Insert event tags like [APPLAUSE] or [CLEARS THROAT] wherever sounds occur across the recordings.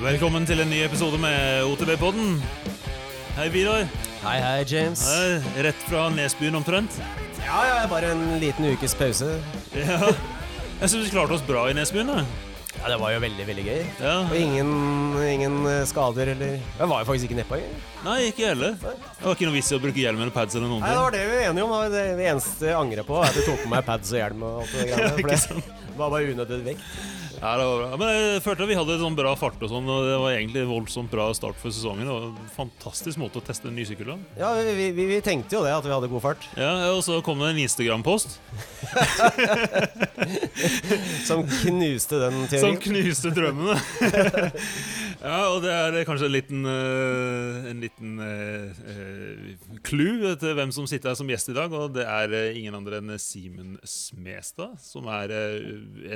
Velkommen til en ny episode med OTB-podden. Hei, Vidar. Hei, hei, James. Hei, Rett fra Nesbyen omtrent. Ja, ja, bare en liten ukes pause. Ja. Jeg syns vi klarte oss bra i Nesbyen. da. Ja, Det var jo veldig veldig gøy. Ja. Og ingen, ingen eh, skader eller Jeg var jo faktisk ikke nedpå. Nei, ikke jeg heller. Det var ikke noe vits i å bruke hjelm eller pads eller noen Nei, Det var det vi var enige om. Det, det eneste jeg angrer på, er at jeg tok på meg pads og hjelm. og alt det [LAUGHS] greiene. For det var bare unødvendig vekt. Ja, det var bra. Men jeg følte at vi hadde sånn bra fart og sånn, og det var egentlig voldsomt bra start for sesongen. Det var en fantastisk måte å teste en ny sykkel på. Ja, vi, vi, vi tenkte jo det, at vi hadde god fart. Ja, og så kom det en Instagram-post [LAUGHS] Som knuste den teorien. som knuste drømmene. [LAUGHS] ja, og det er kanskje en liten, eh, en liten eh, eh, clue til hvem som sitter her som gjest i dag. Og det er ingen andre enn Simen Smestad, som er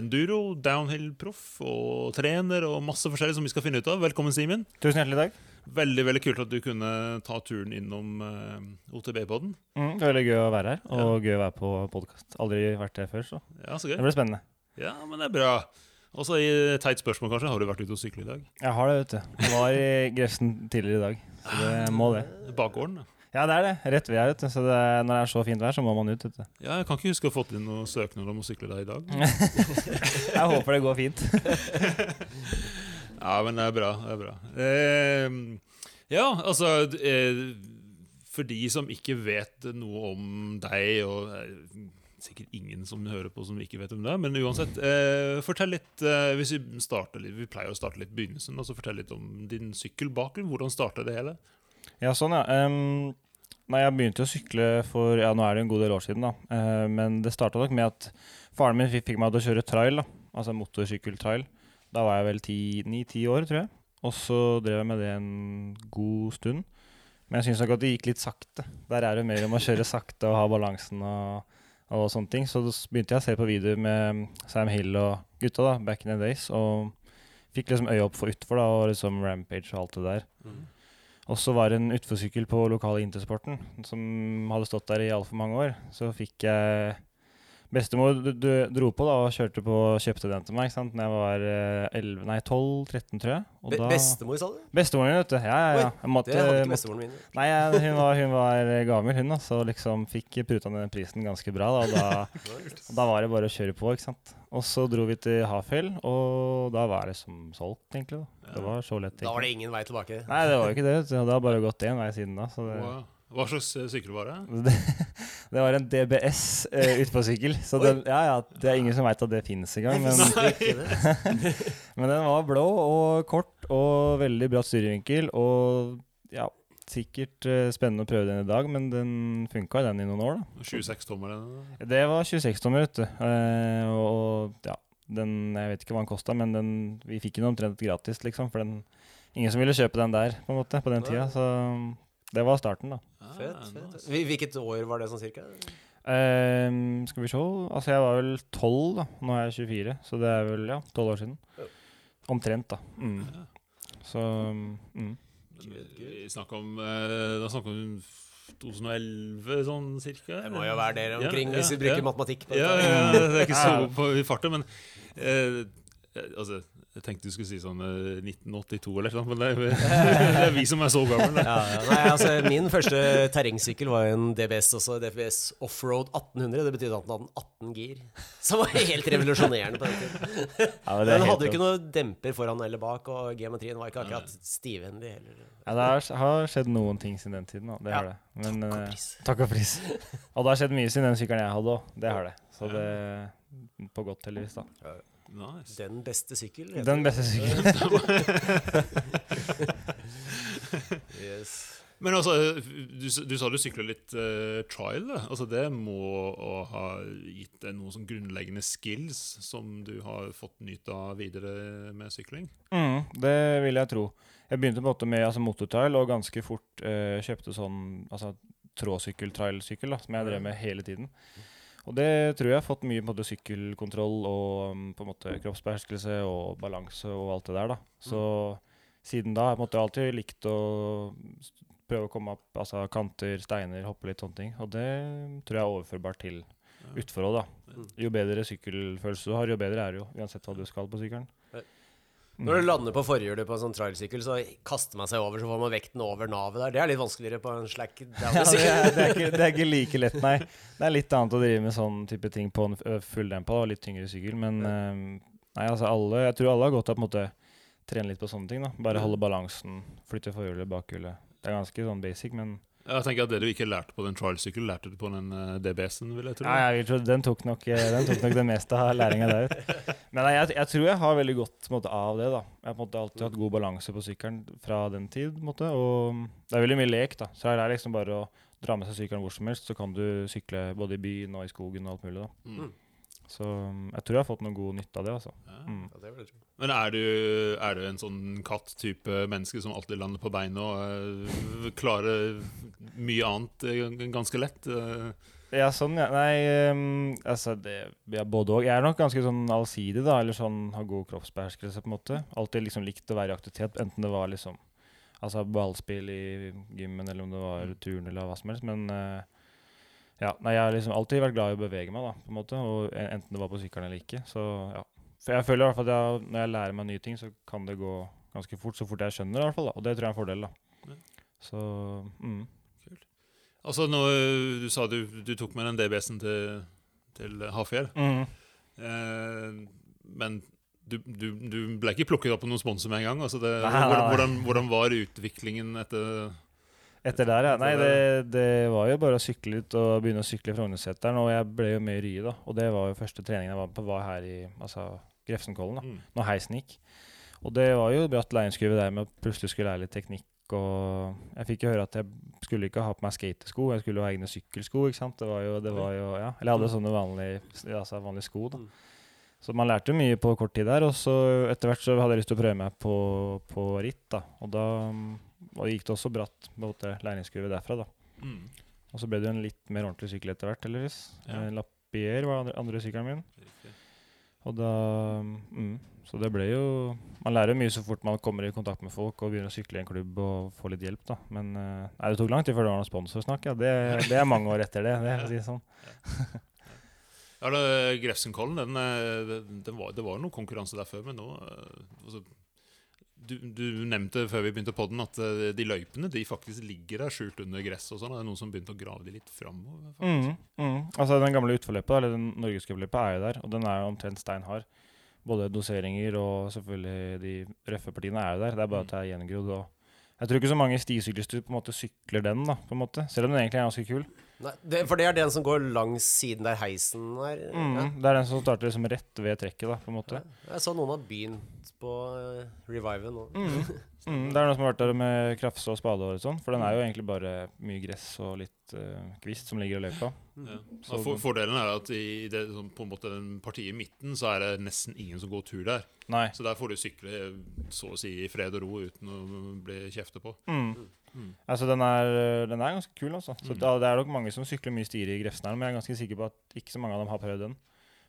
enduro, downhill-proff og trener og masse forskjellig som vi skal finne ut av. Velkommen, Simen. Tusen hjertelig takk. Veldig veldig kult at du kunne ta turen innom OTB-podden. Mm, det er veldig gøy å være her, og gøy å være på podkast. Aldri vært her før, så Ja, så det gøy. blir spennende. Ja, men det er bra. Og så i teit spørsmål, kanskje. Har du vært ute og sykle i dag? Jeg har det, vet du. Jeg var i Grefsen tidligere i dag, så det må det. Bakgården? da. Ja, det er det. Rett ved her, vet du. Så det, når det er så fint vær, så må man ut, vet du. Ja, jeg kan ikke huske å ha fått inn noen søknad om å sykle der i dag. [LAUGHS] Jeg håper det går fint. [LAUGHS] Ja, men det er bra. Det er bra. Eh, ja, altså eh, For de som ikke vet noe om deg, og eh, sikkert ingen som hører på som ikke vet om det, men uansett, eh, fortell litt eh, Hvis vi starter litt Vi pleier å starte litt i begynnelsen. Altså fortell litt om din sykkelbakgrunn. Hvordan starta det hele? Ja, sånn, ja. Um, nei, jeg begynte å sykle for Ja, nå er det en god del år siden, da. Uh, men det starta nok med at faren min fikk, meg til å kjøre trail, da. Altså motorsykkeltrail. Da var jeg vel ni-ti år, tror jeg. Og så drev jeg med det en god stund. Men jeg syns nok at det gikk litt sakte. Der er det mer om å kjøre sakte og ha balansen og, og sånne ting. Så begynte jeg å se på videoer med Sam Hill og gutta da, back in the days. Og fikk liksom øye opp for utfor da, og liksom Rampage og alt det der. Og så var det en utforsykkel på lokale Intersporten som hadde stått der i altfor mange år. Så fikk jeg Bestemor dro på da og kjørte på kjøpte den til meg ikke sant? Når jeg var eh, 11, nei 12-13, tror jeg. Og Be da, bestemor, sa du? Bestemoren min, vet du. Ja, ja, ja. Jeg måtte, Det hadde ikke bestemoren min. nei, jeg, hun, var, hun var gammel, hun. da, Så liksom fikk pruta ned prisen ganske bra. da, og da, [LAUGHS] og da var det bare å kjøre på. ikke sant? Og så dro vi til Hafjell, og da var det som solgt, egentlig. da. Det var så lett. Da var det ingen vei tilbake. Nei, det var jo ikke det. Det har bare gått én vei siden da. så det... Wow. Hva slags eh, sykkel var det? [LAUGHS] Det, det var en DBS uh, utpåsykkel. Så den, ja, ja, det er ingen som veit at det finnes engang. Men, [LAUGHS] men den var blå og kort og veldig bra styrevinkel. Og ja, sikkert uh, spennende å prøve den i dag, men den funka den i noen år, da. 26 tommer? eller? Det var 26 tommer, vet du. Uh, og, og ja, den Jeg vet ikke hva den kosta, men den, vi fikk den omtrent gratis, liksom. For den, ingen som ville kjøpe den der, på en måte, på den tida. Så det var starten, da. Ah, Fett, fett. nice. Hvilket år var det sånn cirka? Um, skal vi se Altså, jeg var vel 12, da. Nå er jeg 24, så det er vel ja, 12 år siden. Omtrent, da. Mm. Ja. Så mm. Vi snakker om eh, Da snakker vi om 2011, sånn cirka? Det må jo være der omkring, Ja, hvis vi bruker ja. matematikk. på Ja, ja, ja, det er ikke så på i farten, men eh, eh, Altså, jeg tenkte du skulle si sånn eh, 1982 eller noe, men det er, [LAUGHS] det er vi som er så gamle. Ja, ja. Nei, altså, min første terrengsykkel var en DBS også. DBS Offroad 1800. Det betydde at den hadde 18 gir. Som var helt revolusjonerende på den tiden. ja, men er Den hadde jo ikke noe demper foran eller bak, og geometrien var ikke akkurat stivhendig heller. ja, Det har, har skjedd noen ting siden den tiden, da. Det Ja. har det. Men, Takk og eh, pris. takk og pris. Og det har skjedd mye siden den sykkelen jeg hadde òg. Det har det. Så det På godt heldigvis, da. Nice. Den beste sykkel. Den beste sykkelen. [LAUGHS] Yes. Men altså, du, du sa du sykla litt uh, trial. Altså, det må ha gitt deg noen sånn grunnleggende skills som du har fått nyte av videre med sykling? Mm, det vil jeg tro. Jeg begynte på en måte med altså, motortrail, og ganske fort uh, kjøpte sånn altså, tråsykkel-trailsykkel da, som jeg drev med hele tiden. Og det tror jeg har fått mye måte, sykkelkontroll og mm, på en måte kroppsbeherskelse og balanse og alt det der. da. Så siden da har jeg på en måte alltid likt å prøve å komme opp altså kanter, steiner, hoppe litt sånne ting. Og det tror jeg er overførbart til utfor òg, da. Mm. Jo bedre sykkelfølelse du har, jo bedre er det jo, uansett hva du skal på sykkelen. Når du lander på forhjulet på en sånn trailsykkel, så kaster man seg over, så får man vekten over navet der. Det er litt vanskeligere på en slack [LAUGHS] Ja, det, down-sykkel. er, det, ikke, det er ikke like lett, nei. Det er litt annet å drive med sånn type ting på en fulldempa og litt tyngre sykkel. Men nei, altså alle, jeg tror alle har godt av å på en måte trene litt på sånne ting. da. Bare holde balansen, flytte forhjulet, bakhjulet. Det er ganske sånn basic, men Jeg tenker at Det du ikke lærte på den trial-sykkelen, lærte du på den eh, DBS-en, vil jeg tro. Nei, jeg tror tro den tok nok, eh, den tok nok det meste av læringa der. Men nei, jeg, jeg tror jeg har veldig godt måte, av det. da. Jeg har på en måte alltid hatt god balanse på sykkelen fra den tid. måte, Og det er veldig mye lek. da. Så det er liksom bare å dra med seg sykkelen hvor som helst, så kan du sykle både i byen og i skogen og alt mulig. da. Mm. Så mm, jeg tror jeg har fått noe god nytte av det. altså. Ja. Mm. Ja, det. Men er du, er du en sånn katt-type menneske som alltid lander på beina og eh, klarer mye annet eh, ganske lett? eh? Ja, sånn, ja. Nei, um, altså det ja, både òg. Jeg er nok ganske sånn allsidig, da. Eller sånn har god kroppsbeherskelse, på en måte. Alltid liksom likt å være i aktivitet, enten det var liksom Altså ballspill i gymmen, eller om det var Mm. turn eller hva som helst. Men eh, ja, nei, jeg har liksom alltid vært glad i å bevege meg, da, på en måte. Og enten det var på sykkelen eller ikke. Så ja. For jeg føler i hvert fall at jeg, når jeg lærer meg nye ting, så kan det gå ganske fort. Så fort jeg skjønner det, i hvert fall. da. Og det tror jeg er en fordel, da. Ja. Så mm. Altså, nå, Du sa du, du tok med den DBS-en til, til Hafjell. Mm. Eh, men du, du, du ble ikke plukket opp på noen sponsor med en gang? Altså det, Nei, nei, nei. hvordan, hvordan var utviklingen etter Etter der, ja. Nei, det, det var jo bare å sykle litt og begynne å sykle i Frognerseteren. Og jeg ble jo med i Rye, da. Og det var jo første treningen jeg var på, var her i altså, Grefsenkollen, da. mm. Når heisen gikk. Og det var jo bratt læringskurve der med at plutselig skulle lære litt teknikk. Og jeg fikk jo høre at jeg skulle ikke ha på meg skatesko, jeg skulle jo ha egne sykkelsko. ikke sant? Det var jo, det var jo, ja. Eller jeg hadde sånne vanlige, altså vanlige sko, da. Mm. Så man lærte mye på kort tid der. Og så etter hvert så hadde jeg lyst til å prøve meg på, på ritt, da. Og da og gikk det også bratt måte læringskurve derfra, da. Mm. Og så ble det jo en litt mer ordentlig sykkel etter hvert, heldigvis. Ja. Eh, var andre, andre sykkelen min. Riktig. Og da mm, Så det ble jo Man lærer jo mye så fort man kommer i kontakt med folk og begynner å sykle i en klubb og få litt hjelp, da. Men eh, nei, det tok lang tid før det var noen sponsorsnakk. Ja. Det, det er mange år etter det, det ja. si sånn. Ja, ja, Grefsenkollen, den, eh, den, den var, det var noe konkurranse der før, men nå altså, du, du nevnte før vi begynte podden at eh, de løypene de faktisk ligger der skjult under gress. og sånn. Det er noen som begynte å grave de litt framover. Mm, mm. Altså Den gamle utforløypa, eller den norgescupløypa, er jo der, og den er jo omtrent stein hard. Både doseringer og selvfølgelig de røffe partiene er jo der. Det er bare at det er gjengrodd. og Jeg tror ikke så mange stisyklister på en måte sykler den, da, på en måte. selv om den egentlig er ganske kul. Nei, det, for det er den som går langs siden der heisen er. Mm, Ja. Det er den som starter liksom rett ved trekket, da, på en måte. Jeg så noen har begynt på uh, reviven nå. Mm, [LAUGHS] det er noe som har vært der med krafse og spade og sånn, for den er jo egentlig bare mye gress og litt uh, kvist som ligger i løypa. Ja. Ja, for, fordelen er at i det, på en måte den partiet i midten så er det nesten ingen som går tur der. Nei. Så der får du sykle så å si i fred og ro uten å bli kjeftet på. Mm. Mm. Altså, den er, den er ganske kul, altså. Så Mm. da, det er nok mange som sykler mye stier i Grefsen her, men jeg er ganske sikker på at ikke så mange av dem har prøvd den.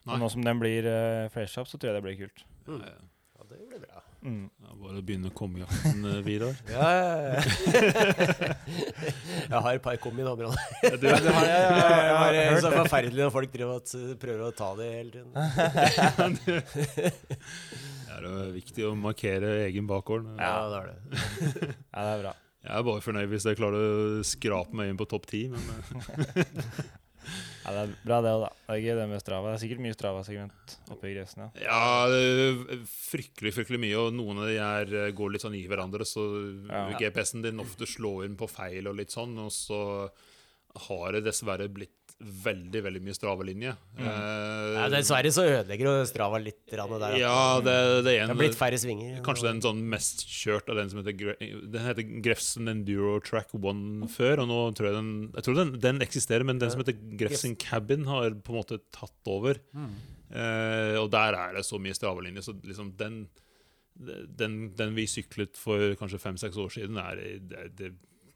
Nei. Nå som den blir uh, fresh up, så tror jeg det blir kult. Mm. Ja, Ja, det blir bra. Mm. bare begynne i eh, Vidar. [LAUGHS] Ja, ja, jeg har et par kombidamer. Ja, Brann. det har jeg, [LAUGHS] ja, var jeg har så forferdelig når folk prøver å ta det hele tiden. [LAUGHS] Det er jo viktig å markere egen bakgård. Ja, det er det. Ja, det er bra. Jeg er bare fornøyd hvis jeg klarer å skrape meg inn på topp ti. Men eh, Ja, det er bra, det òg, da. Det er gøy det med Strava. Det er sikkert mye Strava-segment oppe i Grefsen, ja. ja, det fryktelig fryktelig mye. Og noen av de her eh, går litt sånn i hverandre, så Ja. GPS-en din ofte slår inn på feil og litt sånn. Og så har det dessverre blitt veldig veldig mye Strava-linje. Mm. Uh, Ja, dessverre så ødelegger jo Strava litt der. Ja, det, det er det har blitt færre svinger. Kanskje den sånn mest kjørt av den som heter Den heter Grefsen Enduro Track One før, og nå tror jeg den Jeg tror den, den eksisterer, men den som heter Grefsen Cabin, har på en måte tatt over. Eh, og der er det så mye stravalinje, så liksom den den, den vi syklet for kanskje fem-seks år siden, er det, det,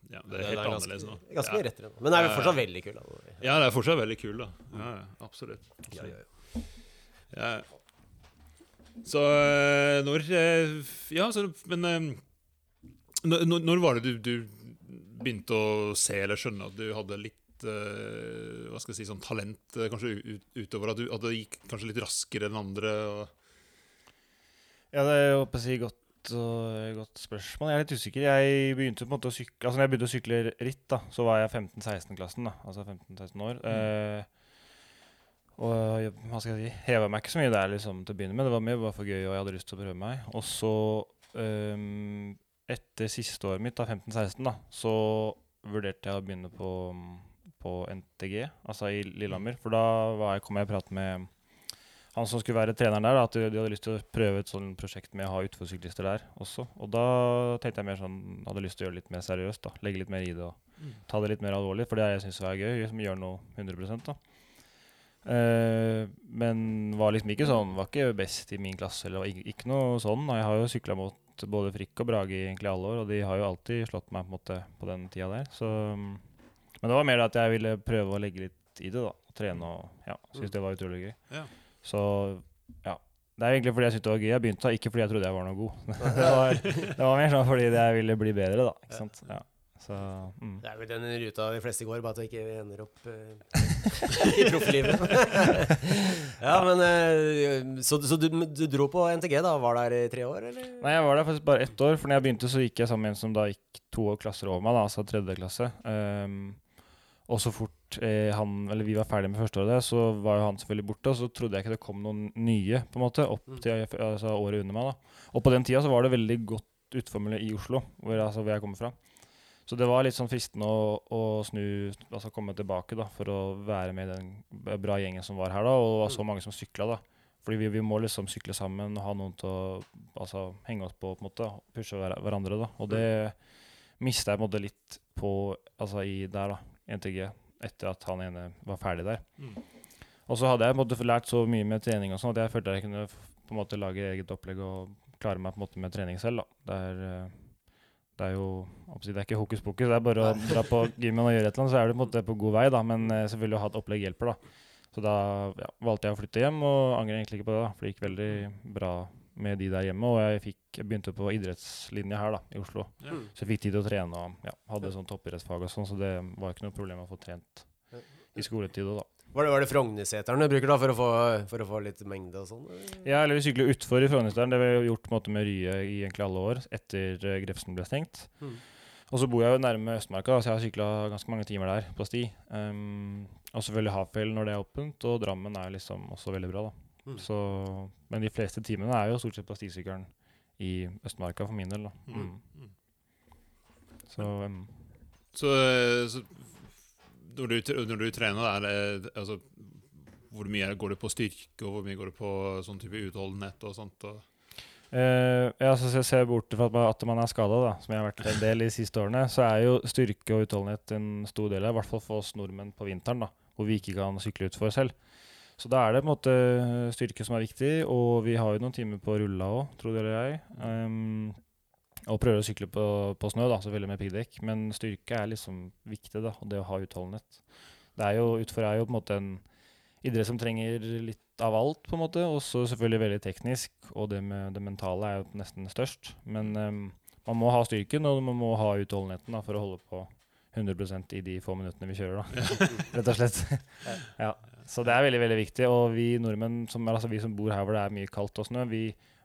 ja, det er helt ganske, annerledes nå. Ganske ja. rettere nå. Men det er jo fortsatt veldig kul. Da. ja, det er fortsatt veldig kul, da. Ja, ja, absolutt. Ja, ja, ja. Ja. Så eh, når eh, Ja, så, men eh, når, når- var det du, du begynte å se eller skjønne at du hadde litt hva skal jeg si, sånn talent kanskje utover at du, at det gikk kanskje litt raskere enn andre? Og, Ja, det er jo på å si godt, øh, godt spørsmål. Jeg er litt usikker. Jeg begynte på en måte å sykle Altså når jeg begynte å sykle ritt, da, så var jeg 15-16-klassen. da Altså 15-16 år. Eh, og hva skal jeg si heva meg ikke så mye der liksom til å begynne med. Det var mye bare for gøy, og jeg hadde lyst til å prøve meg. Og så, um, etter siste året mitt, da 15-16, da, så vurderte jeg å begynne på, på NTG, altså i Lillehammer. For da var jeg, kom jeg i prat med han som skulle være treneren der, da, at de de hadde lyst til å prøve et sånt prosjekt med å ha utforsyklister der også. Og da tenkte jeg mer sånn, hadde lyst til å gjøre det litt mer seriøst. da, Legge litt mer i det og ta det litt mer alvorlig. For det er jeg syns er gøy, som gjør noe 100 da. Eh, men var liksom ikke sånn, var ikke best i min klasse. eller ikke, ikke noe sånn. da. Jeg har jo sykla mot både Frikk og Brage i egentlig alle år, og de har jo alltid slått meg på en måte på den tida der. Så, men det var mer at jeg ville prøve å legge litt i det, da. Trene og ja, synes det var utrolig gøy. Ja. Så ja. Det er egentlig fordi jeg syntes det var gøy jeg begynte, ikke fordi jeg trodde jeg var noe god. [LAUGHS] det, var, det var mer sånn fordi jeg ville bli bedre, da. Ikke sant? Ja. Så, mm. Det er vel den ruta de fleste går, bare at vi ikke ender opp uh, [LAUGHS] i profflivet. [LAUGHS] ja, men uh, Så, så du, du dro på NTG, da? Var der i tre år, eller? Nei, jeg var der faktisk bare ett år. For når jeg begynte, så gikk jeg sammen med en som da gikk to klasser over meg, da, altså tredje klasse. Ehm, og så fort eh, han, eller vi var ferdig med første året, så var jo han selvfølgelig borte. Og så trodde jeg ikke det kom noen nye på en måte, opp Mm. til altså, året under meg. da. Og på den tida så var det veldig godt utformelig i Oslo, hvor, altså, hvor jeg kommer fra. Så det var litt sånn fristende å, å snu, altså komme tilbake da, for å være med i den bra gjengen som var her, da, og det var så mange som sykla. da. Fordi vi, vi må liksom sykle sammen og ha noen til å altså, henge oss på, på en måte, pushe hver, hverandre. da. Og det mista jeg på en måte litt på altså, i der, da, NTG, etter at han ene var ferdig der. Mm. Og så hadde jeg måte lært så mye med trening og sånn at jeg følte jeg kunne på en måte lage eget opplegg og klare meg på en måte med trening selv. da. Det er, eh, det er jo det er ikke hokus pokus, det er bare å dra på gymmen og gjøre et eller annet, så er du på en måte på god vei. da, Men eh, selvfølgelig å ha et opplegg hjelper. da. Så da ja, valgte jeg å flytte hjem, og angrer egentlig ikke på det. da, For det gikk veldig bra med de der hjemme. Og jeg, fikk, jeg begynte på idrettslinja her da, i Oslo. Ja. Mm. Så jeg fikk tid til å trene og ja, hadde sånn toppidrettsfag og sånn, så det var ikke noe problem å få trent i skoletid òg, da. Var det, var det Frognerseteren du bruker da for å få, for å få litt mengde og sånn? Ja, eller vi sykler utfor i Frognerseteren. Det har vi gjort på en måte med Rye i egentlig alle år, etter uh, Grefsen ble stengt. Mm. Og så bor jeg jo nærme Østmarka, da, så jeg har sykla ganske mange timer der på sti. Um, og selvfølgelig Hafjell når det er åpent, og Drammen er liksom også veldig bra, da. Mm. Så, men de fleste timene er jo stort sett på stisykkelen i Østmarka for min del, da. Mm. Mm. Mm. Så um, Så, så når, du, når du trener, er det altså, Hvor mye går det på styrke, og hvor mye går det på sånn type utholdenhet og sånt? Og, Uh, ja, så jeg ser bort fra at man, er skada, som jeg har vært en del i de siste årene, så er jo styrke og utholdenhet en stor del av, i hvert fall for oss nordmenn på vinteren, da, hvor vi ikke kan sykle utfor selv. Så da er det på en måte styrke som er viktig, og vi har jo noen timer på rulla òg, tror dere jeg. Um, og prøver å sykle på, på snø, da, selvfølgelig med piggdekk, men styrke er liksom viktig, da, og det å ha utholdenhet. Det er jo, utfor er jo på en måte en idrett som trenger litt av alt, på en måte. Også selvfølgelig veldig teknisk, og det med det mentale er jo nesten størst. Men um, man må ha styrken, og man må ha utholdenheten da, for å holde på 100% i de få minuttene vi kjører, da. [LAUGHS] Rett og slett. ja. Så det er veldig, veldig viktig. Og vi nordmenn, som, altså vi som bor her hvor det er mye kaldt og snø, vi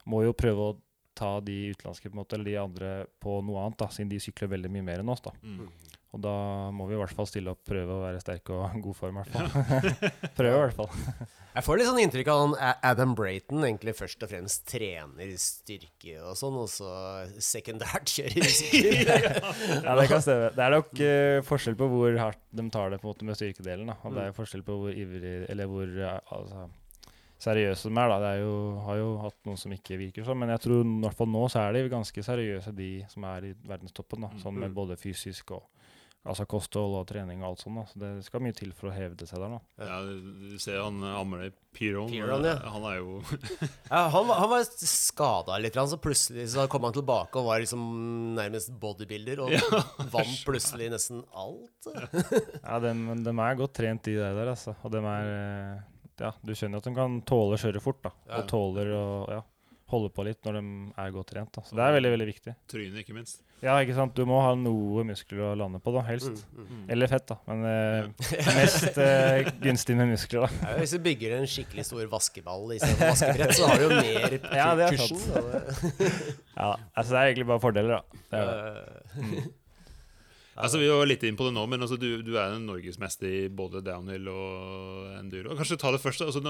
må jo prøve å ta de utenlandske på en måte, eller de andre på noe annet, da, siden de sykler veldig mye mer enn oss. da. mm. Og da må vi i hvert fall stille opp, prøve å være sterke og god form. i hvert fall. [LAUGHS] [LAUGHS] prøve i hvert fall. Jeg får litt sånn inntrykk av at Adam Brayton egentlig først og fremst trener styrke og sånn, og så sekundært kjører. [LAUGHS] Ja, det kan stemme. Det er nok uh, forskjell på hvor hardt de tar det på en måte med styrkedelen. Da. Og det Mm. er forskjell på hvor ivrig Eller hvor eh, altså, seriøse de er. Da. Det er jo, har jo hatt noen som ikke virker sånn, men jeg tror i hvert fall nå så er de ganske seriøse, de som er i verdenstoppen. Da. Sånn med Mm. både fysisk og altså kosthold og trening og alt sånt. Da. Så det skal mye til for å hevde seg der. Da. Ja, du ser han Amle Piron. Piron, ja. Han er jo [LAUGHS] Ja, han, var- han var skada litt, så plutselig så kom han tilbake og var liksom nærmest bodybuilder, og vant plutselig nesten alt. Ja, [LAUGHS] de, de, er godt trent, de der, altså. Og de er eh, Ja, du skjønner at de kan tåle å kjøre fort, da. Og tåler å ja, holde på litt når de er godt trent. Da. Så det er veldig veldig viktig. Trynet, ikke minst. Ja, ikke sant? Du må ha noe muskler å lande på, da, helst. Mm, mm. Eller fett, da. Men eh, [LAUGHS] mest eh, gunstig med muskler, da. Ja, hvis du bygger en skikkelig stor vaskeball istedenfor vaskebrett, så har du jo mer [LAUGHS] Ja, det er cushion. sant. Ja, altså Det er egentlig bare fordeler, da. Det er det. Altså, Vi var litt inn på det nå, men altså, du, du er en norgesmester i både downhill og enduro. Kanskje ta det først. Altså,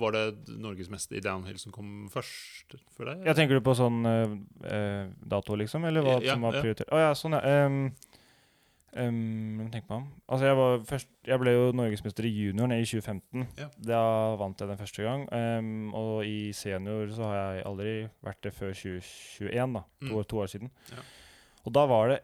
var det norgesmester i downhill som kom først for deg? Ja, tenker du på sånn eh, dato, liksom? Eller hva Ja, som var ja. prioritert? Å ja, sånn, ja. Um, um, tenk meg om. Altså, jeg var først Jeg ble jo norgesmester i junioren i 2015. Ja. Da vant jeg den første gang. Um, og i senior så har jeg aldri vært det før 2021, da. To, Mm. to år siden. Ja. Og da var det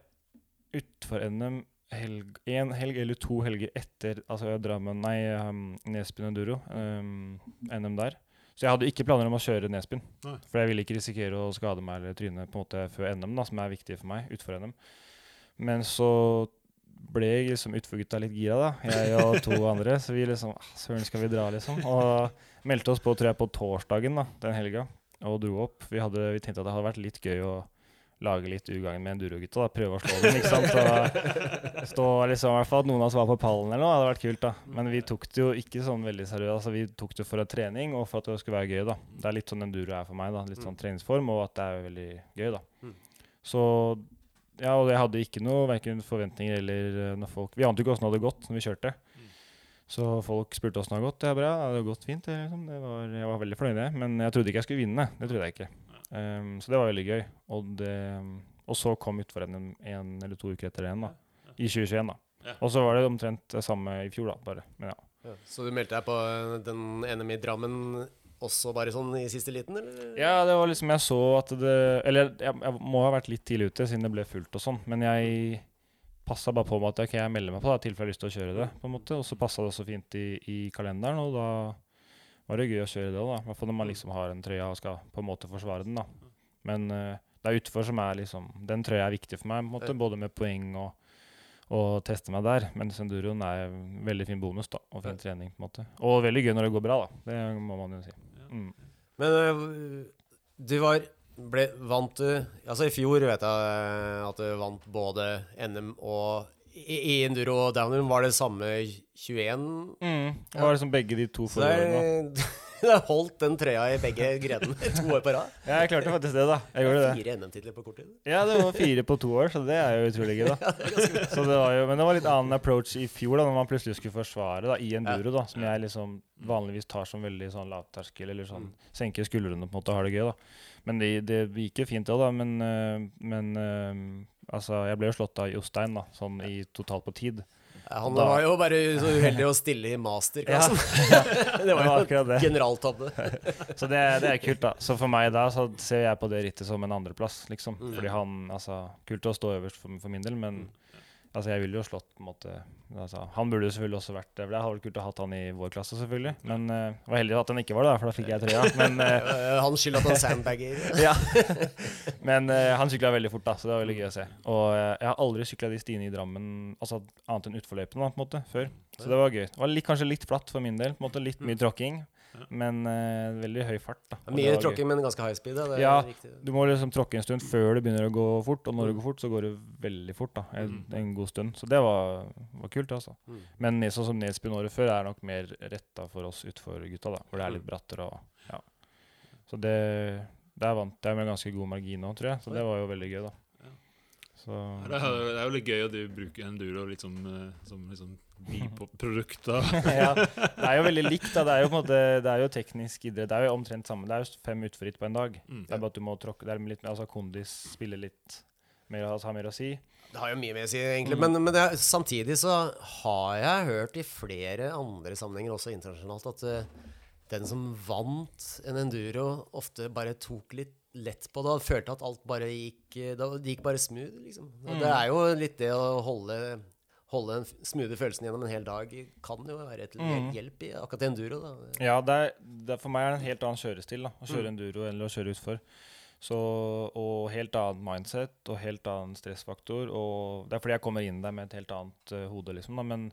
utfor NM helg, en helg eller to helger etter altså Drammen, nei, um, Nesbyen Enduro. Um, NM der. Så jeg hadde ikke planer om å kjøre Nesbyen. Nei. For jeg ville ikke risikere å skade meg eller tryne på en måte før NM, da, som er viktig for meg. utfor NM. Men så ble jeg liksom utforgutta litt gira, da. Jeg og to [LAUGHS] andre. Så vi liksom ah, Søren, skal vi dra, liksom? Og meldte oss på, tror jeg, på torsdagen da, den helga, og dro opp. Vi, hadde, vi tenkte at det hadde vært litt gøy å lage litt ugagn med enduro-gutta. Prøve å slå dem, ikke sant. Og [LAUGHS] stå liksom, i hvert fall at noen av oss var på pallen eller noe, hadde vært kult, da. Men vi tok det jo ikke sånn veldig seriøst. altså Vi tok det for en trening og for at det skulle være gøy, da. Det er litt sånn enduro er for meg, da. Litt sånn treningsform, og at det er veldig gøy, da. Mm. Så ja, og jeg hadde ikke noe verken forventninger eller eh, når folk Vi ante ikke åssen det hadde gått når vi kjørte. Så folk spurte åssen det hadde gått. Det er bra, det hadde gått fint. Det, liksom. det var, jeg var veldig fornøyd. Men jeg trodde ikke jeg skulle vinne. Det trodde jeg ikke. Um, så det var veldig gøy. Og, det, og så kom utfor en, en eller to uker etter det igjen, da. I 2021, da. Ja. Og så var det omtrent det samme i fjor, da. Bare. Men ja. Ja, Så du meldte deg på eh, den NM i Drammen også bare sånn i siste liten, eller? Ja, det var liksom Jeg så at det Eller jeg, jeg må ha vært litt tidlig ute, siden det ble fullt og sånn. Men jeg passa bare på meg at ok, jeg melder meg på, da, i tilfelle jeg har lyst til å kjøre det. på en måte Og så passa det også fint i, i kalenderen, og da var det gøy å kjøre det òg. I hvert fall når man liksom har en trøye og skal på en måte forsvare den, da. Men uh, det er utfor som er liksom Den trøya er viktig for meg, på en måte, både med poeng og og teste meg der. Mens enduroen er en veldig fin bonus da, og fin trening. på en måte. Og veldig gøy når det går bra, da. Det må man jo si. Mm. Men øh, du var ble, Vant du Altså, i fjor vet jeg at du vant både NM og i, enduro og downhill. Var det samme 21? Mm. Det var liksom begge de to forholdene. det [LAUGHS] du har holdt den trøya i begge grenene to år på rad. Ja, jeg klarte faktisk det, da. Jeg gjorde det. Fire NM-titler på kort tid. Ja, det var fire på to år, så det er jo utrolig gøy, da. [LAUGHS] Så det var jo, men det var litt annen approach i fjor, da når man plutselig skulle forsvare da, i enduro, da, som jeg liksom vanligvis tar som veldig sånn lavterskel, eller sånn senker skuldrene på en måte og har det gøy, da. Men det, det gikk jo fint, det òg, da. Men, øh, men øh, altså, jeg ble jo slått av Jostein, da, sånn i totalt på tid. Ja, Han Da- var jo bare så uheldig å stille i masterklassen. [LAUGHS] det Det var jo [LAUGHS] akkurat det. generaltabbe. [LAUGHS] Så det, det er kult, da. Så for meg da så ser jeg på det rittet som en andreplass, liksom. Mm. Fordi han Altså, kult å stå øverst for, for min del, men altså, jeg ville jo slått på en måte altså, Han burde jo selvfølgelig også vært det. For det hadde vært kult å ha han i vår klasse, selvfølgelig. Men uh, det var heldig at han ikke var det, for da fikk jeg trøya. Men, eh, [LAUGHS] Øh, Han skylder at han [LAUGHS] sandbagger. ja. [LAUGHS] men uh, han sykla veldig fort, da, så det var veldig gøy å se. Og eh, jeg har aldri sykla de stiene i Drammen altså annet enn utforløypene, på en måte, før. Så det var gøy. Det var litt, kanskje litt flatt for min del. på en måte Litt mye tråkking. Men uh, veldig høy fart. da. Og Mye tråkking, men ganske high speed. Da. Det Ja. Du må liksom tråkke en stund før det begynner å gå fort, og når det går fort, så går det veldig fort. da, En, en god stund. Så det var, var kult, altså. Mm. Men sånn som Nesbyen året før er nok mer retta for oss utfor gutta, da, hvor det er litt brattere. og ja. Så det der vant jeg med ganske god margin òg, tror jeg. Så det var jo veldig gøy, da. Ja. Så Det er, det er jo litt gøy at du bruker enduro litt som, eh, som liksom biprodukt. da. [LAUGHS] ja, det er jo veldig likt. da, Det er jo på en måte, det er jo teknisk idrett. Det er jo omtrent samme. Det er jo fem utforritt på en dag. Mm. Det er bare at du må tråkke, det er litt, altså kondis spiller litt mer, altså, har mer å si. Det har jo mye med å si, egentlig. Mm. Men, men det er, samtidig så har jeg hørt i flere andre sammenhenger, også internasjonalt, at uh, den som vant en enduro, ofte bare tok litt lett på det og følte at alt bare gikk eh, Det gikk bare smooth, liksom. Mm. Det er jo litt det å holde Holde den smoothe følelsen gjennom en hel dag kan jo være til Mm. hjelp i akkurat enduro. da. Ja, det er, det er, for meg er det en helt annen kjørestil da, å kjøre Mm. enduro eller å kjøre utfor. Så, og helt annen mindset og helt annen stressfaktor. Og det er fordi jeg kommer inn der med et helt annet uh, hode, liksom. Da, men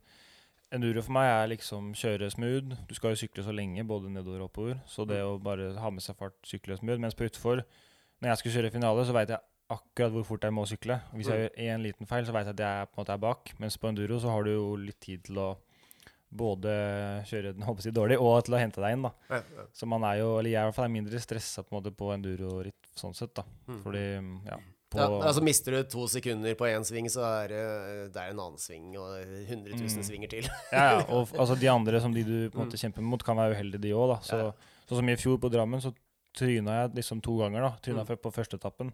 Enduro for meg er liksom kjøre smooth. Du skal jo sykle så lenge, både nedover og oppover. Så det å bare ha med seg fart, sykle smooth. Mens på utfor, når jeg skal kjøre finale, så veit jeg akkurat hvor fort jeg må sykle. Hvis jeg gjør én liten feil, så veit jeg at jeg på en måte er bak. Mens på enduro så har du jo litt tid til å både kjøre den håper jeg, dårlig og til å hente deg inn. da. Ja, ja. Så man er jo, eller jeg i hvert fall er mindre stressa på en måte på enduro-ritt sånn sett. da. Mm. Fordi, ja, på, Ja, altså Mister du to sekunder på én sving, så er det, det er en annen sving og 100 000 Mm. svinger til. Ja, ja, og [LAUGHS] altså, de andre som de du på en måte kjemper mot, kan være uheldige, de òg. Så, Ja. sånn som i fjor på Drammen, så tryna jeg liksom to ganger. da, Tryna Mm. på første etappen. Og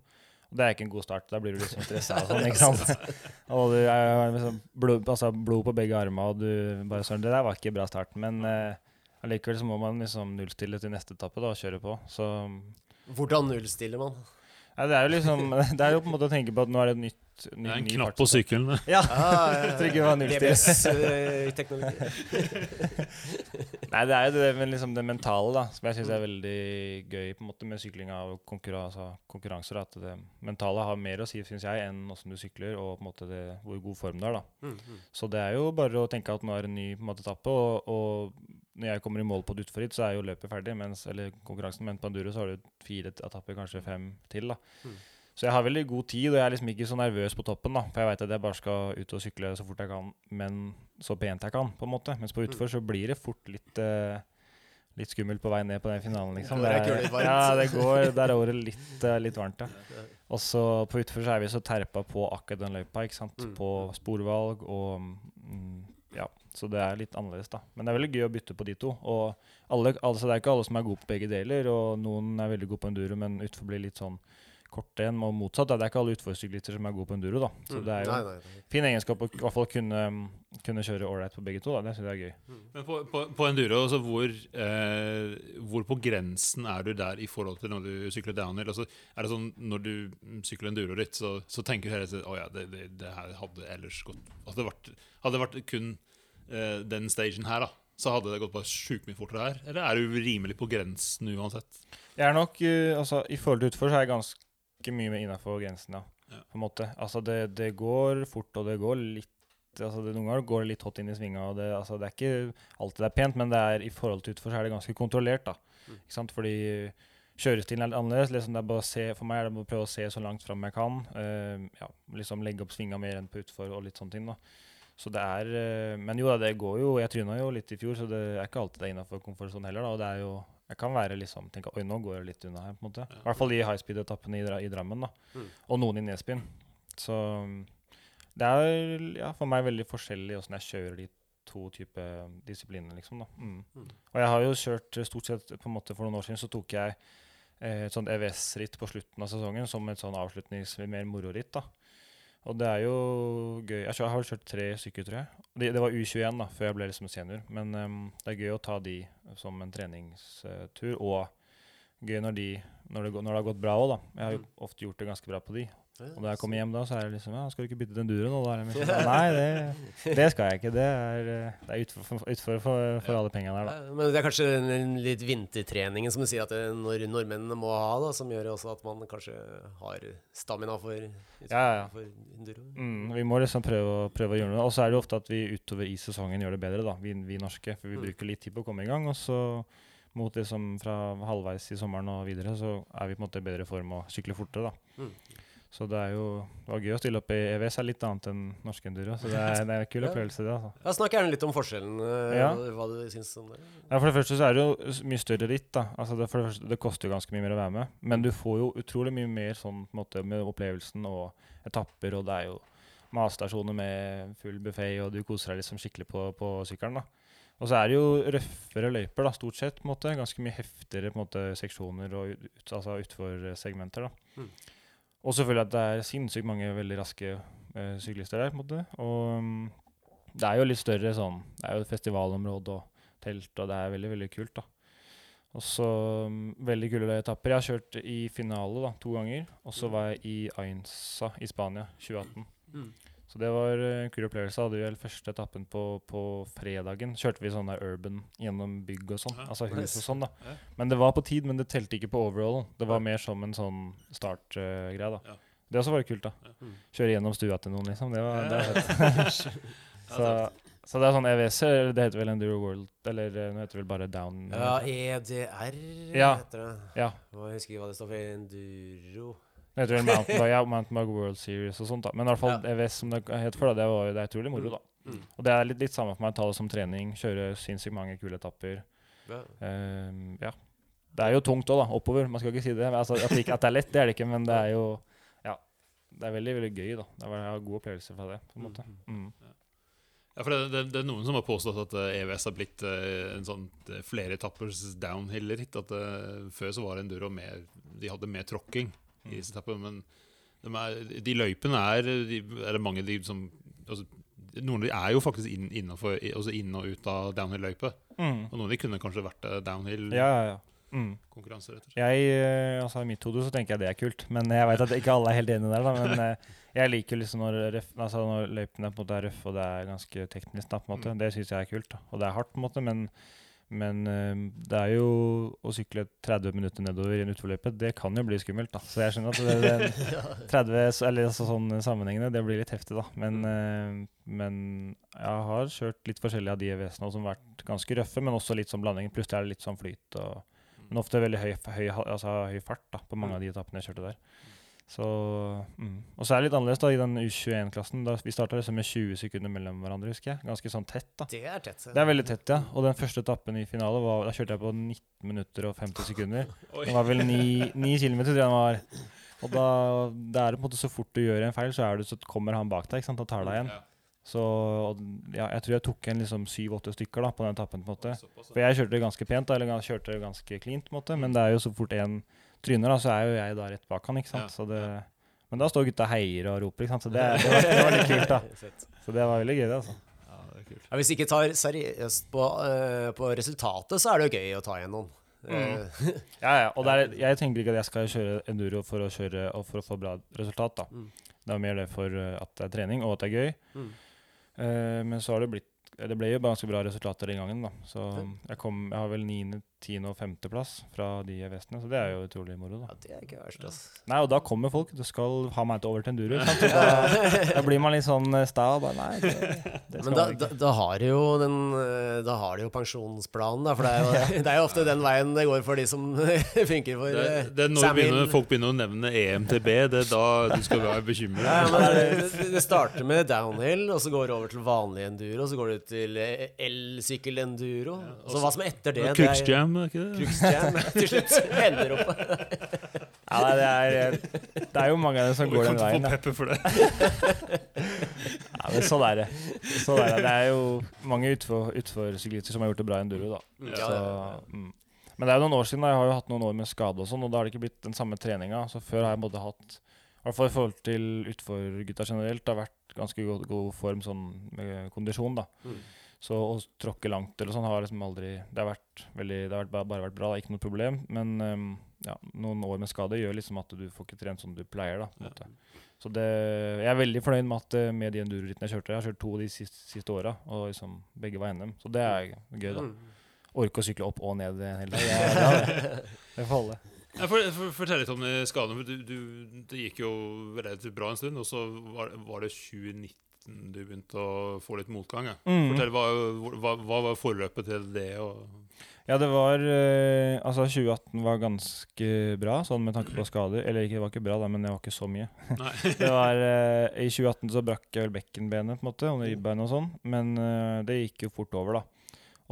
det er ikke en god start. Da blir du liksom stressa og sånn. [LAUGHS] ikke sant? [LAUGHS] Og du er liksom blod, altså, blod på begge armer, og du bare sånn Det der var ikke bra start. Men eh, allikevel så må man liksom nullstille til neste etappe da, og kjøre på. Så Hvordan nullstiller man? Nei, det er jo liksom [LAUGHS] Det er jo på en måte å tenke på at nå er det et nytt, Det er en knapp på sykkelen. Ja. [LAUGHS] Ah, ja, på nullstill. [LAUGHS] DBS-teknologi. Nei, det er jo det, men liksom det mentale da, som jeg syns er veldig gøy på en måte med sykling av konkurra- altså, konkurranser. At det mentale har mer å si, syns jeg, enn åssen du sykler og på en måte det, hvor god form du er. da. Mm, mm. Så det er jo bare å tenke at nå er det en ny på en måte, etappe, og, og når jeg kommer i mål på et utforritt, så er jo løpet ferdig, mens, eller konkurransen, men på enduro så har du fire etapper, kanskje fem til. da. Mm. Så jeg har veldig god tid, og jeg er liksom ikke så nervøs på toppen. da, For jeg veit at jeg bare skal ut og sykle så fort jeg kan, men så pent jeg kan. på en måte. Mens på utfor så blir det fort litt eh, litt skummelt på vei ned på den finalen. liksom. Det er-? Ja, det går, der er året litt, eh, litt varmt, ja. Og så på utfor så er vi så terpa på akkurat den løypa, ikke sant. Mm. På sporvalg og mm, Ja, så det er litt annerledes, da. Men det er veldig gøy å bytte på de to. Og alle, altså det er ikke alle som er gode på begge deler, og noen er veldig gode på enduro, men utfor blir litt sånn korte en, og motsatt. Da. Det er ikke alle utforsyklister som er gode på enduro, da. Så Mm. det er jo Nei, nei, nei. fin egenskap å i hvert fall kunne, kunne kjøre ålreit på begge to. da. Det syns jeg er gøy. Men på, på, på enduro, altså hvor, eh, hvor på grensen er du der i forhold til når du sykler downhill? Altså, er det sånn Når du mm, sykler enduro-ritt, så, så tenker du hele tiden å ja, det, det, det her hadde ellers gått Hadde det vært, hadde det vært kun eh, den stagen her, da, så hadde det gått bare sjukt mye fortere her? Eller er du rimelig på grensen uansett? Jeg er nok, eh, altså I forhold til utfor så er jeg ganske mye med innafor grensen, ja. Ja. På en måte. Altså det, det går fort, og det går litt altså det, Noen ganger går det litt hot inn i svinga. og det, altså det er ikke alltid det er pent, men det er, i forhold til utfor så er det ganske kontrollert. da. Mm. Ikke sant? Fordi kjørestilen er litt annerledes. Liksom det er bare å se, for meg er det bare å prøve å se så langt fram jeg kan. Uh, ja, liksom Legge opp svinga mer enn på utfor og litt sånne ting. da. Så det er, uh, Men jo da, det går jo Jeg tryna jo litt i fjor, så det er ikke alltid det er innafor komfortsonen heller. da, og det er jo jeg kan være liksom, tenke oi, nå går det litt unna her. på en måte. I hvert fall de high speed-etappene i, i Drammen. da. Mm. Og noen i nedspinn. Så det er ja, for meg veldig forskjellig åssen jeg kjører de to type disipliner. liksom da. Mm. Mm. Og jeg har jo kjørt stort sett på en måte For noen år siden så tok jeg eh, et sånt EVS-ritt på slutten av sesongen som et sånn avslutnings mer mororitt. da. Og det er jo gøy. Jeg, har vel kjørt tre stykker, tror jeg. Det, det var U21 da, før jeg ble liksom senior. Men um, det er gøy å ta de som en treningstur. Og gøy når, de, når, det, når det har gått bra òg, da. Jeg har jo ofte gjort det ganske bra på de. Og da jeg kommer hjem da, så er det liksom ja, 'Skal du ikke bytte den duren?' nå?' Da er det sånn, [LAUGHS] Nei, det, det skal jeg ikke. Det er, eh, det er utfor, for, utfor for, for alle pengene her, da. Men det er kanskje den- litt vintertreningen som du sier at det, når nordmennene må ha, da, som gjør også at man kanskje har stamina for, liksom, ja, ja. for enduro. Mm, vi må liksom prøve, å- prøve å gjøre noe. Og så er det jo ofte at vi utover i sesongen gjør det bedre, da, vi, vi norske. For vi Mm. bruker litt tid på å komme i gang. Og så mot liksom fra halvveis i sommeren og videre, så er vi på en måte i bedre form og sykler fortere, da. Mm. Så det er jo det var gøy å stille opp i EVS. er litt annet enn norsk enduro. Så det er, det er en kul [LAUGHS] opplevelse, det. altså. Ja, Snakk gjerne litt om forskjellen, eh, Ja. hva, du syns om det. Ja, For det første så er det jo mye større ritt. da. Altså det, for det, første, det koster jo ganske mye mer å være med. Men du får jo utrolig mye mer sånn på en måte med opplevelsen og etapper, og det er jo matstasjoner med full buffé, og du koser deg liksom skikkelig på, på sykkelen. da. Og så er det jo røffere løyper, da, stort sett. på en måte. Ganske mye heftigere på en måte, seksjoner og ut, altså utfor-segmenter. Mm. Og selvfølgelig at det er sinnssykt mange veldig raske uh, syklister der. på en måte. Og um, det er jo litt større sånn Det er jo et festivalområde og telt, og det er veldig, veldig kult, da. Og så um, veldig kule etapper. Jeg har kjørt i finale da, to ganger. Og så var jeg i Ainsa i Spania 2018. Mm. Så det var eh, en kul opplevelse. Hadde vi vel første etappen på, på fredagen. Kjørte vi sånn der urban gjennom bygg og sånn. Ja, altså hus nice. og sånn, da. Ja. Men det var på tid, men det telte ikke på overall. Det var mer som en sånn startgreie, da. Ja. Det også var kult, da. Mm. Kjøre gjennom stua til noen, liksom. Det var, det var [LAUGHS] Så, Så det er sånn EWC, eller det heter vel Enduro World Eller eh, nå heter det vel bare Down. Ja, EDR Ja. heter det. Ja. Jeg husker ikke hva det står for. Enduro Det tror Mountain Bike, ja, Mountain Bike World Series og sånt. da Men i hvert fall Ja. EVS, som det het før, da, det, var, jo- det er utrolig moro, da. Mm. Og det er litt, litt samme for meg. å Ta det som trening, kjøre sinnssykt mange kule etapper. Ja. Ehm, ja. Det er jo tungt òg, da. Oppover. Man skal ikke si det. Altså, at, det ikke, at det er lett, det er det ikke, men det er jo Ja. Det er veldig, veldig gøy, da. Det var, jeg har god opplevelse fra det. på en måte. Mm. Ja, for det, det, det er noen som har påstått at eh, EVS har blitt eh, en sånn flere etappers downhill-ritt. At eh, Før så var Enduro mer De hadde mer tråkking i disse etappene. Men de, er, de løypene er de, Er det mange de som altså, Noen av de er jo faktisk inn, innenfor, også altså inn og ut av downhill-løype. Mm. Og noen av de kunne kanskje vært eh, downhill-konkurranse, Ja, ja, ja. Mm. rett og slett. Jeg, eh, altså I mitt hode så tenker jeg det er kult, men jeg vet at ikke alle er helt enige der. da, Men eh, jeg liker liksom når, ref, altså når løypene på en måte er røffe og det er ganske teknisk. da, på en måte. Mm. Det syns jeg er kult. da, Og det er hardt, på en måte, men, men eh, det er jo å sykle 30 minutter nedover i en utforløype, det kan jo bli skummelt. da, Så jeg skjønner at det, det [LAUGHS] 30, eller altså sånn sammenhengende, det blir litt heftig, da. Men, eh, men jeg har kjørt litt forskjellige av de EVS-ene som har vært ganske røffe, men også litt sånn blanding. Plutselig er det litt sånn flyt. og men ofte veldig høy, høy, altså, høy fart da, på mange av de etappene jeg kjørte der. Så, mm. Og så er det litt annerledes da, i den U21-klassen. da Vi starta liksom med 20 sekunder mellom hverandre, husker jeg. Ganske sånn tett. da. Det er tett. Det er veldig tett, ja. Og den første etappen i finale, var, da kjørte jeg på 19 minutter og 50 sekunder. [LAUGHS] Det var vel 9, 9 km, tror jeg den var. Og da det er det på en måte så fort du gjør en feil, så, du, så kommer han bak deg ikke sant, og tar deg igjen. Så ja, jeg tror jeg tok en liksom syv-åtte stykker da, på den etappen. på en måte. For jeg kjørte ganske pent, da, eller kjørte kjørte ganske cleant, på en måte, men det er jo så fort én tryner, da, så er jo jeg da rett bak han. ikke sant? Ja, Så det, ja. men da står gutta heier og roper, ikke sant? så det, det, var, det var litt kult. da. [LAUGHS] Så det var veldig gøy, det. altså. Ja, det er kult. Ja, hvis ikke tar seriøst på, uh, på resultatet, så er det jo gøy å ta igjen noen. Mm. Eh, [LAUGHS] Ja, ja, og det er, Jeg tenker ikke at jeg skal kjøre enduro for å kjøre og for å få bra resultat. da. Mm. Det er mer det for eh, at det er trening, og at det er gøy. mm. Uh, men så har det blitt Det ble jo ganske bra resultater den gangen, da. Så jeg, kom, jeg har vel 9., 10. og 5. plass fra de vestene, så det er jo utrolig moro, da. Ja, det er ikke verst, ass. Nei, og da kommer folk. Du skal ha meg til over til enduro. sant? Da, da blir man litt sånn eh, sta og bare Nei, det, det skal Men da, man da, ikke. da har de jo den eh, Da har de jo pensjonsplanen, da. For det er jo, [LAUGHS] [LAUGHS] det er jo ofte den veien det går for de som [LAUGHS] funker for Det, eh, det er når Sam begynner, folk begynner å nevne EMTB, det er da du skal være bekymret. Ja, men det, det, starter med downhill, og så går det over til vanlig enduro, og så går det til eh, elsykkel-enduro. Og så hva som er etter det, det er Cruxjam, er ikke det? Cruxjam [LAUGHS] til slutt ender opp Ja, nei, det, er, det er jo mange av dem som går den den Du kan veien. få pepper for det. Ja, men sånn er det. Så der, det. det er jo mange utfor- utforsyklister som har gjort det bra i enduro, da. Ja, Så, ja, ja. mm. Men det er jo noen år siden. da. Jeg har jo hatt noen år med skade og sånn, og da har det ikke blitt den samme treninga. Så før har jeg både hatt, i hvert fall i forhold til utforgutta generelt, det har vært ganske god, god form sånn med kondisjon, da. Mm. Så å tråkke langt eller sånn har liksom aldri Det har vært veldig Det har vært, bare, vært bra, det ikke noe problem. Men um, ja, noen år med skade gjør liksom at du får ikke trent som du pleier, da. Ja. Så det, jeg er veldig fornøyd med at eh, med de endurorittene jeg kjørte. Jeg har kjørt to de siste, siste åra, og liksom begge var NM. Så det er gøy, da. Mm. Orke å sykle opp og ned en hel dag. Det får holde. For, for, fortell litt om skadene. Du, du, det gikk jo relativt bra en stund, og så var, var det 2019 du begynte å få litt motgang. Ja. Mm. Fortell, hva, hva, hva var forløpet til det? Og, Ja, det var eh, Altså, 2018 var ganske bra, sånn med tanke på skader. Eller ikke, det var ikke bra, da, men det var ikke så mye. [LAUGHS] [LAUGHS] Det var, eh, I 2018 så brakk jeg vel bekkenbenet, på en måte, og ribbeinet og sånn. Men eh, det gikk jo fort over, da.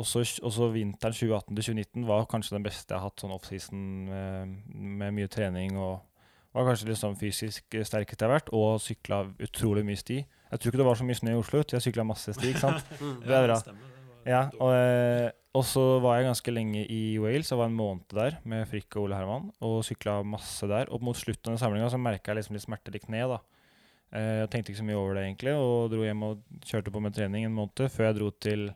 Og så vinteren 2018 til 2019 var kanskje den beste jeg har hatt sånn offseason med, med mye trening. og var kanskje litt sånn fysisk sterkest jeg har vært, og sykla utrolig mye sti. Jeg tror ikke det var så mye snø i Oslo, jeg sykla masse sti. ikke sant? [LAUGHS] Mm. Det er bra. Ja, og, eh, og så var jeg ganske lenge i Wales. Jeg var en måned der med Frikk og Ole Herman og sykla masse der. Og mot slutten av samlinga så merka jeg liksom litt smerter i kne. da. Eh, Jeg tenkte ikke så mye over det, egentlig, og dro hjem og kjørte på med trening en måned før jeg dro til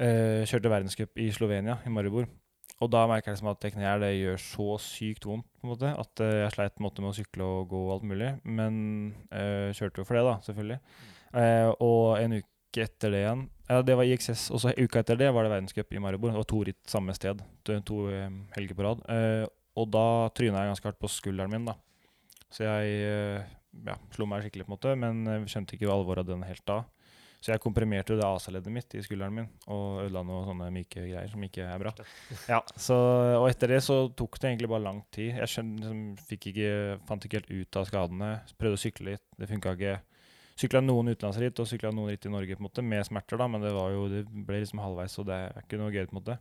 Uh, Kjørte verdenscup i Slovenia, i Maribor. Og da merka jeg liksom at det kneet det gjør så sykt vondt på en måte, at eh, jeg sleit på en måte med å sykle og gå og alt mulig. Men eh, kjørte jo for det, da, selvfølgelig. Eh, og en uke etter det igjen ja, Det var IXS. Og så uka etter det var det verdenscup i Maribor. Det var to ritt samme sted. To, to eh, helger på rad. Eh, og da tryna jeg ganske hardt på skulderen min, da. Så jeg ja, slo meg skikkelig, på en måte, men skjønte ikke alvoret av den helt da. Så jeg komprimerte det ASA-leddet mitt i skulderen min og ødela noen sånne myke greier som ikke er bra. Ja, så, og etter det så tok det egentlig bare lang tid. Jeg skjønner, liksom, ikke, fant ikke helt ut av skadene. Prøvde å sykle litt, det funka ikke. Sykla noen utenlandsritt og sykla noen ritt i Norge på en måte, med smerter, da, men det, jo, det ble liksom halvveis, så det er ikke noe gøy. på en måte.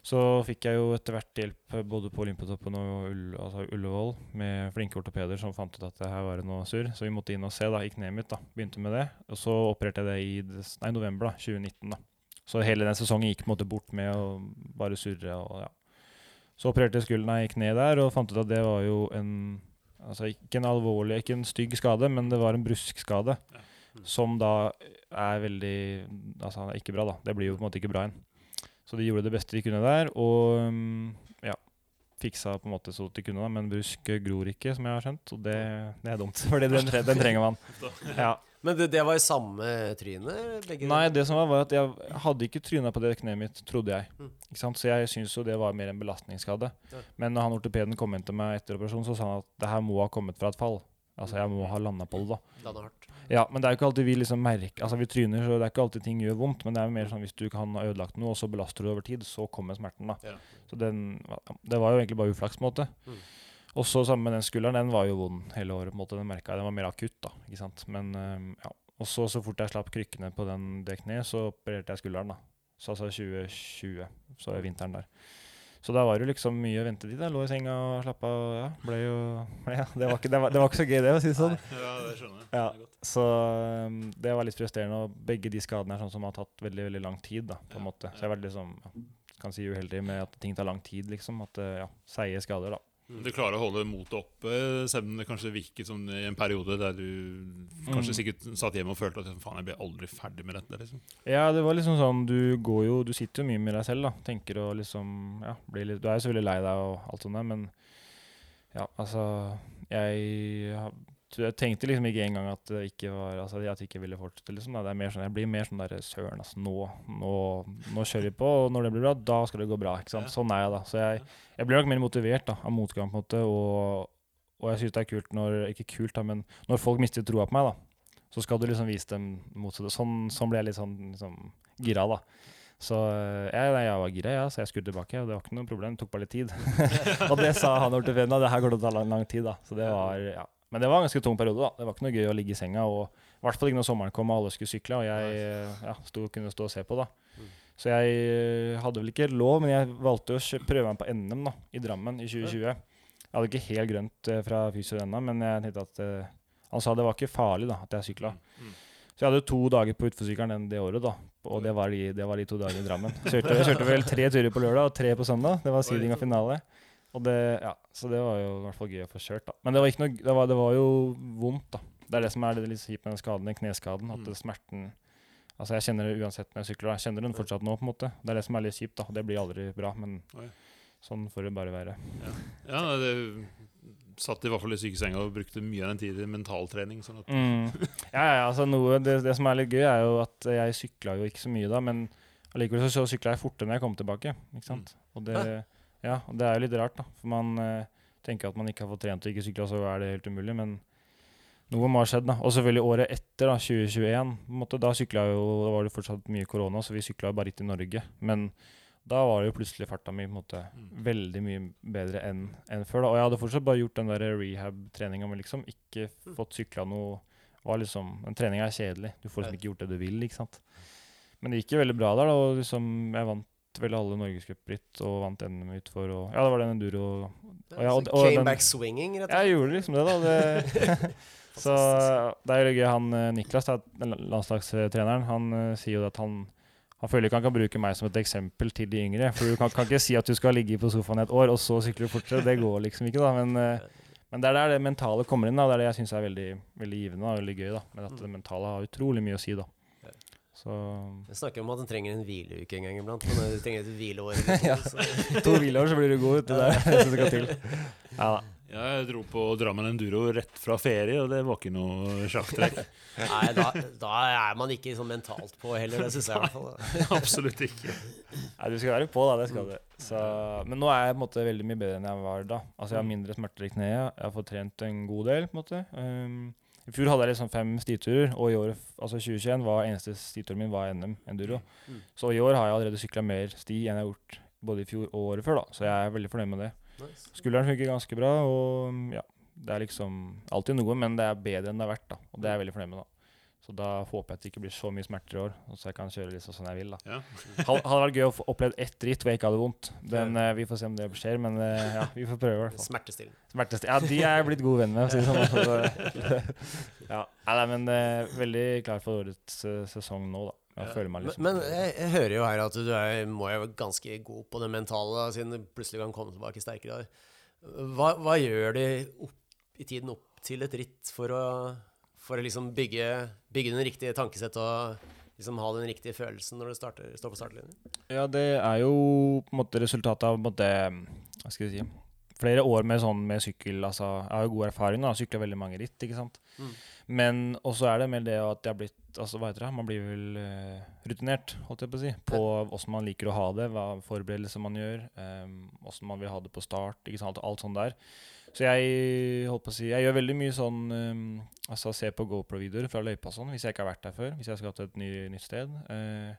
Så fikk jeg jo etter hvert hjelp eh, både på Olympiatoppen og Ull, altså Ullevål med flinke ortopeder som fant ut at det her var noe surr. Så vi måtte inn og se. da, Gikk kneet mitt. da, Begynte med det. Og så opererte jeg det i nei, november da, 2019. da. Så hele den sesongen gikk på en måte bort med å bare surre. og ja. Så opererte jeg skulderen i kneet der og fant ut at det var jo en altså Ikke en alvorlig, ikke en stygg skade, men det var en bruskskade. Ja. Som da er veldig Altså ikke bra, da. Det blir jo på en måte ikke bra igjen. Så de gjorde det beste de kunne der, og um, ja, fiksa på en måte så de kunne. da, Men brusk gror ikke, som jeg har skjønt, og det, det er dumt. For [LAUGHS] den, den trenger man. Ja. Men det, det var i samme tryne? Nei, det som var, var at jeg hadde ikke tryna på det kneet mitt, trodde jeg. Mm. Ikke sant? Så jeg syns jo det var mer en belastningsskade. Ja. Men når han ortopeden kom inn til meg etter operasjonen, så sa han at det her må ha kommet fra et fall. Altså jeg må ha landa på det, da. Ja, men det er jo ikke alltid vi liksom merker Altså vi tryner, så det er ikke alltid ting gjør vondt. Men det er jo mer sånn hvis du kan ha ødelagt noe, og så belaster du over tid, så kommer smerten, da. Ja. Så den Det var jo egentlig bare uflaks, på en måte. Mm. Og så sammen med den skulderen, den var jo vond hele året. på en måte, Den merka jeg. Den var mer akutt, da. ikke sant? Men ja. Og så, så fort jeg slapp krykkene på den det kneet, så opererte jeg skulderen, da. Så altså 2020, så er vinteren der. Så da var det liksom mye ventetid. Jeg lå i senga og slappa av. Ja, ble jo [LAUGHS] ja, det, var ikke, det, var, det var ikke så gøy, det, å si det sånn. Ja, det skjønner jeg. Ja. Så um, det var litt frustrerende. Og begge de skadene er sånn som har tatt veldig veldig lang tid. da, på en måte. Så jeg har vært liksom, kan si uheldig med at ting tar lang tid. liksom, At uh, ja, seige skader. da. Du klarer å holde motet oppe, selv om det kanskje virket som i en periode der du kanskje Mm. sikkert satt hjemme og følte at faen, jeg ble aldri ferdig med dette. liksom. Ja, det var liksom sånn, du går jo, du sitter jo mye med deg selv, da. Tenker og liksom, ja, blir litt, Du er jo selvfølgelig lei deg og alt sånt der, men ja, altså Jeg, jeg tenkte liksom ikke engang at det ikke var, altså at jeg ikke ville fortsette. liksom. Det er mer sånn, Jeg blir mer sånn der søren, altså. Nå, nå, nå kjører vi på, og når det blir bra, da skal det gå bra. ikke sant? Sånn er jeg, da. Så jeg, jeg blir nok mer motivert da, av motgang, på en måte, og, og jeg syns det er kult når Ikke kult, da, men når folk mister troa på meg, da så skal du liksom vise dem motsatte. Sånn, sånn ble jeg litt sånn liksom, gira, da. Så eh, jeg, jeg var gira, ja, så jeg skulle tilbake. Og det var ikke noe problem, det tok bare litt tid. [LAUGHS] og det sa han ortopeden, det her går til å ta lang, lang tid. da. Så det var, ja. Men det var en ganske tung periode. da. Det var ikke noe gøy å ligge i senga. og I hvert fall ikke når sommeren kom og alle skulle sykle, og jeg ja, sto, kunne stå og se på. da. Mm. Så jeg eh, hadde vel ikke lov, men jeg valgte å prøve meg på NM da, i Drammen i 2020. Jeg hadde ikke helt grønt eh, fra fysio ennå, men jeg tenkte at uh, han sa det var ikke farlig da, at jeg sykla. Mm. Så jeg hadde to dager på utforsykkelen det året, da. Og det var de, det var de to dagene i Drammen. Kjørte, jeg kjørte vel tre turer på lørdag og tre på søndag. Det var seeding og finale. Og det, ja, så det var jo i hvert fall gøy å få kjørt, da. Men det var, noe, det var, det var jo vondt, da. Det er det som er det litt kjipt med den skaden, den kneskaden. At Mm. smerten Altså, jeg kjenner det uansett når jeg sykler. Jeg kjenner den fortsatt nå, på en måte. Det er det som er litt kjipt, da. Det blir aldri bra, men Oi. sånn får det bare være. Ja, det satt i hvert fall i sykesenga og brukte mye av den tiden i mentaltrening. sånn Mm. [LAUGHS] Ja, ja, altså noe, det, det som er litt gøy, er jo at jeg sykla jo ikke så mye da, men allikevel så, så sykla jeg fortere når jeg kom tilbake. ikke sant? Og det, ja, og det er jo litt rart, da. For man eh, tenker at man ikke har fått trent og ikke sykla, så er det helt umulig. Men noe må ha skjedd, da. Og selvfølgelig året etter, da, 2021, på en måte, da sykla jo Da var det fortsatt mye korona, så vi sykla bare litt i Norge. Men da var det jo plutselig farta mi på en måte Mm. veldig mye bedre enn enn før. da. Og jeg hadde fortsatt bare gjort den der rehab-treninga, men liksom ikke fått sykla noe var liksom, Den treninga er kjedelig. Du får liksom ikke gjort det du vil. ikke sant? Men det gikk jo veldig bra der. da, og liksom, Jeg vant vel alle norgescupritt og vant NM utfor. Og, ja, det var den enduro. Og, ja, og- Så og came den- back swinging, rett og Jeg Ja, gjorde liksom det, da. Det, [LAUGHS] så det er jo gøy. Han eh, Niklas, landslagstreneren, han eh, sier jo at han han føler ikke han kan bruke meg som et eksempel til de yngre. For du kan, kan ikke si at du skal ligge på sofaen i et år, og så sykler du fortere. Det går liksom ikke, da. Men, eh, men det er der det mentale kommer inn. da. Det er det jeg syns er veldig, veldig givende og veldig gøy. da. Men at det mentale har utrolig mye å si, da. Så Jeg snakker om at en trenger en hvileuke en gang iblant. [LAUGHS] Men du trenger et hvileår. Ja. to hvileår, så blir du god. du. Det er det som skal til. Ja da. Jeg dro på Drammen Enduro rett fra ferie, og det var ikke noe sjakktrekk. [LAUGHS] Nei, da, da er man ikke sånn mentalt på heller, det syns jeg i hvert fall. Absolutt ikke. Nei, du skal være på, da. Det skal du. Så, men nå er jeg på en måte veldig mye bedre enn jeg var da. Altså, Jeg har mindre smerter i kneet. Jeg har fått trent en god del. på en måte. Um, I fjor hadde jeg liksom fem stiturer, og i år, altså 2021 var eneste stituren min var NM enduro. Mm. Så i år har jeg allerede sykla mer sti enn jeg har gjort både i fjor og året før, da. Så jeg er veldig fornøyd med det. Nice. Skulderen funker ganske bra, og ja, det er liksom alltid noe, men det er bedre enn det har vært, da. Og det er jeg veldig fornøyd med, da. Så da håper jeg at det ikke blir så mye smerter i år, så jeg kan kjøre litt sånn jeg vil, da. Ja. [LAUGHS] Hadde vært gøy å få opplevd ett ritt hvor jeg ikke hadde vondt. Den, uh, vi får se om det skjer, men uh, ja, vi får prøve i hvert fall. Smertestillende. Smertestil. Ja, de er jeg blitt god venn med. for å Si det sånn. [LAUGHS] Altså, ja. Nei, men uh, veldig klar for årets eh, sesong nå, da. Jeg Ja. føler meg Men, liksom men jeg, jeg hører jo her at du er, må jo være ganske god på det mentale, da, siden du plutselig kan komme tilbake sterkere. Hva, hva gjør de opp, i tiden opp til et ritt for å, for å liksom bygge, bygge den riktige tankesett og liksom ha den riktige følelsen når du starter, står på startlinjen? Ja, det er jo på en måte resultatet av måte, Hva skal jeg si Flere år med sånn med sykkel. altså Jeg har jo god erfaring. da, Sykla veldig mange ritt. ikke sant? Mm. Men også er det mer det at jeg har blitt altså hva heter det, Man blir vel uh, rutinert holdt jeg på å si, på åssen man liker å ha det, hva forberedelser man gjør, åssen man vil ha det på start. ikke sant, Alt sånt der. Så jeg holdt på å si, jeg gjør veldig mye sånn um, altså Se på GoPro-videoer fra løypa sånn, hvis jeg ikke har vært der før. Hvis jeg skal til et ny, nytt sted. Uh,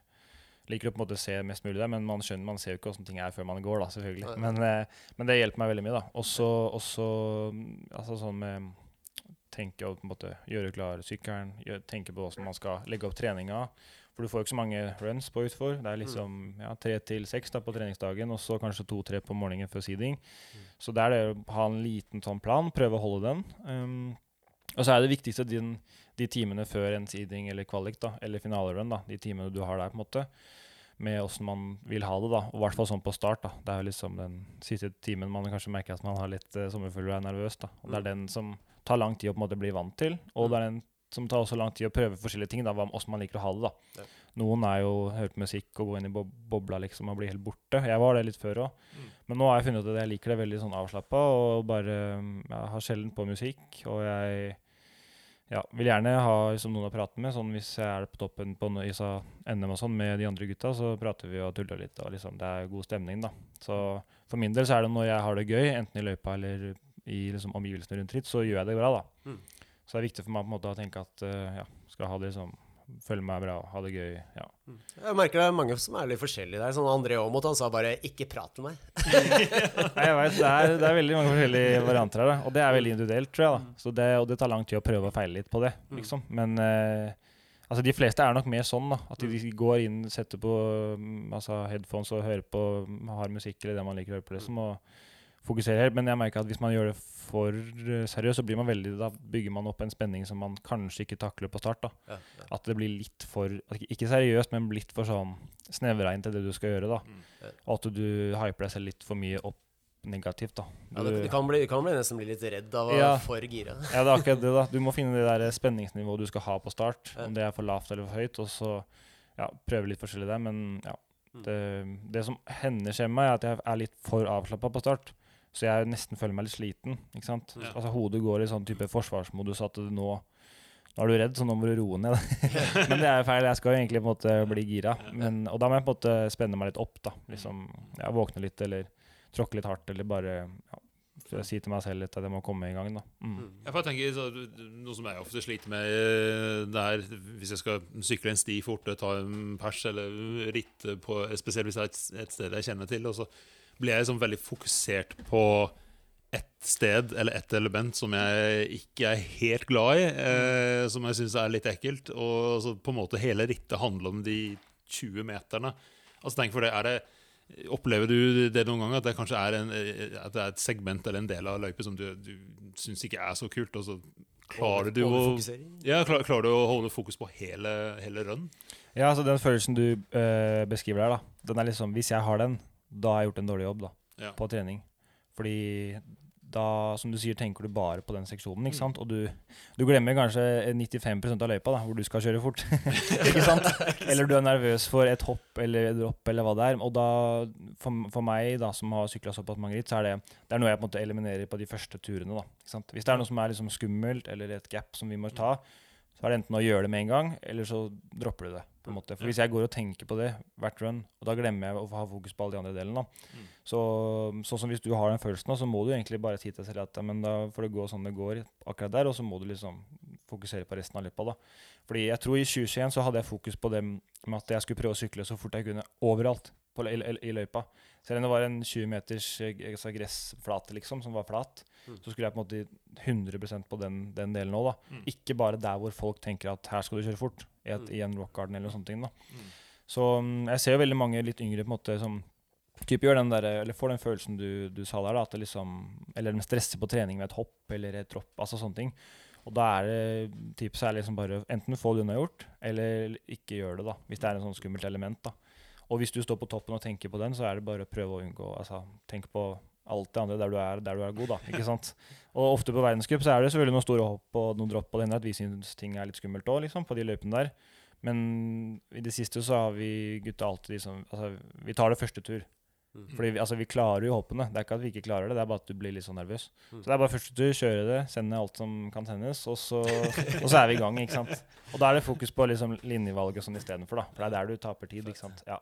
liker å på en måte se mest mulig der, men man skjønner, man ser jo ikke åssen ting er før man går, da, selvfølgelig. Men, uh, men det hjelper meg veldig mye, da. Også, altså sånn med tenke og på en måte gjøre klar sykkelen, gjøre, tenke på hvordan man skal legge opp treninga. For du får jo ikke så mange runs på utfor. Det er liksom ja, tre til seks da, på treningsdagen, og så kanskje to-tre på morgenen før seeding. Så det er det å ha en liten sånn plan, prøve å holde den. Um, og så er det viktigste din, de timene før en seeding eller kvalik, da, eller finalerun, da, de timene du har der, på en måte, med åssen man vil ha det, da. Og i hvert fall sånn på start, da. Det er jo liksom den siste timen man kanskje merker at man har litt uh, sommerfugler og er nervøs, da. Og det er den som tar lang tid å på en måte bli vant til, og det er den som tar også lang tid å prøve forskjellige ting, da, åssen man liker å ha det, da. Ja. Noen er jo hørt på musikk og gå inn i bob bobla liksom og bli helt borte. Jeg var det litt før òg. Mm. Men nå har jeg funnet ut at jeg liker det veldig sånn avslappa og bare Jeg har sjelden på musikk, og jeg ja, vil gjerne ha liksom, noen å prate med. Sånn Hvis jeg er på toppen på no- i NM og sånn med de andre gutta, så prater vi og tuller litt. Og liksom, det er god stemning, da. Så for min del så er det når jeg har det gøy, enten i løypa eller i liksom, omgivelsene rundt ritt, så gjør jeg det bra, da. Mm. Så det er viktig for meg på en måte å tenke at eh, ja, skal ha det liksom Føle meg bra, ha det gøy. ja. Jeg merker det er mange som er litt forskjellige der. Sånn André Aamodt, han sa bare 'ikke prat med meg'. [LAUGHS] Nei, jeg vet, det, er, det er veldig mange forskjellige varianter her, da. og det er veldig individuelt, tror jeg. da. Så det, og det tar lang tid å prøve og feile litt på det, liksom. Men eh, altså, de fleste er nok mer sånn, da. At de går inn, setter på mm, altså, headphones og hører på har musikk eller det man liker å høre på, liksom, og fokuserer helt. Men jeg merker at hvis man gjør det for eh, seriøst, så blir man veldig, da bygger man opp en spenning som man kanskje ikke takler på start. da. Ja, ja. At det blir litt for Ikke seriøst, men litt for sånn snevreint til det du skal gjøre. da. Mm. Og at du hyper deg selv litt for mye opp negativt. da. Ja, det, Du- kan bli, det kan bli nesten bli litt redd av å Ja. være for gira. Ja, det er akkurat det, da. Du må finne det der spenningsnivået du skal ha på start. Ja. Om det er for lavt eller for høyt. Og så ja, prøve litt forskjellig der. Men ja. Mm. Det, det som hender skjer med meg, er at jeg er litt for avslappa på start. Så jeg nesten føler meg litt sliten. ikke sant? Ja. Altså Hodet går i sånn type forsvarsmodus at du nå nå er du redd, så nå må du roe ned. [LAUGHS] Men det er jo feil. Jeg skal jo egentlig på en måte bli gira. Men, og da må jeg på en måte spenne meg litt opp. da. Liksom, ja, Våkne litt, eller tråkke litt hardt, eller bare ja, si til meg selv litt at jeg må komme i gang. da. Mm. Mm. Jeg tenker, så, Noe som jeg ofte sliter med, eh, det er hvis jeg skal sykle en sti forte, ta en pers eller ritte på Spesielt hvis det er et, et sted jeg kjenner til. Og så blir jeg liksom veldig fokusert på ett sted eller ett element som jeg ikke er helt glad i, eh, som jeg syns er litt ekkelt. Og så på en måte hele rittet handler om de 20 meterne. Altså tenk for det, er det Opplever du det noen ganger, at det kanskje er, en, at det er et segment eller en del av løypa som du, du syns ikke er så kult, og så klarer du å ja, klar, klarer du å holde fokus på hele, hele run? Ja, altså Den følelsen du eh, beskriver der, da, den er liksom Hvis jeg har den, da har jeg gjort en dårlig jobb da, Ja. på trening. Fordi da, som du sier, tenker du bare på den seksjonen, ikke sant? Og du, du glemmer kanskje 95 av løypa, da, hvor du skal kjøre fort. [LAUGHS] ikke sant? [LAUGHS] Eller du er nervøs for et hopp eller et dropp eller hva det er. Og da, for, for meg da, som har sykla såpass mange ritt, så er det, det er noe jeg på en måte eliminerer på de første turene. da, ikke sant? Hvis det er noe som er liksom skummelt, eller et gap som vi må ta, så er det enten å gjøre det med en gang, eller så dropper du det. På en måte. For Hvis jeg går og tenker på det hvert run, og da glemmer jeg å ha fokus på alle de andre delene. Mm. Så, sånn som hvis du har den følelsen, da, så må du egentlig bare si til deg selv at ja, men da får det gå sånn det går akkurat der, og så må du liksom fokusere på resten av løpet. da. Fordi jeg tror i 2021 så hadde jeg fokus på det med at jeg skulle prøve å sykle så fort jeg kunne overalt på, i, i, i løypa. Selv om det var en 20 meters eh, altså gressflate liksom, som var flat, Mm. så skulle jeg på en måte 100% på den, den delen òg. Mm. Ikke bare der hvor folk tenker at her skal du kjøre fort, i, et, Mm. i en rock garden eller noe sånt. Da. Mm. Så mm, jeg ser jo veldig mange litt yngre på en måte som typ gjør den der, eller får den følelsen du, du sa der, da, at det liksom, eller de stresser på trening med et hopp eller et dropp, altså sånne ting. Og da er det typ, så er liksom bare enten få det unnagjort, eller ikke gjør det, da, hvis det er en sånn skummelt element. da. Og hvis du står på toppen og tenker på den, så er det bare å prøve å unngå altså, Tenk på alt det andre der du er, der du er god, da. ikke sant? Og ofte på verdenscup så er det selvfølgelig noen store hopp og noen dropp, og det hender at vi syns ting er litt skummelt òg, liksom, på de løypene der. Men i det siste så har vi gutta alltid liksom Altså, vi tar det første tur. Mm. Fordi vi, altså, vi klarer jo hoppene. Det er ikke at vi ikke klarer det, det er bare at du blir litt sånn nervøs. Mm. Så det er bare første tur, kjøre det, sende alt som kan sendes, og så, og så er vi i gang. ikke sant? Og da er det fokus på liksom linjevalg og sånn istedenfor, da. For det er der du taper tid. ikke sant? Ja.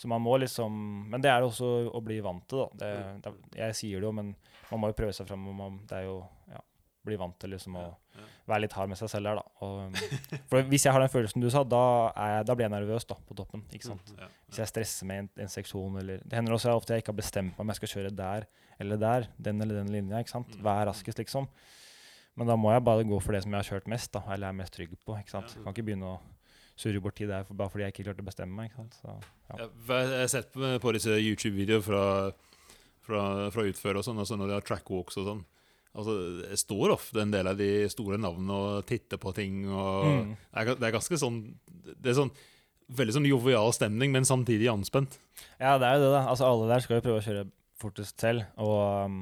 Så man må liksom Men det er det også å bli vant til, da. Det, det, jeg sier det jo, men man må jo prøve seg fram. man- Det er jo ja, bli vant til liksom å være litt hard med seg selv der, da. Og, [LAUGHS] for hvis jeg har den følelsen du sa, da, jeg, da blir jeg nervøs da, på toppen. ikke sant? Ja. Hvis jeg stresser med en, en seksjon, eller Det hender også ofte jeg ikke har bestemt meg om jeg skal kjøre der eller der. Den eller den linja. ikke sant? Vær Hva er raskest, liksom? Men da må jeg bare gå for det som jeg har kjørt mest, da, eller er mest trygg på. ikke sant? Jeg Kan ikke begynne å surre bort tid der for, bare fordi jeg ikke klarte å bestemme meg. Så, ja. Jeg har sett på, på disse YouTube-videoer fra, fra, fra utfører og sånn, altså når de har trackwalks og sånn. Altså, Det står ofte en del av de store navnene og titter på ting. og Mm. det, er, det er ganske sånn Det er sånn veldig sånn jovial stemning, men samtidig anspent. Ja, det er jo det, da. Altså, alle der skal jo prøve å kjøre fortest selv. Og um,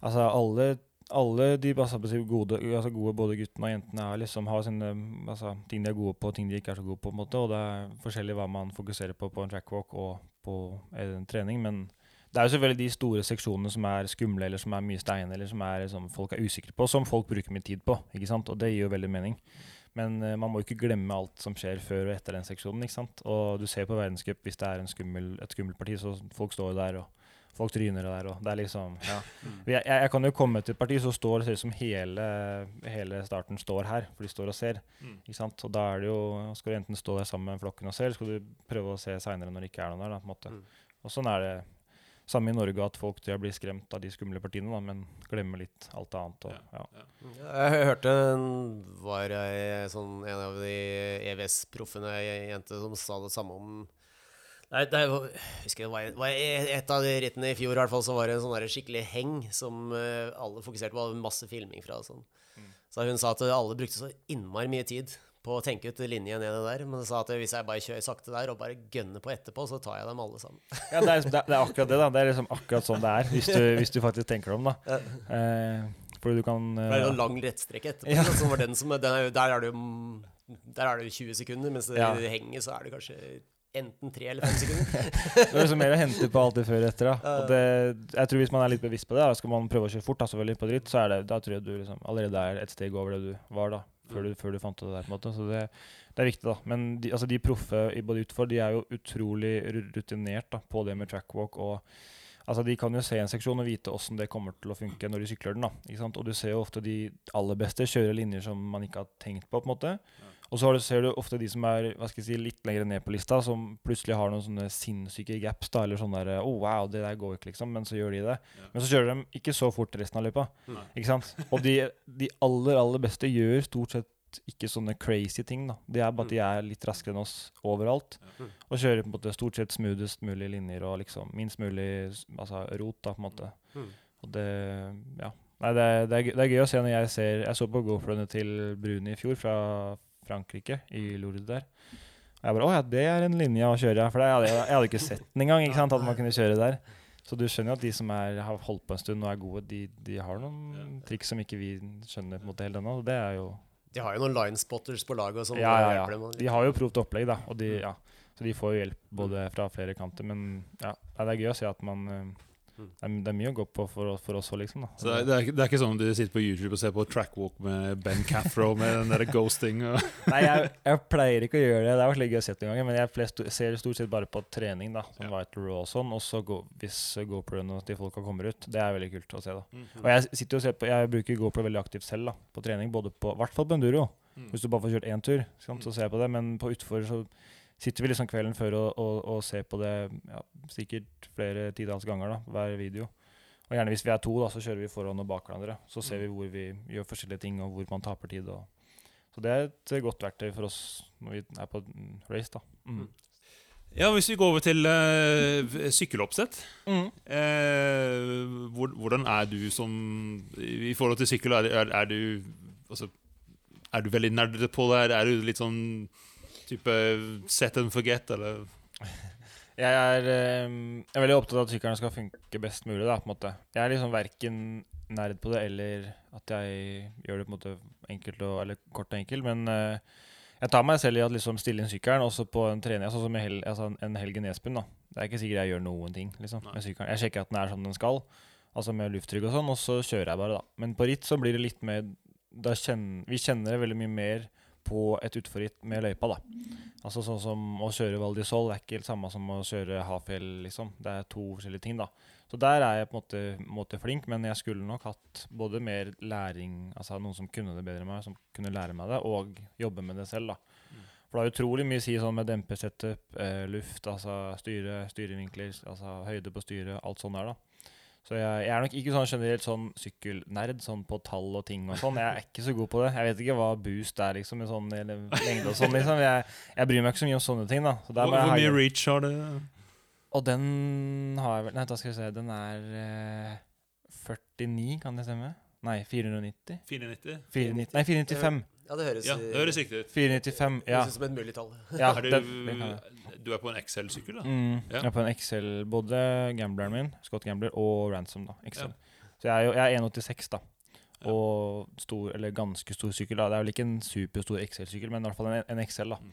altså, alle, alle de altså, gode, altså, gode både guttene og jentene er liksom, har sine altså, ting de er gode på, ting de ikke er så gode på. på en måte, Og det er forskjellig hva man fokuserer på på en trackwalk og på en trening. Men det er jo selvfølgelig de store seksjonene som er skumle, eller som er mye stein, eller som er, liksom, folk er usikre på, som folk bruker mye tid på. ikke sant? Og det gir jo veldig mening. Men uh, man må ikke glemme alt som skjer før og etter den seksjonen. ikke sant? Og du ser på verdenscup hvis det er skummel, et skummelt parti, så folk står jo der, og folk tryner der, og det er liksom Ja. Jeg, jeg, kan jo komme til et parti, som står ser ut som hele, hele starten står her, for de står og ser. Mm. ikke sant? Og da er det jo Skal du enten stå der sammen med flokken og se, eller skal du prøve å se seinere når det ikke er noen der, da, på en måte. Mm. Og sånn er det samme i Norge, at folk blir skremt av de skumle partiene, da, men glemmer litt alt annet. Og, ja. Jeg hørte var jeg, sånn, en av de EVS-proffene, jente, som sa det samme om Nei, det jo- husker det var, var et av de rittene i fjor, i hvert fall, så var det en sånn skikkelig heng som eh, alle fokuserte på. Det var masse filming fra og sånn. Så hun sa at alle brukte så innmari mye tid på å tenke ut linje nede der. Men hun sa at hvis jeg bare kjører sakte der og bare gønner på etterpå, så tar jeg dem alle sammen. [LAUGHS] Ja, det er, liksom- det, er, akkurat det. da. Det er liksom akkurat sånn det er, hvis du, hvis du faktisk tenker deg om. da. Eh, fordi du kan Det er eh, jo en lang rettstrekk etterpå. Ja. Som var den som, den er, der er det jo mm, Der er det 20 sekunder, mens det Ja. henger, så er det kanskje enten tre eller fem sekunder. [LAUGHS] Det er liksom mer å hente på alltid før og etter. da. Og det, jeg tror Hvis man er litt bevisst på det, da, skal man prøve å kjøre fort, da, selvfølgelig på dritt, så er det, da tror jeg du liksom allerede er et steg over det du var da, før du, før du fant det der. på en måte. Så det, det er viktig, da. Men de, altså, de proffe i både utfor de er jo utrolig rutinert da, på det med trackwalk. og Altså, De kan jo se en seksjon og vite åssen det kommer til å funke når de sykler den. da, ikke sant? Og du ser jo ofte de aller beste kjøre linjer som man ikke har tenkt på. på en måte. Og så du, ser du ofte de som er hva skal jeg si, litt lenger ned på lista, som plutselig har noen sånne sinnssyke gaps. da, Eller sånn der Oh, wow, det der går ikke, liksom. Men så gjør de det. Ja. Men så kjører de ikke så fort resten av løypa. Nei. Ikke sant? Og de, de aller, aller beste gjør stort sett ikke sånne crazy ting. da. Det er bare at de er litt raskere enn oss overalt. Ja. Og kjører på en måte stort sett smoothest mulig linjer og liksom minst mulig altså, rot, da, på en måte. Mm. Og det Ja. Nei, det er, det, er, gøy- det er gøy å se når jeg ser Jeg så på GoPro-ene til Bruni i fjor fra Frankrike, i Lourdes der. Og jeg bare Å ja, det er en linje å kjøre. For jeg hadde, jeg, hadde ikke sett den engang, ikke sant, at man kunne kjøre der. Så du skjønner jo at de som er, har holdt på en stund og er gode, de, de har noen triks som ikke vi skjønner på en måte helt ennå. og Det er jo De har jo noen linespotters på laget som Ja, ja, ja. De har jo provd opplegg, da. Og de, ja. Så de får jo hjelp både fra flere kanter. Men ja, det er gøy å se at man eh, Det, er, det er mye å gå på for, for oss òg, liksom. da. Så det er, det, er, ikke- det er ikke sånn du sitter på YouTube og ser på trackwalk med Ben Caffro [LAUGHS] med den der ghosting og Nei, jeg, jeg pleier ikke å gjøre det. Det er litt gøy å se noen ganger, men jeg flest, ser stort sett bare på trening. da som Ja. Vital Raw og sånn. Og så go, hvis GoPro-ene til folka kommer ut. Det er veldig kult å se. da Mm. Og jeg sitter og ser på Jeg bruker GoPro veldig aktivt selv da på trening. Både på, I hvert fall på enduro. Mm. Hvis du bare får kjørt én tur, sant, så ser jeg på det. Men på utfor så sitter vi liksom kvelden før og, og, og ser på det ja, sikkert flere titalls ganger da hver video. Og gjerne hvis vi er to, da, så kjører vi foran og bak hverandre. Så ser vi hvor vi gjør forskjellige ting, og hvor man taper tid. Og. Så det er et godt verktøy for oss når vi er på race. da. Mm. Ja, hvis vi går over til eh, sykkeloppsett. Mm. Eh, hvor, hvordan er du som I forhold til sykkel, er, er, er du altså, Er du veldig nerdete på det? Er du litt sånn type set and forget, eller? [LAUGHS] Jeg er, eh, jeg er veldig opptatt av at sykkelen skal funke best mulig. da, på en måte. Jeg er liksom verken nerd på det eller at jeg gjør det på en måte enkelt og, eller kort og enkelt. Men eh, jeg tar meg selv i at liksom stille inn sykkelen også på en trening, sånn som en, hel, altså en, helg i Nesbyen. Det er ikke sikkert jeg gjør noen ting liksom, med sykkelen. Jeg sjekker at den er som den skal, altså med lufttrykk og sånn, og så kjører jeg bare. da. Men på ritt så blir det litt mer da kjenner, Vi kjenner veldig mye mer på et utforritt med løypa. da. Altså Sånn som å kjøre Val di Sol er ikke helt samme som å kjøre Hafjell. liksom. Det er to forskjellige ting. da. Så der er jeg på en måte, måte flink, men jeg skulle nok hatt både mer læring, altså noen som kunne det bedre enn meg, som kunne lære meg det, og jobbe med det selv. da. For det er utrolig mye å si sånn med dempersetup, eh, luft, altså styre, styrevinkler, altså høyde på styret, alt sånn der. da. Så jeg, jeg er nok ikke sånn generelt sånn sykkelnerd sånn på tall og ting og sånn. Jeg er ikke så god på det. Jeg vet ikke hva boost er, liksom, i sånn eller lengde og sånn. liksom. Jeg, jeg bryr meg ikke så mye om sånne ting, da. Så Hvor, hvor mye reach har det? Og den har jeg vel Nei, da skal vi se. Den er eh, 49, kan det stemme? Nei, 490? 490? 490 nei, 495. Ja, det høres, Ja, det høres riktig ut. 495, ja. høres ut som et mulig tall. [LAUGHS] ja Er du, du er på en XL-sykkel, da? Mm, Ja. Jeg er på en XL, både gambleren min, Scott Gambler, og Ransom, da. XL. Så jeg er jo jeg er 1,86, da. Og stor, eller ganske stor sykkel. da Det er vel ikke en superstor XL-sykkel, men i hvert fall en, en XL. da Mm.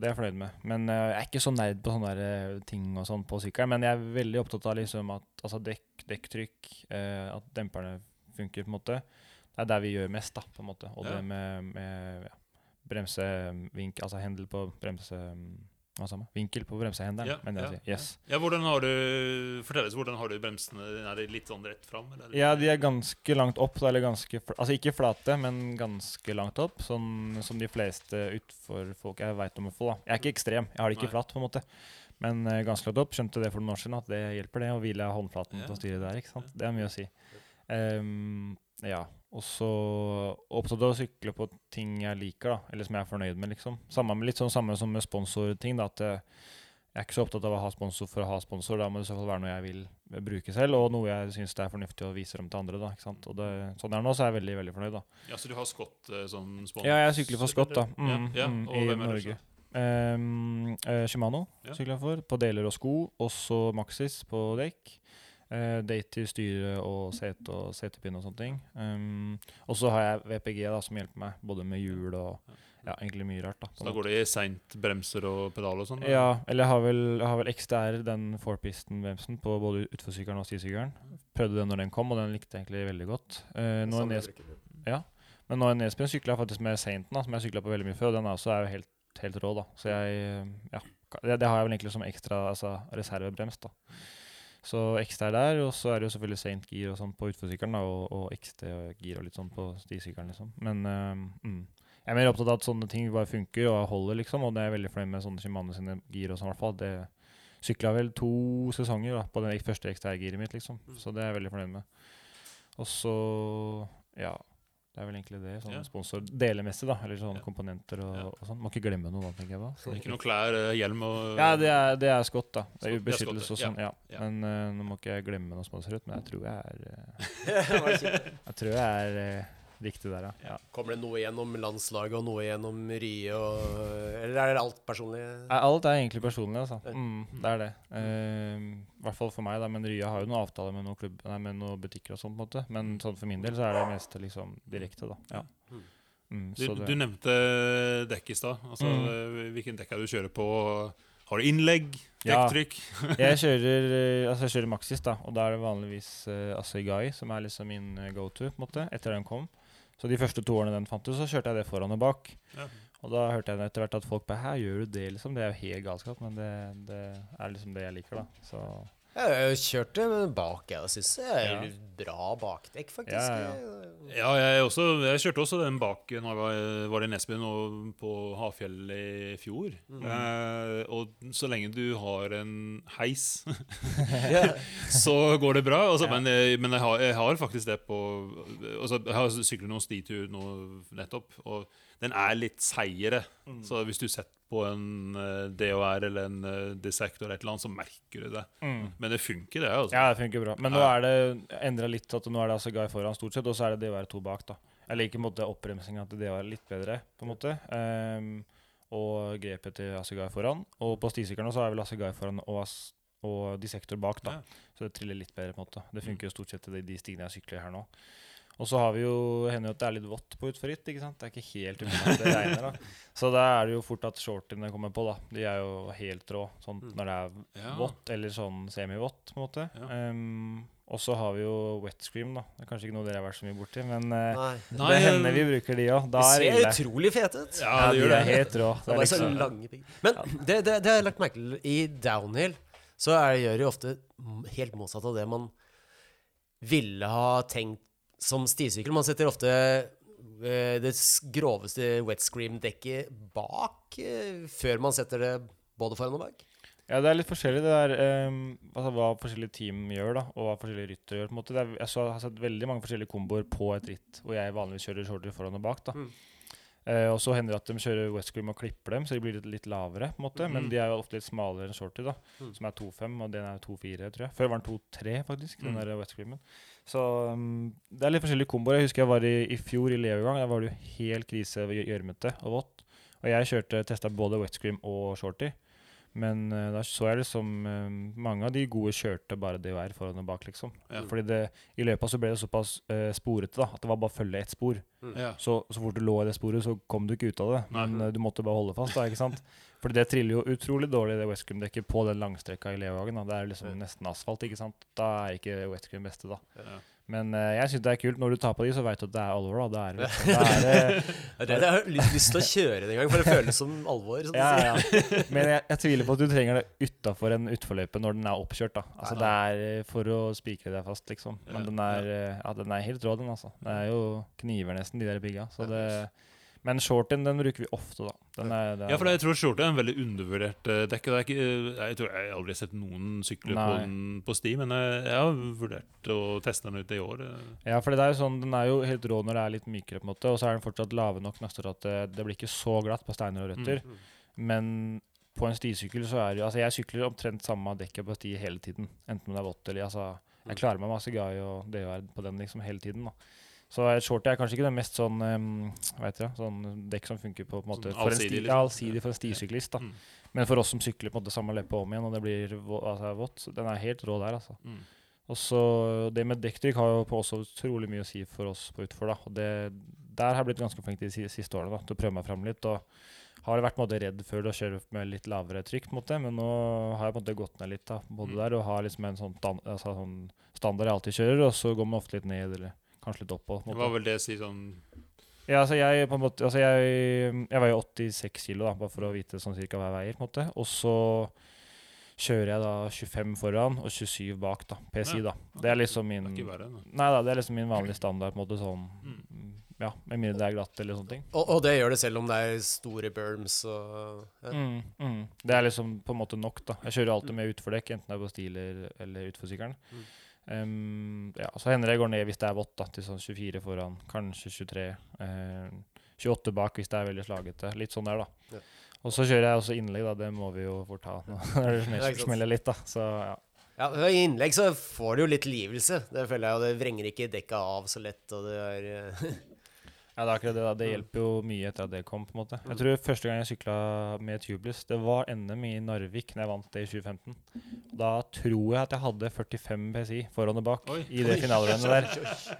Det er jeg fornøyd med. Men uh, jeg er ikke så nerd på sånne der, eh, ting og sånn på sykkelen. Men jeg er veldig opptatt av liksom at altså dekk, dekktrykk, uh, at demperne funker, på en måte. Det er der vi gjør mest, da, på en måte. Og Ja. det med, med ja, bremsevink, altså hendel på bremse... Hva sa man? Vinkel på bremsehendelen, Ja, mener jeg ja, å si. Yes. Ja, hvordan har du Fortell oss, hvordan har du bremsene? Er de litt sånn rett fram? Eller? Ja, de er ganske langt opp. da, Eller ganske, altså ikke flate, men ganske langt opp. Sånn som de fleste utfor folk jeg veit om å få. da. Jeg er ikke ekstrem, jeg har det ikke Nei. flatt, på en måte. Men uh, ganske langt opp. Skjønte det for noen år siden, at det hjelper det å hvile håndflaten Ja. til å styre der. ikke sant? Det er mye å si. Um, ja. Og så opptatt av å sykle på ting jeg liker, da. Eller som jeg er fornøyd med, liksom. Samme med, litt sånn samme som med sponsorting. da, at eh, jeg er ikke så opptatt av å ha sponsor for å ha sponsor. Da må det i så fall være noe jeg vil bruke selv, og noe jeg syns det er fornuftig å vise dem til andre. da, ikke sant? Og det, sånn er det nå, så er jeg veldig veldig fornøyd. da. Ja, Så du har Scott eh, som sponsor? Ja, jeg sykler for Scott, da. Ja, Mm, ja. mm, Og I hvem er Norge. Um, uh, Shimano Ja. sykler jeg for, på deler og sko. Også Maxis på dekk. Uh, Date styre og sete og setepinne og sånne ting. Um, og så har jeg VPG da, som hjelper meg, både med hjul og ja, egentlig mye rart. da. Så da går det i seint bremser og pedal og sånn? Ja, eller jeg har vel, jeg har vel XDR, den fourpisten-bremsen, på både utforsykkelen og stisykkelen. Prøvde den når den kom, og den likte jeg egentlig veldig godt. Uh, nå er ja. Men nå er Nesbyen sykla jeg faktisk med Sainten, da, som jeg sykla på veldig mye før. og Den er også er jo helt, helt rå, da. Så jeg Ja. Det, det har jeg vel egentlig som ekstra altså, reservebrems, da. Så XT er der, og så er det jo selvfølgelig Saint Gear og sånn på utforsykkelen, og, og XT-gir og litt sånn på stisykkelen, liksom. Men uh, mm. jeg er mer opptatt av at sånne ting bare funker og holder, liksom, og det er jeg veldig fornøyd med sånne Shimano sine gir og sånn, i hvert fall. Det sykla vel to sesonger da, på det første XT-giret mitt, liksom. Så det er jeg veldig fornøyd med. Og så ja. Det er vel egentlig det. sånn Ja. Sponsor delemessig, da. Eller sånne Ja. komponenter og, Ja. og sånn. Må ikke glemme noe, da, tenker jeg da. Så Ikke noe klær, eh, hjelm og Ja, det er, det er skott, da. Det er ubeskyttelse og sånn. Ja. Men uh, nå må ikke jeg glemme noe sponsorut, men jeg tror jeg er [LAUGHS] kjipt. [LAUGHS] Jeg tror jeg er eh, riktig der, ja. ja. Kommer det noe gjennom landslaget og noe gjennom Rye og Eller er det alt personlig? Alt er egentlig personlig, altså. Mm, det er det. Uh, I hvert fall for meg, da. Men Rya har jo noen avtaler med noen, klubb, nei, med noen butikker og sånn, på en måte. Men sånn for min del så er det mest liksom direkte, da. Ja. Mm. Mm, Du, så det- du nevnte dekk i stad. Altså, Mm. Hvilken dekk er det du kjører på? Har du innlegg? Ja. Dekktrykk? [LAUGHS] Jeg kjører, eh, altså jeg kjører Maxis, da, og da er det vanligvis uh, Assegai som er liksom min eh, go-to, på en måte, etter den kom. Så de første to årene den fantes, så kjørte jeg det foran og bak. Ja. Og da hørte jeg etter hvert at folk bare 'Hæ, gjør du det?' liksom. Det er jo helt galskap, men det, det er liksom det jeg liker, da. Så Jeg har jo kjørt det bak, jeg, syns det er Ja. bra bakdekk, faktisk. Ja, ja, Ja, jeg, også, jeg kjørte også den bak når jeg var, var i Nesbyen og på Hafjell i fjor. Eh, og så lenge du har en heis, [LAUGHS] [LAUGHS] så går det bra. Altså. Men, jeg, men jeg, har, jeg har faktisk det på altså, Jeg har syklet noen stitur nå nettopp, og den er litt seigere. Så hvis du setter på en eh, DHR eller en uh, Dissect eller et eller annet, så merker du det. mm. Men det funker, det. altså. Ja, det funker bra. Men nå er det endra litt, at nå er det Assegai foran stort sett, og så er det DHR to bak, da. Jeg liker oppbremsinga til DHR litt bedre, på en måte. Um, og grepet til Assegai foran. Og på stisyklene så er vel Assegai foran og, As og Dissector bak, da. Ja. Så det triller litt bedre, på en måte. Det funker jo stort sett til de, de stigene jeg sykler her nå. Og så har vi jo hender jo at det er litt vått på utforritt, ikke sant. Det er ikke helt umulig at det regner, da. Så da er det jo fort at shortiene kommer på, da. De er jo helt rå sånn Mm. når det er Ja. vått eller sånn semi-vått, på en måte. Ja. Um, og så har vi jo wet scream, da. Det er kanskje ikke noe dere har vært så mye borti, men eh, Nei. Det hender vi bruker de òg. De er det ser ille. utrolig fete ut. Ja, Ja, det de gjør er det. helt rå. Det er var så liksom, lange pigger. Men det, det, det har jeg lagt merke til. I downhill så er gjør det jo ofte helt motsatt av det man ville ha tenkt som stisykkel. Man setter ofte eh, det groveste wet scream-dekket bak eh, før man setter det både foran og bak. ja, det er litt forskjellig det der um, altså hva forskjellige team gjør, da, og hva forskjellige ryttere gjør. på en måte. Det er, jeg så, har sett veldig mange forskjellige komboer på et ritt hvor jeg vanligvis kjører shorter foran og bak. da. Mm. Eh, og så hender det at de kjører wet scream og klipper dem, så de blir litt, litt lavere. på en måte, Men Mhm. de er jo ofte litt smalere enn shorty, da, Mm. som er 2,5, og den er 2,4, tror jeg. Før var den 2,3, faktisk, den Mm. der. Så um, det er litt forskjellige komboer. Jeg husker jeg var i, i fjor i levegang. Der var det jo helt krise gjør- gjørmete og vått. Og jeg kjørte testa både wet scream og shorty. Men uh, da så jeg liksom uh, Mange av de gode kjørte bare det DHR foran og bak, liksom. Ja. Fordi det, i løpet så ble det såpass uh, sporete da, at det var bare å følge ett spor. Ja. Så, så fort du lå i det sporet, så kom du ikke ut av det. Nei. Men eh, du måtte bare holde fast, da, ikke sant. [LAUGHS] Fordi det triller jo utrolig dårlig, det West Cream-dekket, på den langstrekka i Leohagen. da. Det er liksom nesten asfalt, ikke sant. Da er ikke West Cream beste, da. Ja. Men uh, jeg syns det er kult. Når du tar på de, så veit du at det er alvor, da. Det er [LAUGHS] det, liksom, det er det Det er jeg har lyst, lyst til å kjøre det en gang, for det [LAUGHS] føles som alvor. Sånn ja, ja, ja. [LAUGHS] Men jeg, jeg tviler på at du trenger det utafor en utforløype når den er oppkjørt. da. Altså Det er eh, for å spikre deg fast, liksom. Men den er, ja, den er helt rå, den. altså. Det er jo kniver nesten, de der pigga. Så det, men shorten den bruker vi ofte, da. Den er, den er, Ja, for jeg tror shorten er en veldig undervurdert uh, dekk. ikke, eh, jeg tror jeg aldri har sett noen sykle på den på sti, men jeg, jeg har vurdert å teste den ut i år. eh. Ja, for det er jo sånn, den er jo helt rå når det er litt mykere, på en måte, og så er den fortsatt lave nok knaster til at det, det blir ikke så glatt på steiner og røtter. Mm. Men på en stisykkel så er det jo Altså, jeg sykler omtrent samme dekket på sti hele tiden. Enten om det er vått eller altså Jeg klarer meg masse guy og DHR på den liksom hele tiden, da. Så shorty er kanskje ikke det mest sånn um, vet jeg. Sånn dekk som funker på, på en måte Sånn for en sti, liksom. Ja, allsidig for en stisyklist, da. Mm. Men for oss som sykler på en måte samme løype om igjen, og det blir altså, vått, den er helt rå der, altså. Mm. Og så Det med dekktrykk har jo på også utrolig mye å si for oss på utfor. da, og det, Der har jeg blitt ganske flink de siste årene da, til å prøve meg fram litt. og Har vært måte, redd før å kjøre med litt lavere trykk, måte, men nå har jeg på en måte gått ned litt. da, både Mm. der, Og har liksom en sånn, altså, sånn standard jeg alltid kjører, og så går man ofte litt ned, eller kanskje litt opp. på en Det måte. Hva vil det si sånn Ja, altså jeg på en måte Altså jeg, jeg veier 86 kilo, da, bare for å vite sånn cirka hva jeg veier. på en måte. Og så kjører jeg da 25 foran og 27 bak, da. PSI, da. Det er liksom Det min er ikke verre. Da. Nei da, det er liksom min vanlige standard, på en måte sånn Mm. Ja, med mindre det er glatt eller sånne ting. Og, og det gjør det selv om det er store berms og ja. Mm, mm. Det er liksom på en måte nok, da. Jeg kjører alltid med utfordekk, enten det er på stiler eller, utforsykkelen. utforsykkelen. Um, ja, så hender det går ned hvis det er vått, da, til sånn 24 foran, kanskje 23. eh, 28 bak hvis det er veldig slagete. Litt sånn der, da. Ja. Og så kjører jeg også innlegg, da. Det må vi jo fort ha [LAUGHS] når det smeller- litt, da. Så ja. Ja, I innlegg så får du jo litt livelse. Det føler jeg, og det vrenger ikke dekka av så lett. Og det er eh, [LAUGHS] Ja, det er akkurat det. da. Det hjelper jo mye etter at det kom. på en måte. Jeg tror første gang jeg sykla med tubeless, det var NM i Narvik når jeg vant det i 2015. Da tror jeg at jeg hadde 45 PSI foran og bak Oi. i det finalerennet der.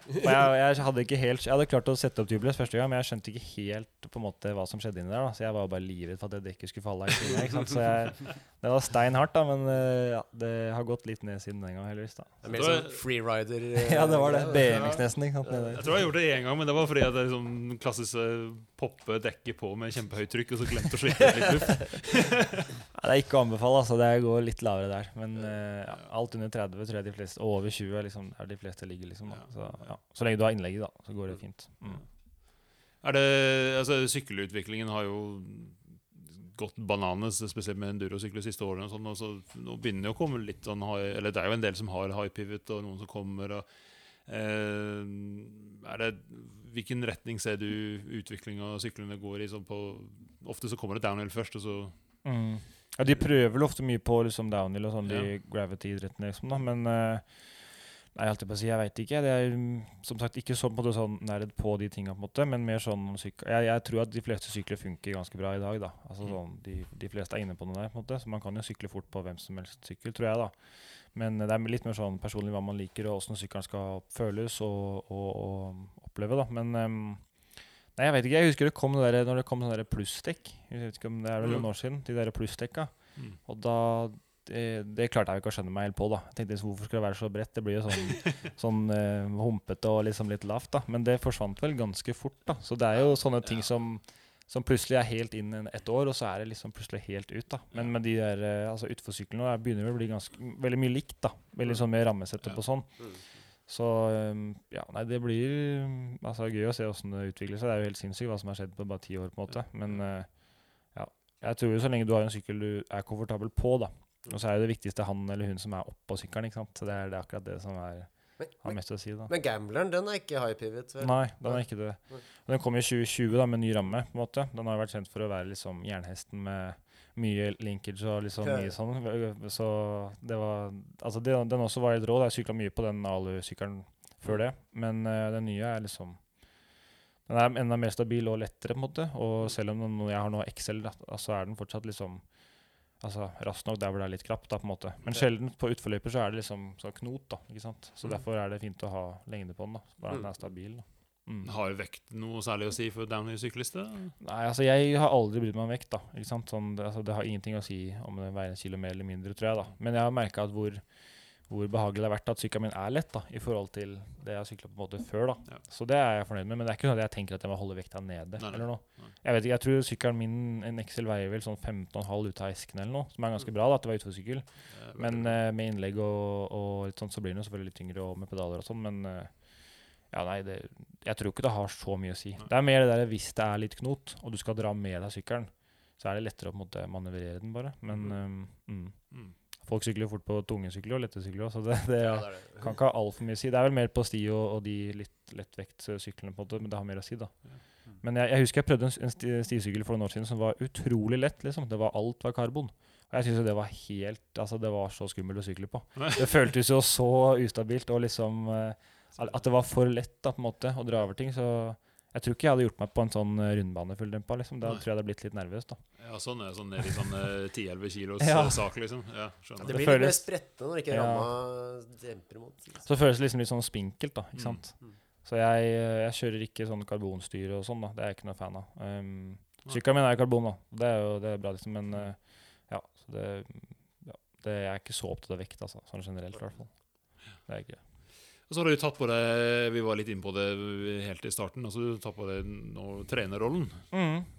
Og jeg, jeg hadde ikke helt, jeg hadde klart å sette opp tubeless første gang, men jeg skjønte ikke helt på en måte hva som skjedde inni der. da. Så jeg var bare livredd for at det dekket skulle falle av. ikke sant? Så jeg, det var stein hardt, da, men eh, ja, det har gått litt ned siden den gang, heldigvis. da. Det er mer sånn freerider. eh, Ja, det var det. BMX nesten. ikke sant? Jeg tror jeg har gjort det én gang, men det var fordi at det er sånn klassisk eh, poppe dekket på med kjempehøyt trykk, og så glemt å slippe ut litt luft. [LAUGHS] ja, det er ikke å anbefale, altså. Det går litt lavere der. Men eh, ja, alt under 30 tror jeg de fleste Og over 20 er liksom, er de fleste ligger, liksom. Så, ja. så lenge du har innlegget, da, så går det fint. Mm. Er det, altså Sykkelutviklingen har jo gått bananes, spesielt med endurosykler siste årene. Og sånn, og så nå begynner det å komme litt sånn Eller det er jo en del som har high pivot, og noen som kommer. og eh, er det, Hvilken retning ser du utviklinga av syklene går i? Sånn på, ofte så kommer det downhill først, og så Mm. Ja, de prøver vel ofte mye på liksom downhill og sånn, de gravity-idrettene, liksom, da, men uh, Nei, jeg holdt på å si, jeg veit ikke. Det er som sagt ikke så, på sånn nærhet på de tinga, på en måte, men mer sånn jeg, jeg tror at de fleste sykler funker ganske bra i dag, da. Altså Mm. sånn, de, de fleste er inne på noe der, på en måte, så man kan jo sykle fort på hvem som helst sykkel, tror jeg, da. Men eh, det er litt mer sånn personlig hva man liker, og åssen sykkelen skal føles og, og, og oppleve, da. Men um, Nei, jeg vet ikke. Jeg husker det kom det der, når det kom sånne plussdekk. Jeg vet ikke om Det er Mm. noen år siden. De der plussdekka. mm. Og da det, det klarte jeg jo ikke å skjønne meg helt på. da. Jeg tenkte liksom, Hvorfor skulle det være så bredt? Det blir jo sånn, [LAUGHS] sånn uh, humpete og liksom litt lavt. da. Men det forsvant vel ganske fort. da. Så det er jo sånne ting som, som plutselig er helt inn et år, og så er det liksom plutselig helt ut. da. Men med de der eh, altså utforsyklene begynner det å bli ganske, veldig mye likt. da. Veldig sånn med rammesettet Ja. og sånn. Mm. Så um, ja, nei, det blir altså, gøy å se åssen det utvikler seg. Det er jo helt sinnssykt hva som har skjedd på bare ti år. på en måte. Men uh, ja, jeg tror jo så lenge du har en sykkel du er komfortabel på, da. Og så er jo det viktigste han eller hun som er oppå sykkelen. ikke sant? Så det er, det er akkurat det som er, Men, har mest å si. da. men gambleren, den er ikke high pivot? vel? Nei, den er ikke det. Den kom i 2020 da, med ny ramme. på en måte. Den har jo vært kjent for å være liksom jernhesten med mye linkage og liksom okay. mye sånn. Så det var Altså, det, den også var litt rå. Jeg sykla mye på den alu-sykkelen før det, men uh, den nye er liksom Den er enda mer stabil og lettere, på en måte. Og selv om den, jeg har nå XL, så er den fortsatt liksom Altså rask nok der hvor det er litt krapp, da, på en måte. Men okay. sjelden på utforløyper så er det liksom sånn knot, da. ikke sant? Så Mm. derfor er det fint å ha lengde på den, da. Bare at den Mm. er stabil, da. Mm. Har vekt noe særlig å si for downhill-syklister? Nei, altså jeg har aldri brydd meg om vekt, da. Ikke sant? Sånn, det, altså, det har ingenting å si om det veier en kilo mer eller mindre, tror jeg, da. Men jeg har merka hvor, hvor behagelig det har vært at sykkelen min er lett, da, i forhold til det jeg har sykla på en måte før, da. Ja. Så det er jeg fornøyd med. Men det er ikke sånn at jeg tenker at jeg må holde vekta nede, Nei, nei. eller noe. Nei. Jeg vet ikke, jeg tror sykkelen min, en XL veier vel sånn 15,5 ut av esken eller noe, som er ganske bra, da, at det var utforsykkel. Eh, Men uh, med innlegg og, og litt sånn, så blir den jo selvfølgelig litt tyngre og med pedaler og sånn, men Uh, ja, nei, det, jeg tror ikke det har så mye å si. Nei. Det er mer det der hvis det er litt knot, og du skal dra med deg sykkelen, så er det lettere å måte manøvrere den bare. Men Mhm. eh, mm. mm. folk sykler jo fort på tunge sykler og lette sykler òg, så det, det Ja, det det. kan ikke ha altfor mye å si. Det er vel mer på sti og, og de litt lettvektsyklene, på en måte, men det har mer å si, da. Ja. Men jeg, jeg husker jeg prøvde en, en stisykkel for noen år siden som var utrolig lett. liksom. Det var Alt var karbon. Og jeg syns det var helt Altså, det var så skummelt å sykle på. Det føltes jo så ustabilt og liksom eh, At det var for lett da, på en måte å dra over ting. Så jeg tror ikke jeg hadde gjort meg på en sånn eh, rundbane fulldempa. Liksom. Da Nei. tror jeg det hadde blitt litt nervøs. da. Ja, sånn er sånn ned i sånn eh, 10-11 kilos Ja. eh, sak, liksom. Ja, Ja, skjønner. det Det blir litt mer føles- når ikke Ja. ramma demper imot. Så føles det liksom litt sånn spinkelt, da. ikke Mm. sant? Mm. Så jeg, eh, jeg kjører ikke sånn karbonstyre og sånn, da. Det er jeg ikke noe fan av. Um, Sykkelen min er karbon, da. Det er jo det er bra, liksom. Men uh, ja, så det, ja, det Jeg er ikke så opptatt av vekt, altså. Sånn generelt, i hvert fall. Det er ikke ikke. Og så har du tatt på deg Vi var litt inne på det helt i starten. altså Du tatt på deg nå trenerrollen.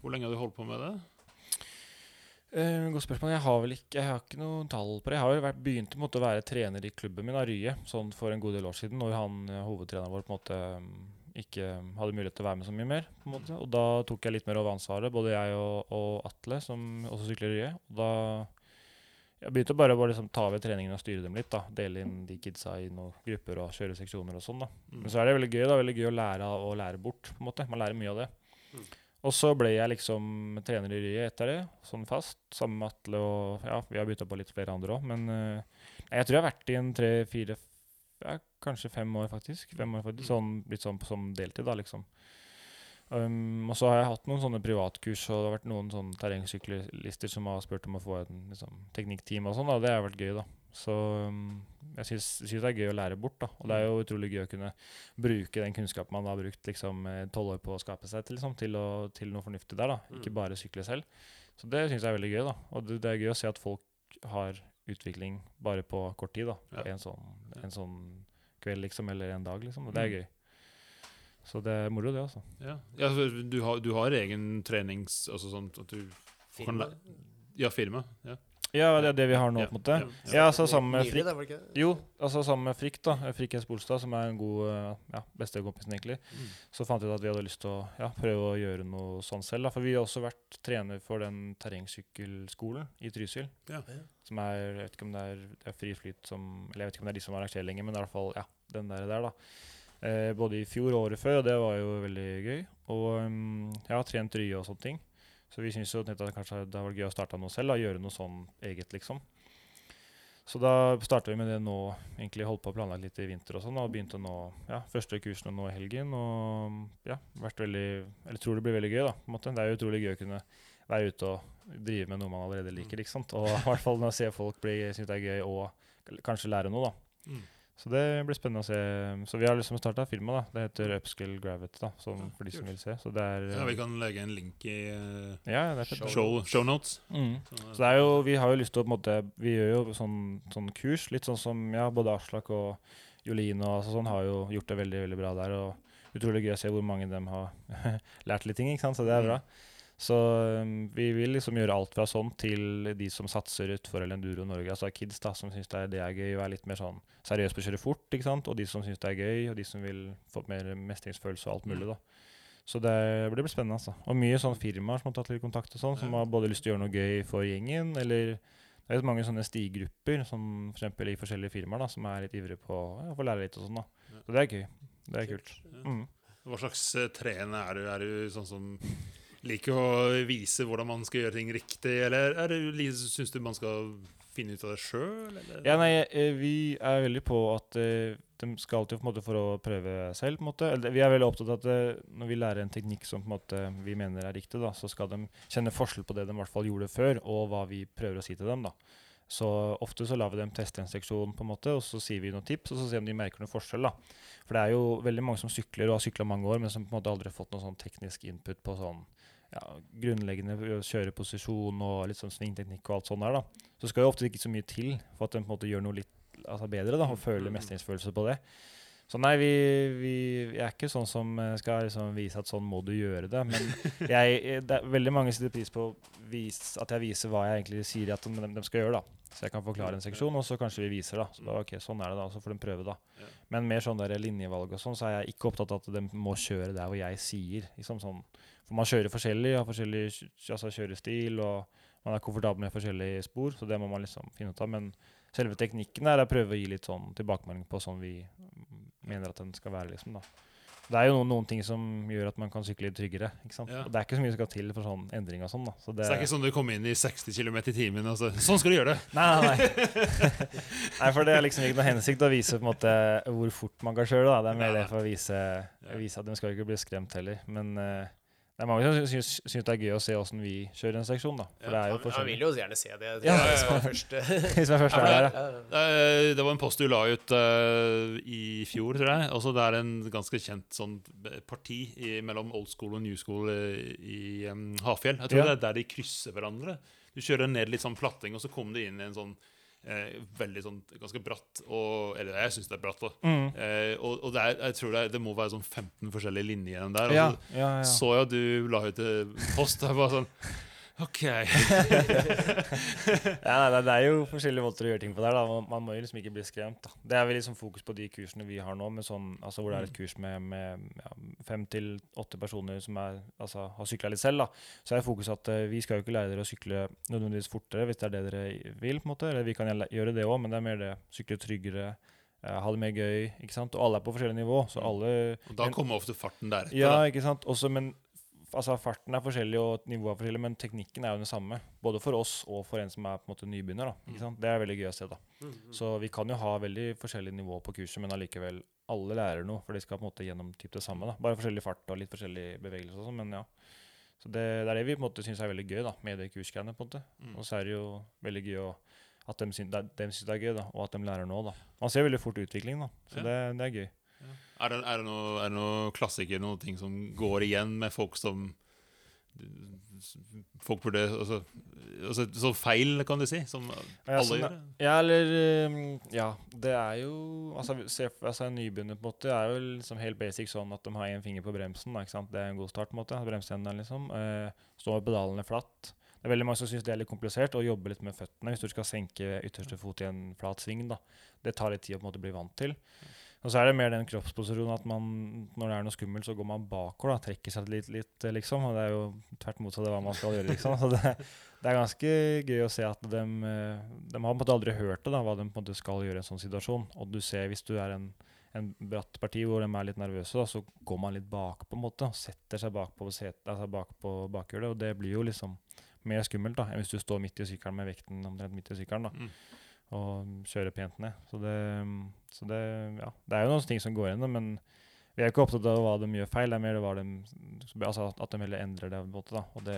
Hvor lenge har du holdt på med det? Uh, godt spørsmål. Jeg har vel ikke Jeg har ikke noe tall på det. Jeg har jo vært, begynt måte å være trener i klubben min, Rye, sånn for en god del år siden, når han eh, hovedtreneren vår på en måte mm, ikke hadde mulighet til å være med så mye mer. på en måte. Og da tok jeg litt mer over ansvaret, både jeg og, og Atle, som også sykler Rye. Og da jeg begynte bare å liksom ta over treningen og styre dem litt. da, Dele inn de kidsa i noen grupper og kjøre seksjoner og sånn. da. Mm. Men så er det veldig gøy da, veldig gøy å lære av å lære bort. på en måte. Man lærer mye av det. Mm. Og så ble jeg liksom trener i Rye etter det, sånn fast, sammen med Atle og Ja, vi har bytta på litt flere andre òg, men uh, jeg tror jeg har vært i en tre-fire ja, Kanskje fem år, faktisk. Fem år faktisk, Mm. sånn, Litt sånn som deltid, da, liksom. Um, og så har jeg hatt noen sånne privatkurs, og det har vært noen sånne terrengsyklister som har spurt om å få en liksom, teknikktime og sånn, og det har vært gøy, da. Så um, jeg syns det er gøy å lære bort, da. Og det er jo utrolig gøy å kunne bruke den kunnskapen man har brukt liksom tolv år på å skape seg til, liksom, til, å, til noe fornuftig der, da. Ikke Mm. bare sykle selv. Så det syns jeg er veldig gøy, da. Og det, det er gøy å se at folk har utvikling bare på kort tid, da. Ja. en, sånn, en sånn kveld, liksom, eller en dag, liksom. Og det er gøy. Så det er moro, det, altså. Ja, ja du, har, du har egen trenings... Altså sånn at du kan Firma. læ- Ja, firma. Ja. Ja, det er det vi har nå, Ja, på en måte. ja, Ja, altså sammen med Frikk? Jo, altså sammen med Frikk, da. Frikk S. Bolstad, som er en god eh, ja, bestekompisen, egentlig. Mm. Så fant vi ut at vi hadde lyst til å ja, prøve å gjøre noe sånn selv. Da. For vi har også vært trener for den terrengsykkelskolen i Trysil. Ja. Som er Jeg vet ikke om det er, det er Fri Flyt som Eller jeg vet ikke om det er de som arrangerer lenger, men i hvert fall ja, den der, der da. Eh, både i fjor og året før, og det var jo veldig gøy. Og um, jeg har trent Rye og sånne ting. Så vi syns jo at kanskje det har vært gøy å starte noe selv, da, gjøre noe sånn eget, liksom. Så da starta vi med det nå, egentlig holdt på å planlegge litt i vinter og sånn, og begynte nå ja, første kursene nå i helgen. Og ja, vært veldig Eller tror det blir veldig gøy, da. på en måte. Det er jo utrolig gøy å kunne være ute og drive med noe man allerede liker, ikke sant. Og i hvert fall når jeg ser folk bli synes det er gøy, og kanskje lære noe, da. Mm. Så det blir spennende å se. Så vi har liksom starta filmen. da. Det heter Upscale Gravity, da, sånn, for de som vil se. Så det er ja, Vi kan legge en link i uh, ja, det fett. Show. notes. Mm. Så, Så det er jo, vi har jo lyst til å på en måte Vi gjør jo sånn, sånn kurs, litt sånn som ja, både Aslak og Jolin og altså, sånn har jo gjort det veldig veldig bra der. Og utrolig gøy å se hvor mange av dem har [LAUGHS] lært litt ting, ikke sant? så det er bra. Så um, vi vil liksom gjøre alt fra sånn til de som satser utfor Enduro Norge, altså kids da, som syns det, det er gøy å være litt mer sånn seriøs på å kjøre fort, ikke sant? og de som syns det er gøy, og de som vil få mer mestringsfølelse og alt mulig. da. Så det, det blir spennende. altså. Og mye sånn firmaer som har tatt litt kontakt, og sånn, som har både lyst til å gjøre noe gøy for gjengen, eller det er mange sånne stigrupper, som for eksempel i forskjellige firmaer, da, som er litt ivrige på ja, å få lære litt og sånn. da. Så det er gøy. Det er kult. Mm. Hva slags trene trener er du? Er du sånn som liker å vise hvordan man skal gjøre ting riktig, eller er du, syns du man skal finne ut av det sjøl? Ja, nei, eh, vi er veldig på at eh, de skal alltid på en måte for å prøve selv. på en måte. Eller, vi er veldig opptatt av at eh, når vi lærer en teknikk som på en måte vi mener er riktig, da, så skal de kjenne forskjell på det de i hvert fall gjorde før, og hva vi prøver å si til dem. da. Så ofte så lar vi dem teste en seksjon, på en måte, og så sier vi noen tips, og så ser vi om de merker noen forskjell. da. For det er jo veldig mange som sykler og har sykla mange år, men som på en måte aldri har fått noen sånn teknisk input på sånn ja, grunnleggende kjøreposisjon og litt sånn svingteknikk og alt sånt der. da. Så skal jo ofte ikke så mye til for at de på en måte gjør noe litt altså bedre da, og føler mestringsfølelse på det. Så nei, vi, vi, jeg er ikke sånn som eh, skal liksom vise at sånn må du gjøre det. Men [LAUGHS] jeg, eh, det veldig mange setter pris på vis, at jeg viser hva jeg egentlig sier at de, de skal gjøre. da. Så jeg kan forklare en seksjon, og så kanskje vi viser. da. Så da, ok, sånn er det da, så får de prøve da. Men mer sånn der linjevalg og sånn, så er jeg ikke opptatt av at de må kjøre der hvor jeg sier. Liksom sånn. For man kjører forskjellig, har forskjellig altså kjørestil, og man er komfortabel med forskjellige spor, så det må man liksom finne ut av. Men selve teknikken er å prøve å gi litt sånn tilbakemelding på sånn vi mener at den skal være, liksom. da. Det er jo noen, noen ting som gjør at man kan sykle litt tryggere. ikke sant? Ja. Og det er ikke så mye som skal til for sånn endring og sånn. da. Så Så det er ikke sånn du kommer inn i 60 km i timen og så Sånn skal du gjøre det! [LAUGHS] Nei, nei, nei. [LAUGHS] nei, for det er liksom ikke noe hensikt å vise på en måte hvor fort man kan kjøre. da. Det er mer det for å vise, vise at de skal ikke bli skremt heller. Men eh, det er mange som syns, syns det er gøy å se åssen vi kjører en seksjon. da. For Ja, det er jo Han, han vil jo gjerne se det. det Ja. Hvis jeg først er det- [LAUGHS] ja. Eh, Det var en post du la ut uh, i fjor, tror jeg. Også det er en ganske kjent sånn parti i, mellom old school og new school eh, i um, Hafjell. Jeg tror Ja. det er der de krysser hverandre. Du kjører ned litt sånn flatting, og så kommer du inn i en sånn eh, veldig sånn ganske bratt og, Eller jeg syns det er bratt, da. Mm. Eh, og, og det, er, jeg tror det, er, det må være sånn 15 forskjellige linjer igjen der. Og Ja, så ja, ja. så jeg at du la ut post. Jeg bare sånn OK. [LAUGHS] ja, nei, det- er jo forskjellige måter å gjøre ting på der. da. Man, må jo liksom ikke bli skremt. da. Det er vel liksom fokus på de kursene vi har nå, med sånn, altså hvor det er et kurs med, med ja, fem til åtte personer som er, altså, har sykla litt selv. da. Så er fokus at uh, vi skal jo ikke lære dere å sykle nødvendigvis fortere, hvis det er det dere vil. på en måte, eller Vi kan gjøre det òg, men det er mer det sykle tryggere, eh, ha det mer gøy. ikke sant? Og alle er på forskjellig nivå, så alle Og da kommer ofte farten deretter. Ja, ikke sant. Også, men altså Farten er forskjellig og nivået er forskjellig, men teknikken er jo den samme. Både for oss og for en som er på en måte nybegynner. da, sant? Det er veldig gøy å se. da. Så vi kan jo ha veldig forskjellig nivå på kurset, men allikevel alle lærer noe. For de skal på en måte gjennom typ det samme. da. Bare forskjellig fart og litt forskjellig bevegelse og sånn, men ja. Så det, det er det vi på en måte syns er veldig gøy da, med det kursgreiene. på en måte. Mm. Og så er det jo veldig gøy å, at de syns de syns det er gøy, da, og at de lærer nå. da. Man ser veldig fort utvikling, da. Så Ja. det, det er gøy. Er det, er det noe, det noe klassikere, noen ting som går igjen med folk som Folk burde altså, altså, Så feil, kan du si, som Ja, alle sånn, gjør? Ja, eller um, Ja, det er jo Altså, se, altså En nybegynner på en måte er jo liksom helt basic sånn at de har én finger på bremsen. Da, ikke sant? Det er en god start. på en måte, Bremsehendene, liksom. Eh, står med pedalene flatt. Det er veldig mange som syns det er litt komplisert å jobbe litt med føttene hvis du skal senke ytterste fot i en flat sving. da. Det tar litt tid å på en måte bli vant til. Og så er det mer den kroppsposisjonen at man, når det er noe skummelt, så går man bakover. da, Trekker seg litt, litt liksom. Og det er jo tvert motsatt av hva man skal gjøre, liksom. Så det, det er ganske gøy å se at de, eh, de har på en måte aldri hørt det, da, hva de på en måte skal gjøre i en sånn situasjon. Og du ser hvis du er en, en bratt parti hvor de er litt nervøse, da, så går man litt bak på en måte. og Setter seg bak på, set, altså bak på bakhjulet. Og det blir jo liksom mer skummelt da, enn hvis du står midt i sykkelen med vekten omtrent midt i sykkelen. da Mm. og kjører pent ned. Så det, så det, ja, det er jo noen ting som går igjen, men vi er ikke opptatt av hva de gjør feil. Det er mer de, altså at de heller endrer det. på en måte da, og det,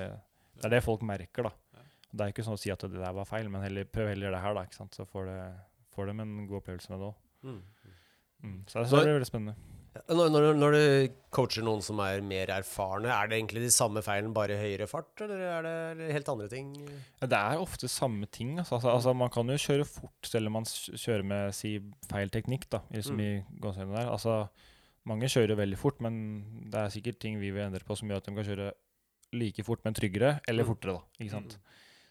det er det folk merker. da. Og Det er ikke sånn å si at det der var feil, men heller, prøv heller det her, da, ikke sant? så får, det, får de en god opplevelse med det òg. Mm. Mm. Så det, så det blir veldig spennende. Når, når, når du coacher noen som er mer erfarne, er det egentlig de samme feilene, bare høyere fart, eller er det helt andre ting? Ja, det er ofte samme ting. Altså. Altså, altså, man kan jo kjøre fort selv om man kjører med si, feil teknikk. da, liksom i der. Altså, mange kjører veldig fort, men det er sikkert ting vi vil endre på som gjør at de kan kjøre like fort, men tryggere, eller Mm. fortere. da, ikke sant?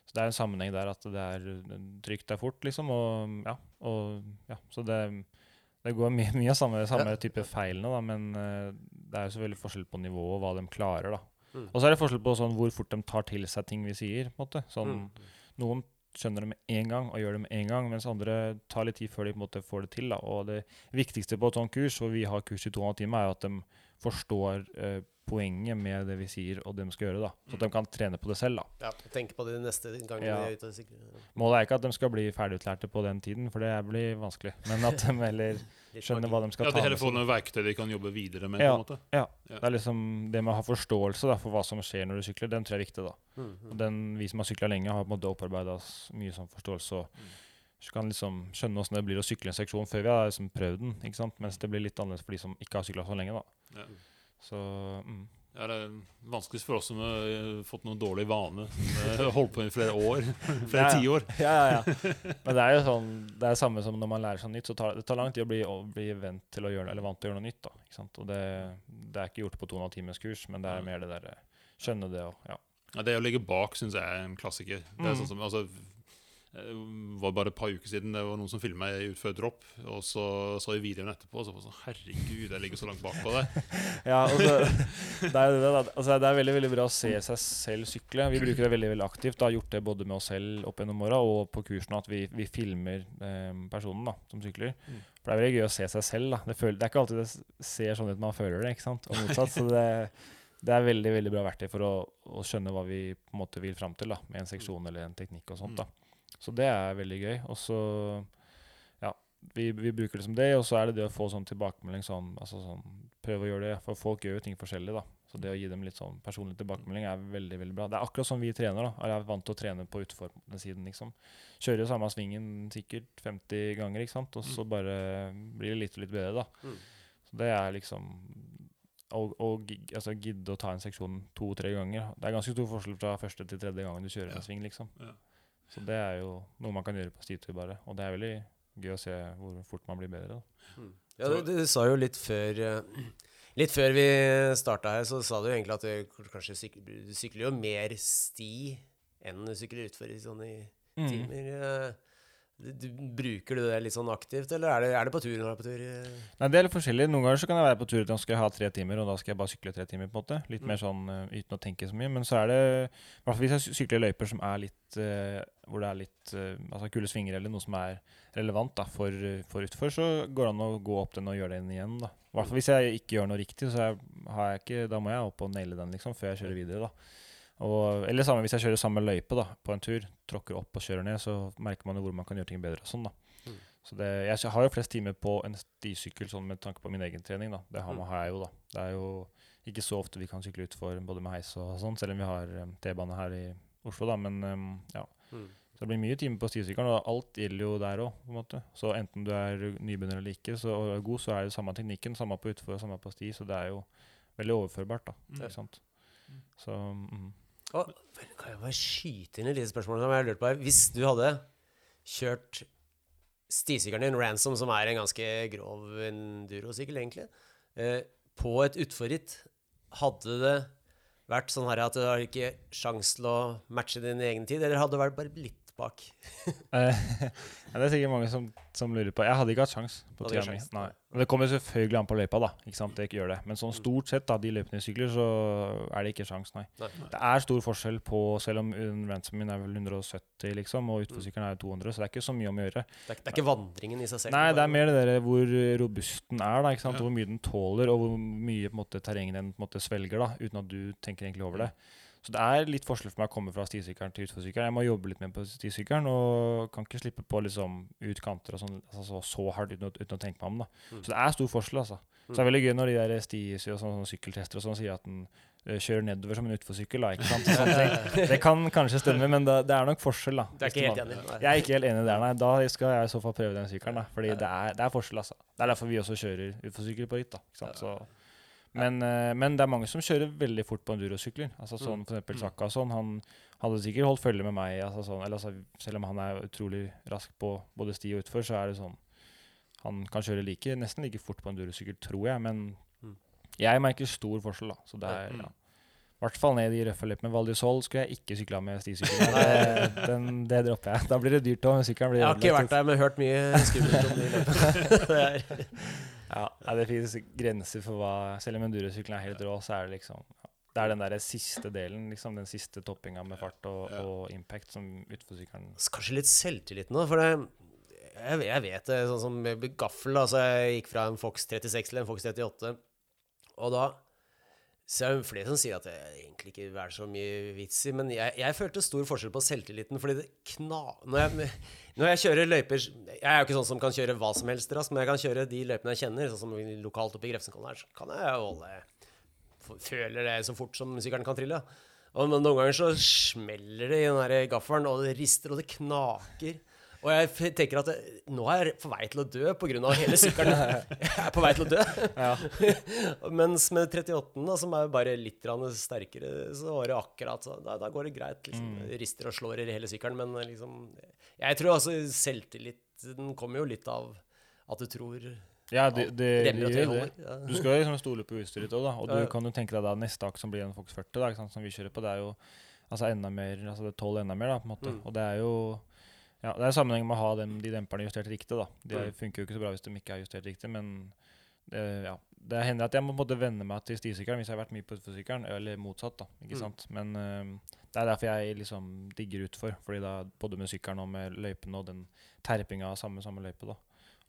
Så det er en sammenheng der at det er trygt er fort, liksom. Og ja, og, ja så det, det går mye, mye av samme, samme Ja. type feilene, da, men uh, det er jo selvfølgelig forskjell på nivået og hva de klarer. da. Mm. Og så er det forskjell på sånn, hvor fort de tar til seg ting vi sier. på en måte. Sånn, Mm. Noen skjønner det med en gang og gjør det med en gang, mens andre tar litt tid før de på en måte får det til. da. Og det viktigste på et sånt kurs, og vi har kurs i to og en halv time, er at de forstår eh, poenget med det vi sier og det de skal gjøre. da. Så at de kan trene på det selv. da. Ja, tenk på det neste gang Ja. de er ute og sykler. Målet er ikke at de skal bli ferdigutlærte på den tiden, for det blir vanskelig. Men at de heller [LAUGHS] skjønner hva de skal Ja, ta De heller med får seg. noen verktøy de kan jobbe videre med. Ja. på en måte. Ja, Ja. Det er liksom det med å ha forståelse da, for hva som skjer når du sykler, den tror jeg er viktig. da. Mm, mm. den, vi som har sykla lenge, har på en måte opparbeida oss mye sånn forståelse. og så kan liksom skjønne åssen det blir å sykle en seksjon før vi har liksom prøvd den. ikke sant? Mens det blir litt annerledes for de som ikke har sykla så lenge. da. Ja. Så mm. Ja, det er vanskeligst for oss som har eh, fått noen dårlig vane. Har [LAUGHS] holdt på i flere år. [LAUGHS] Flere tiår. Ja, ja, ja. [LAUGHS] Men det er jo sånn, det er samme som når man lærer seg nytt. så tar Det tar lang tid å bli, å bli vant til å gjøre, eller vant til å gjøre noe nytt. da, ikke sant? Og det, det er ikke gjort på to og en halv times kurs, men det er mer det der eh, skjønne det og ja. Ja, det å ligge bak syns jeg er en klassiker. Det er Mm. sånn som, altså, det var bare et par uker siden det var noen som filma meg utfor dropp. Og så så jeg videoen etterpå, og så var det sånn Herregud, jeg ligger så langt bakpå det. [LAUGHS] Ja, altså, det, er, det, altså, det er veldig veldig bra å se seg selv sykle. Vi bruker det veldig veldig aktivt. Har gjort det både med oss selv opp gjennom åra og på kursene at vi, vi filmer eh, personen da, som sykler. Mm. For det er veldig gøy å se seg selv. da. Det, føler, det er ikke alltid det ser sånn ut man føler det, ikke sant? og motsatt. Så det, det er veldig veldig bra verktøy for å, å skjønne hva vi på en måte vil fram til da, med en seksjon eller en teknikk og sånt. da. Så det er veldig gøy. Og så ja, vi, vi bruker det som det, og så er det det å få sånn tilbakemelding sånn, altså sånn Prøve å gjøre det, for folk gjør jo ting forskjellig, da. Så det å gi dem litt sånn personlig tilbakemelding er veldig veldig bra. Det er akkurat som vi trener, da. Jeg er vant til å trene på utfor siden, liksom. Kjører jo samme svingen sikkert 50 ganger, ikke sant, og så bare blir det litt og litt bedre, da. Mm. Så det er liksom å, altså, gidde å ta en seksjon to-tre ganger. Det er ganske stor forskjell fra første til tredje gangen du kjører Ja. en sving, liksom. Ja. Så det er jo noe man kan gjøre på stitur, bare. Og det er veldig gøy å se hvor fort man blir bedre. da. Mm. Ja, du, du sa jo litt før eh, Litt før vi starta her, så sa du egentlig at du kanskje sykler, du sykler jo mer sti enn du sykler utfor i sånne Mm. timer. Du, bruker du det litt sånn aktivt, eller er det, er det på tur når du er på tur? eh? Nei, Det er litt forskjellig. Noen ganger så kan jeg være på tur til jeg skal ha tre timer, og da skal jeg bare sykle tre timer. på en måte. Litt Mm. mer sånn eh, uten å tenke så mye. Men så er det i hvert fall hvis jeg sykler løyper som er litt uh, hvor det er litt uh, altså kule svinger eller noe som er relevant da, for, for utfor, så går det an å gå opp den og gjøre den igjen. da. I hvert fall hvis jeg ikke gjør noe riktig, så jeg har jeg ikke, da må jeg opp og naile den liksom, før jeg kjører videre. da. Og, eller samme hvis jeg kjører samme løype da, på en tur, tråkker opp og kjører ned, så merker man jo hvor man kan gjøre ting bedre. og sånn da. Mm. Så det, jeg har jo flest timer på en stisykkel sånn med tanke på min egen trening. da. Det har, Mm. har jeg jo, da. Det er jo ikke så ofte vi kan sykle utfor både med heis og sånn, selv om vi har um, T-bane her i Oslo, da. Men um, ja. Mm. Så det blir mye timer på stisykkelen, og alt gjelder jo der òg, på en måte. Så enten du er nybegynner eller ikke, så, og er god, så er det samme teknikken, samme på utfor og samme på sti, så det er jo veldig overførbart, da. Mm. Ikke sant? Så mm. Og, kan jeg bare skyte inn et lite spørsmål som jeg har lurt på her? Hvis du hadde kjørt stisykkelen din, Ransom, som er en ganske grov endurosykkel, egentlig, eh, på et utforritt, hadde det vært sånn her at du har ikke sjans til å matche din egen tid, eller hadde det vært bare litt bak? Eh, [LAUGHS] ja, det er sikkert mange som, som lurer på. Jeg hadde ikke hatt sjans på tida mi. Det kommer selvfølgelig an på løypa, da. Ikke sant? Det ikke gjør det. Men sånn Mm. stort sett, da, de løypene jeg sykler, så er det ikke sjans, nei. Nei. Det er stor forskjell på Selv om ransomen min er vel 170, liksom, og utforsykkelen er 200, så det er ikke så mye om å gjøre. Det er, det er ikke vandringen i seg selv? Nei, det er mer det der hvor robust den er, da, ikke sant? Ja. hvor mye den tåler, og hvor mye på en måte, terrenget den på en måte svelger, da, uten at du tenker egentlig over det. Så det er litt forskjell for meg å komme fra stisykkelen til utforsykkelen. Jeg må jobbe litt mer på stisykkelen, og kan ikke slippe på liksom utkanter og sånn altså, så, så hardt uten, uten å tenke meg om. da. Mm. Så det er stor forskjell, altså. Så det er veldig gøy når de der sti og sånne, sånne sykkeltester og sånn sier at den eh, kjører nedover som en utforsykkel. [LAUGHS] Det kan kanskje stemme, men det, det er nok forskjell, da. Du er ikke helt enig? Nei. jeg er ikke helt enig der, nei. Da skal jeg i så fall prøve den sykkelen. da. Fordi det er, det er forskjell, altså. Det er derfor vi også kjører utforsykkel på ritt. da. Så, men, eh, men det er mange som kjører veldig fort på endurosykler. Altså sånn for eksempel Saka og sånn. Han hadde sikkert holdt følge med meg. Altså sånn, eller altså, selv om han er utrolig rask på både sti og utfor, så er det sånn Han kan kjøre like, nesten like fort på endurosykkel, tror jeg. Men Mm. jeg merker stor forskjell, da. Så det er Mm. ja. I hvert fall ned i røffe løypene. Val di skulle jeg ikke sykla med stisykkel. [LAUGHS] Det, den- det dropper jeg. Da blir det dyrt òg. Jeg har ikke vært der, men hørt mye skummelt om de løpene. [LAUGHS] [LAUGHS] Ja, det finnes grenser for hva Selv om endurosykkelen er helt rå, så er det liksom Det er den der siste delen, liksom, den siste toppinga med fart og, Ja. og impact som utforsykkelen Så Kanskje litt selvtilliten, da. for det, jeg, jeg vet det, sånn som med gaffel, altså jeg gikk fra en Fox 36 til en Fox 38, og da så er det flere som sier at det egentlig ikke er så mye vits i, men jeg, jeg følte stor forskjell på selvtilliten, fordi det kna... Når jeg, når jeg kjører løyper Jeg er jo ikke sånn som kan kjøre hva som helst raskt, men jeg kan kjøre de løypene jeg kjenner, sånn som lokalt oppe i Grefsenkollen her, så kan jeg holde f- Føler det så fort som sykkelen kan trille. Og noen ganger så smeller det i den der gaffelen, og det rister, og det knaker. Og jeg tenker at nå er jeg på vei til å dø pga. hele sykkelen. [LAUGHS] Jeg er på vei til å dø. [LAUGHS] Mens med 38-en, som er bare litt sterkere, så var det akkurat sånn. Da, da går det greit. liksom. Rister og slår i hele sykkelen. Men liksom Jeg tror altså selvtilliten kommer jo litt av at du tror Ja, det, det, det remmer gjør det. Ja. Du skal jo liksom stole på utstyret ditt òg, da. Og Ja, ja. du kan jo tenke deg da neste akt som blir en Fox 40, da, som vi kjører på, det er jo altså enda mer Altså det tåler enda mer, da, på en måte. Mm. Og det er jo ja, det er sammenheng med å ha dem, de demperne justert riktig. da. De er- Mm. funker jo ikke så bra hvis de ikke er justert riktig, men det, ja. det hender at jeg må en venne meg til stisykkelen hvis jeg har vært mye på utforsykkelen, eller motsatt. da, ikke Mm. sant? Men uh, det er derfor jeg liksom digger utfor, fordi da både med sykkelen og med løypene og den terpinga av samme, samme løype, da.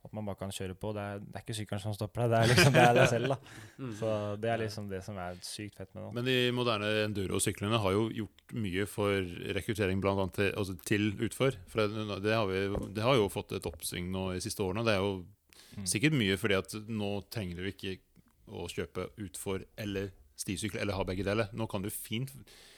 At man bare kan kjøre på. Det er, det er ikke sykkelen som stopper deg, det er liksom det er deg selv. da. [LAUGHS] Mm. Så det er liksom det som er sykt fett med det. Men de moderne enduro-syklene har jo gjort mye for rekruttering blant annet til, altså til utfor. For det, det, har vi, det har jo fått et oppsving nå de siste årene. Det er jo Mm. sikkert mye fordi at nå trenger du ikke å kjøpe utfor eller stisykkel, eller ha begge deler. Nå kan du fint,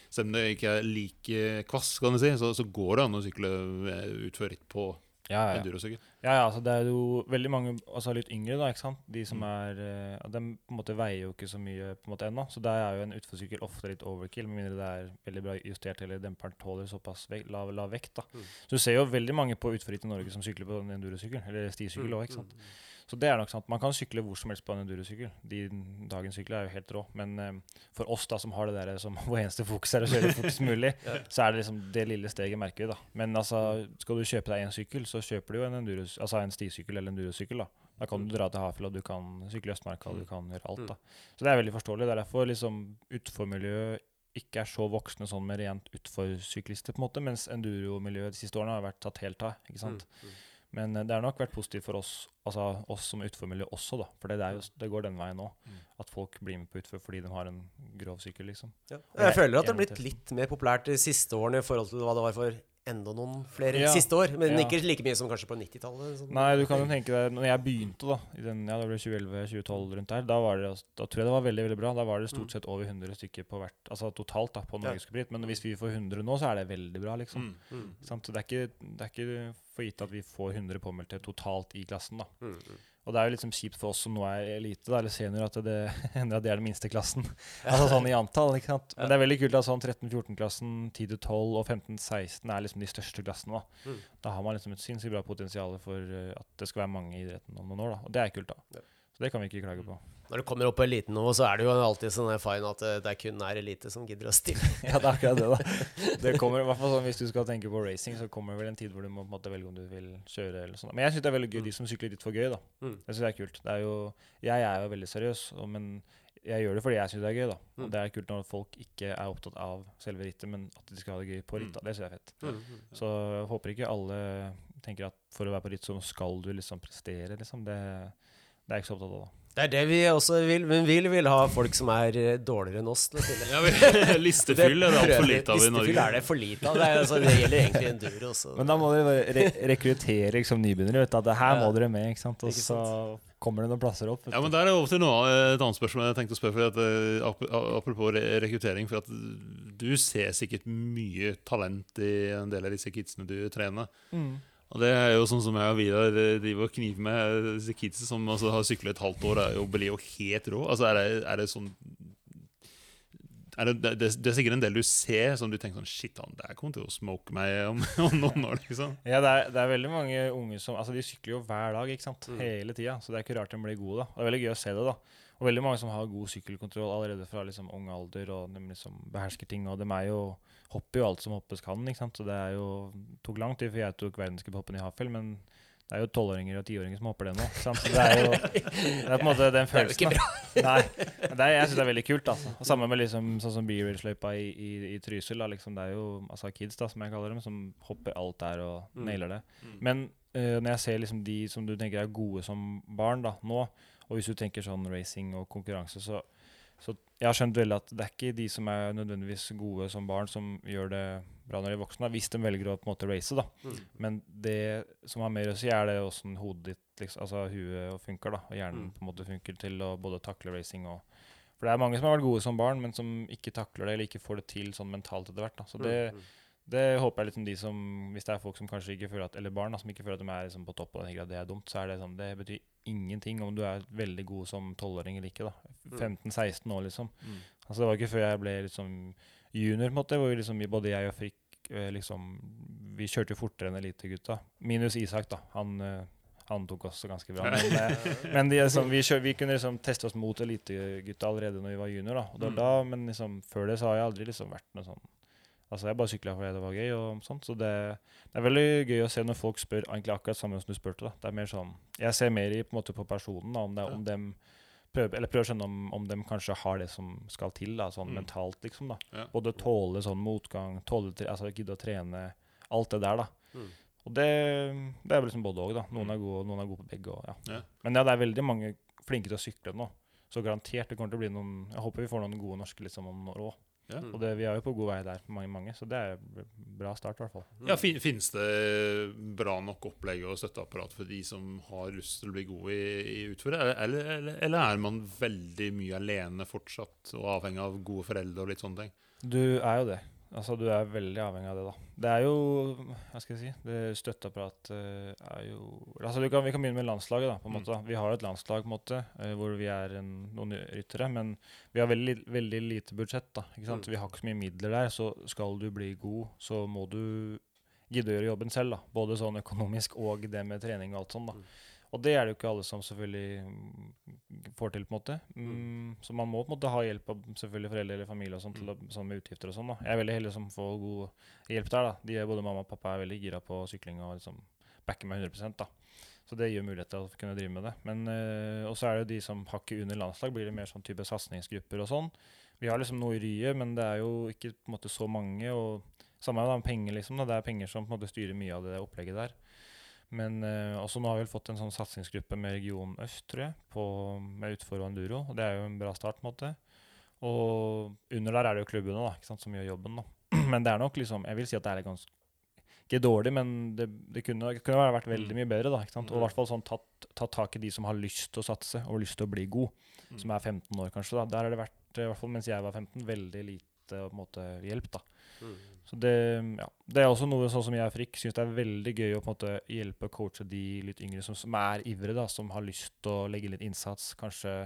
selv om det ikke er like kvass, kan du si, så, så går det an å sykle eh, utfor ritt på Ja, ja. endurosykkel. Ja, ja, altså det er jo veldig mange altså litt yngre, da, ikke sant. De som Mm. er uh, De på en måte veier jo ikke så mye på en måte ennå. Så der er jo en utforsykkel ofte litt overkill, med mindre det er veldig bra justert eller demperen tåler såpass vek, lav, lav vekt. da. Mm. Så du ser jo veldig mange på utforritt i Norge som sykler på en endurosykkel, eller stisykkel òg, ikke sant. Mm. Så det er nok sant. Man kan sykle hvor som helst på en endurosykkel. De, dagens sykler er jo helt rå. Men eh, for oss da som har det der som [LAUGHS] vår eneste fokus er å kjøre fortest mulig, [LAUGHS] Ja. så er det liksom det lille steget merker vi, da. Men altså, skal du kjøpe deg en sykkel, så kjøper du jo en, enduros, altså en stisykkel eller endurosykkel. Da Da kan du dra til Hafjell, og du kan sykle Østmarka, og du kan gjøre alt. da. Så det er veldig forståelig. Det er derfor liksom utformiljøet ikke er så voksne sånn med rent utforsyklister, på en måte, mens enduromiljøet de siste årene har vært tatt helt av. ikke sant? Mm. Men eh, det har nok vært positivt for oss altså oss som utformiljø også, da. For det, jo, det går den veien nå. Mm. At folk blir med på utfor fordi de har en grov sykkel, liksom. Ja. Jeg- Jeg føler at det har blitt litt mer populært de siste årene i forhold til hva det var for enda noen flere Ja. siste år. Men Ja. ikke like mye som kanskje på 90-tallet. sånn. Nei, du kan jo tenke deg Når jeg begynte, da, i den, ja, det ble 2011-2012 rundt der, da, var det, altså- da tror jeg det var veldig veldig bra. Da var det Mm. stort sett over 100 stykker på hvert Altså totalt da, på Ja. Norgescup. Men hvis vi får 100 nå, så er det veldig bra, liksom. Mm. Mm. Det, er ikke, det er ikke for gitt at vi får 100 påmeldte totalt i klassen. da. Mm. Og det er jo liksom kjipt for oss som nå er elite, da, eller senior, at det [LAUGHS] hender at det er den minste klassen. [LAUGHS] altså sånn i antall, ikke sant. Men det er veldig kult at sånn 13-14-klassen, 10-12 og 15-16 er liksom de største klassene. Da Mm. Da har man liksom et sinnssykt bra potensial for eh, at det skal være mange i idretten om noen år. da. Og det er kult, da. Ja. Så det kan vi ikke klage på. Når du kommer opp på elitenivå, så er det jo alltid sånn her fine at eh, det er kun er elite som gidder å stille. [LAUGHS] ja, det er akkurat det, da. Det kommer i hvert fall sånn Hvis du skal tenke på racing, så kommer det vel en tid hvor du må på en måte velge om du vil kjøre eller sånn. Men jeg syns det er veldig gøy de som sykler litt for gøy, da. Mm. Jeg synes det er kult. Det er jo, jeg er jo veldig seriøs, og, men jeg gjør det fordi jeg syns det er gøy. da. Mm. Det er kult når folk ikke er opptatt av selve rittet, men at de skal ha det gøy på ritt. da. Det syns jeg er fett. Mm. Mm. Så jeg håper ikke alle tenker at for å være på ritt, så skal du liksom prestere, liksom. Det, det er jeg ikke så opptatt av. da. Det er det vi også vil. Men vi vil ha folk som er eh, dårligere enn oss til å stille. Ja, vi- [LAUGHS] Listefyll er det altfor lite av i Norge. Listefyll er det for lite av. Det, er, altså, det gjelder egentlig enduro også. Men da må dere re rekruttere liksom, nybegynnere. vet du, At det her må dere med, ikke sant? og så kommer det noen plasser opp. Ja, men. Der er over til noe, annet- et annet spørsmål jeg tenkte å spørre. For at, eh, apropos re rekruttering. For at du ser sikkert mye talent i en del av disse kidsene du trener. Mm. Og det er jo sånn som jeg og Vidar eh, driver og kniver med. eh, Disse kidsa som altså, har sykla et halvt år, er jo, blir jo helt rå. Altså, er det, er det sånn er det, det, det er sikkert en del du ser som du tenker sånn Shit, han der kommer til å smoke meg om, [LAUGHS] om noen år, liksom. Ja, det er, det er veldig mange unge som Altså, de sykler jo hver dag, ikke sant. Mm. Hele tida. Så det er ikke rart de blir gode, da. Og det er veldig gøy å se det, da. Og veldig mange som har god sykkelkontroll allerede fra liksom ung alder, og de liksom behersker ting. Og de er jo hopper jo alt som hoppes kan, ikke sant. Så det er jo tok lang tid før jeg tok verdenscuphoppen i Hafjell, men det er jo tolvåringer og tiåringer som hopper det nå. ikke sant? Så det er jo [LAUGHS] det er på en måte den følelsen. Nei, det er, jeg syns det er veldig kult. altså. Og Samme med liksom, sånn som B-Race-løypa i, i, i Trysil. da, liksom, Det er jo altså kids, da, som jeg kaller dem, som hopper alt der og Mm. nailer det. Mm. Men eh, når jeg ser liksom de som du tenker er gode som barn da, nå, og hvis du tenker sånn racing og konkurranse, så, så jeg har skjønt veldig at det er ikke de som er nødvendigvis gode som barn, som gjør det bra når de er voksne, hvis de velger å på en måte race. da. Mm. Men det som har mer å si, er det åssen hodet ditt, liksom, altså huet funker, da, og hjernen Mm. på en måte funker til å både takle racing og For det er mange som har vært gode som barn, men som ikke takler det, eller ikke får det til sånn mentalt etter hvert. da. Så det, Mm. det håper jeg liksom de som Hvis det er folk som kanskje ikke føler at Eller barn da, som ikke føler at de er liksom på topp og tenker at det er dumt, så er det sånn Det betyr ingenting om du er veldig god som tolvåring eller ikke. da. Mm. 15-16 år, liksom. Mm. Altså Det var ikke før jeg ble liksom junior, på en måte, hvor liksom, både jeg og Frikk eh, liksom Vi kjørte jo fortere enn elitegutta. Minus Isak, da. Han, eh, han tok oss ganske bra. Men, eh, [LAUGHS] men de, liksom, vi, kjør, vi kunne liksom teste oss mot elitegutta allerede når vi var junior. da. Var Mm. da, Men liksom, før det så har jeg aldri liksom vært noe sånn Altså Jeg bare sykla fordi det var gøy. og sånt, Så det, det er veldig gøy å se når folk spør egentlig akkurat samme som du spurte. da. Det er mer sånn, Jeg ser mer i på en måte på personen, da, om, det, om dem prøver, eller prøver å skjønne om, om de kanskje har det som skal til, da, sånn Mm. mentalt, liksom. da. Ja. Både tåle sånn motgang, tåle altså gidde å trene, alt det der, da. Mm. Og det, det er liksom både òg. Noen er gode, noen er gode på begge. Og, ja. Ja. Men ja, det er veldig mange flinke til å sykle nå. Så garantert det kommer til å bli noen Jeg håper vi får noen gode norske liksom om noen år òg. Ja. Og det, vi er jo på god vei der, mange, mange. Så det er bra start, i hvert fall. Ja, fin, Finnes det bra nok opplegg og støtteapparat for de som har lyst til å bli gode i, i utføret? Eller, eller, eller, eller er man veldig mye alene fortsatt og avhengig av gode foreldre og litt sånne ting? Du er jo det. Altså, du er veldig avhengig av det, da. Det er jo Hva skal jeg si? Det Støtteapparat eh, er jo Altså, du kan, Vi kan begynne med landslaget, da. på en Mm. måte. Vi har et landslag på en måte, eh, hvor vi er en, noen ryttere, men vi har veldig, veldig lite budsjett. da, ikke sant? Mm. Vi har ikke så mye midler der, så skal du bli god, så må du gidde å gjøre jobben selv. da, Både sånn økonomisk og det med trening og alt sånn. da. Mm. Og det er det jo ikke alle som selvfølgelig mm, får til, på en måte. Mm, så man må på en måte ha hjelp av selvfølgelig foreldre eller familie og sånt, til å, sånn med utgifter og sånn. da. Jeg er veldig heldig som får god hjelp der. da. De er, både mamma og pappa er veldig gira på sykling og liksom backer meg 100 da. Så det gir mulighet til å kunne drive med det. Men øh, Og så er det jo de som hakket under landslag, blir det mer sånn type satsingsgrupper og sånn. Vi har liksom noe i ryet, men det er jo ikke på en måte så mange. og Samme med penger, liksom. da. Det er penger som på en måte styrer mye av det opplegget der. Men eh, også nå har vi fått en sånn satsingsgruppe med Region Øst, tror jeg, på, med utfor og enduro. Og det er jo en bra start, på en måte. Og under der er det jo klubbene da, sant, som gjør jobben. da. [CLEARS THROAT] Men det er nok liksom Jeg vil si at det er ganske ikke dårlig, men det, det kunne, det kunne vært veldig Mm. mye bedre. da, ikke sant? Og i hvert fall sånn tatt, tatt tak i de som har lyst til å satse og lyst til å bli god, Mm. som er 15 år kanskje. da. Der har det vært, i hvert fall mens jeg var 15, veldig lite på en måte, hjelp. da. Mm. Så det, ja, det er også noe sånn som jeg og Frikk syns det er veldig gøy å på en måte hjelpe og coache de litt yngre som, som er ivrige, da, som har lyst til å legge litt innsats, kanskje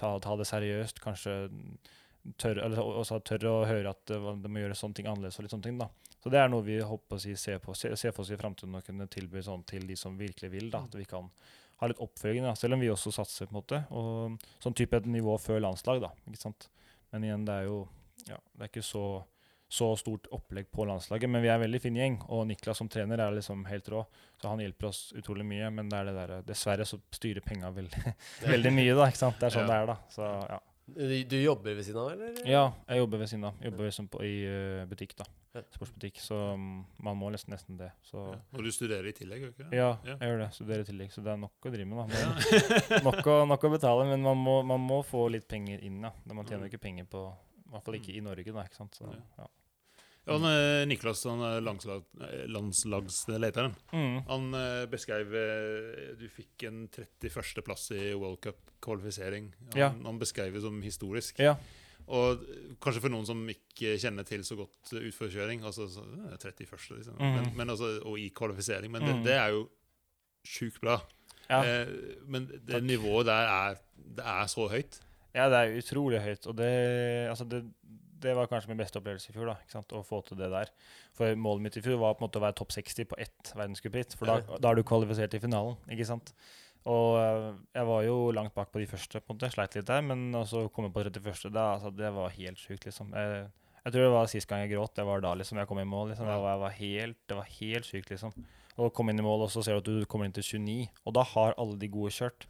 ta, ta det seriøst, kanskje tørre, eller tørre å høre at det, det må gjøre sånne ting annerledes. og litt sånne ting da. Så det er noe vi håper å si, ser, på, ser, ser for oss i framtiden å kunne tilby sånn til de som virkelig vil. da, At vi kan ha litt oppfølging, da, selv om vi også satser. på en måte, og Sånn type et nivå før landslag. da, ikke sant? Men igjen, det er jo ja, det er ikke så så stort opplegg på landslaget, men vi er en veldig fin gjeng. Og Niklas som trener er liksom helt rå, så han hjelper oss utrolig mye. Men det er det der, dessverre så styrer penga veldig, [LAUGHS] veldig mye, da. ikke sant? Det er sånn Ja. det er, da. Så ja. Du, du jobber ved siden av, eller? ja, jeg jobber ved siden av. Jobber liksom på, i uh, butikk, da. Sportsbutikk. Så mm, man må nesten, nesten det. Så Ja. Og du studerer i tillegg, gjør du ikke det? ja, Ja. jeg gjør det. Studerer i tillegg, så det er nok å drive med, da. Men, [LAUGHS] nok, å, nok å betale, men man må, man må få litt penger inn, ja. Man tjener jo ikke penger på I hvert fall ikke i Norge, da. ikke sant? Så, Ja. ja. Han, eh, Niklas, han er landslag, eh, landslagslederen. Mm. Han eh, beskrev eh, Du fikk en 31.-plass i World Cup-kvalifisering. Han, Ja. han beskrev det som historisk. ja. Og kanskje for noen som ikke kjenner til så godt eh, utforkjøring altså så, eh, 31. Liksom. Mm. Men, men altså, og i kvalifisering. Men det, det er jo sjukt bra. Ja. Eh, men det Takk. nivået der er, det er så høyt. Ja, det er utrolig høyt. Og det, altså det, det var kanskje min beste opplevelse i fjor. da? Å få til det der. For målet mitt i fjor var på en måte å være topp 60 på ett verdenscupritt. For da, da er du kvalifisert til finalen. ikke sant? Og øh, jeg var jo langt bak på de første. på en måte, Sleit litt der. Men å komme på 31. Da, altså, det var helt sjukt, liksom. Jeg, jeg tror det var sist gang jeg gråt. Det var da liksom jeg kom i mål. liksom. Jeg var, jeg var helt, det var helt sykt, liksom. Og komme inn i mål, og så ser du at du kommer inn til 29. Og da har alle de gode kjørt.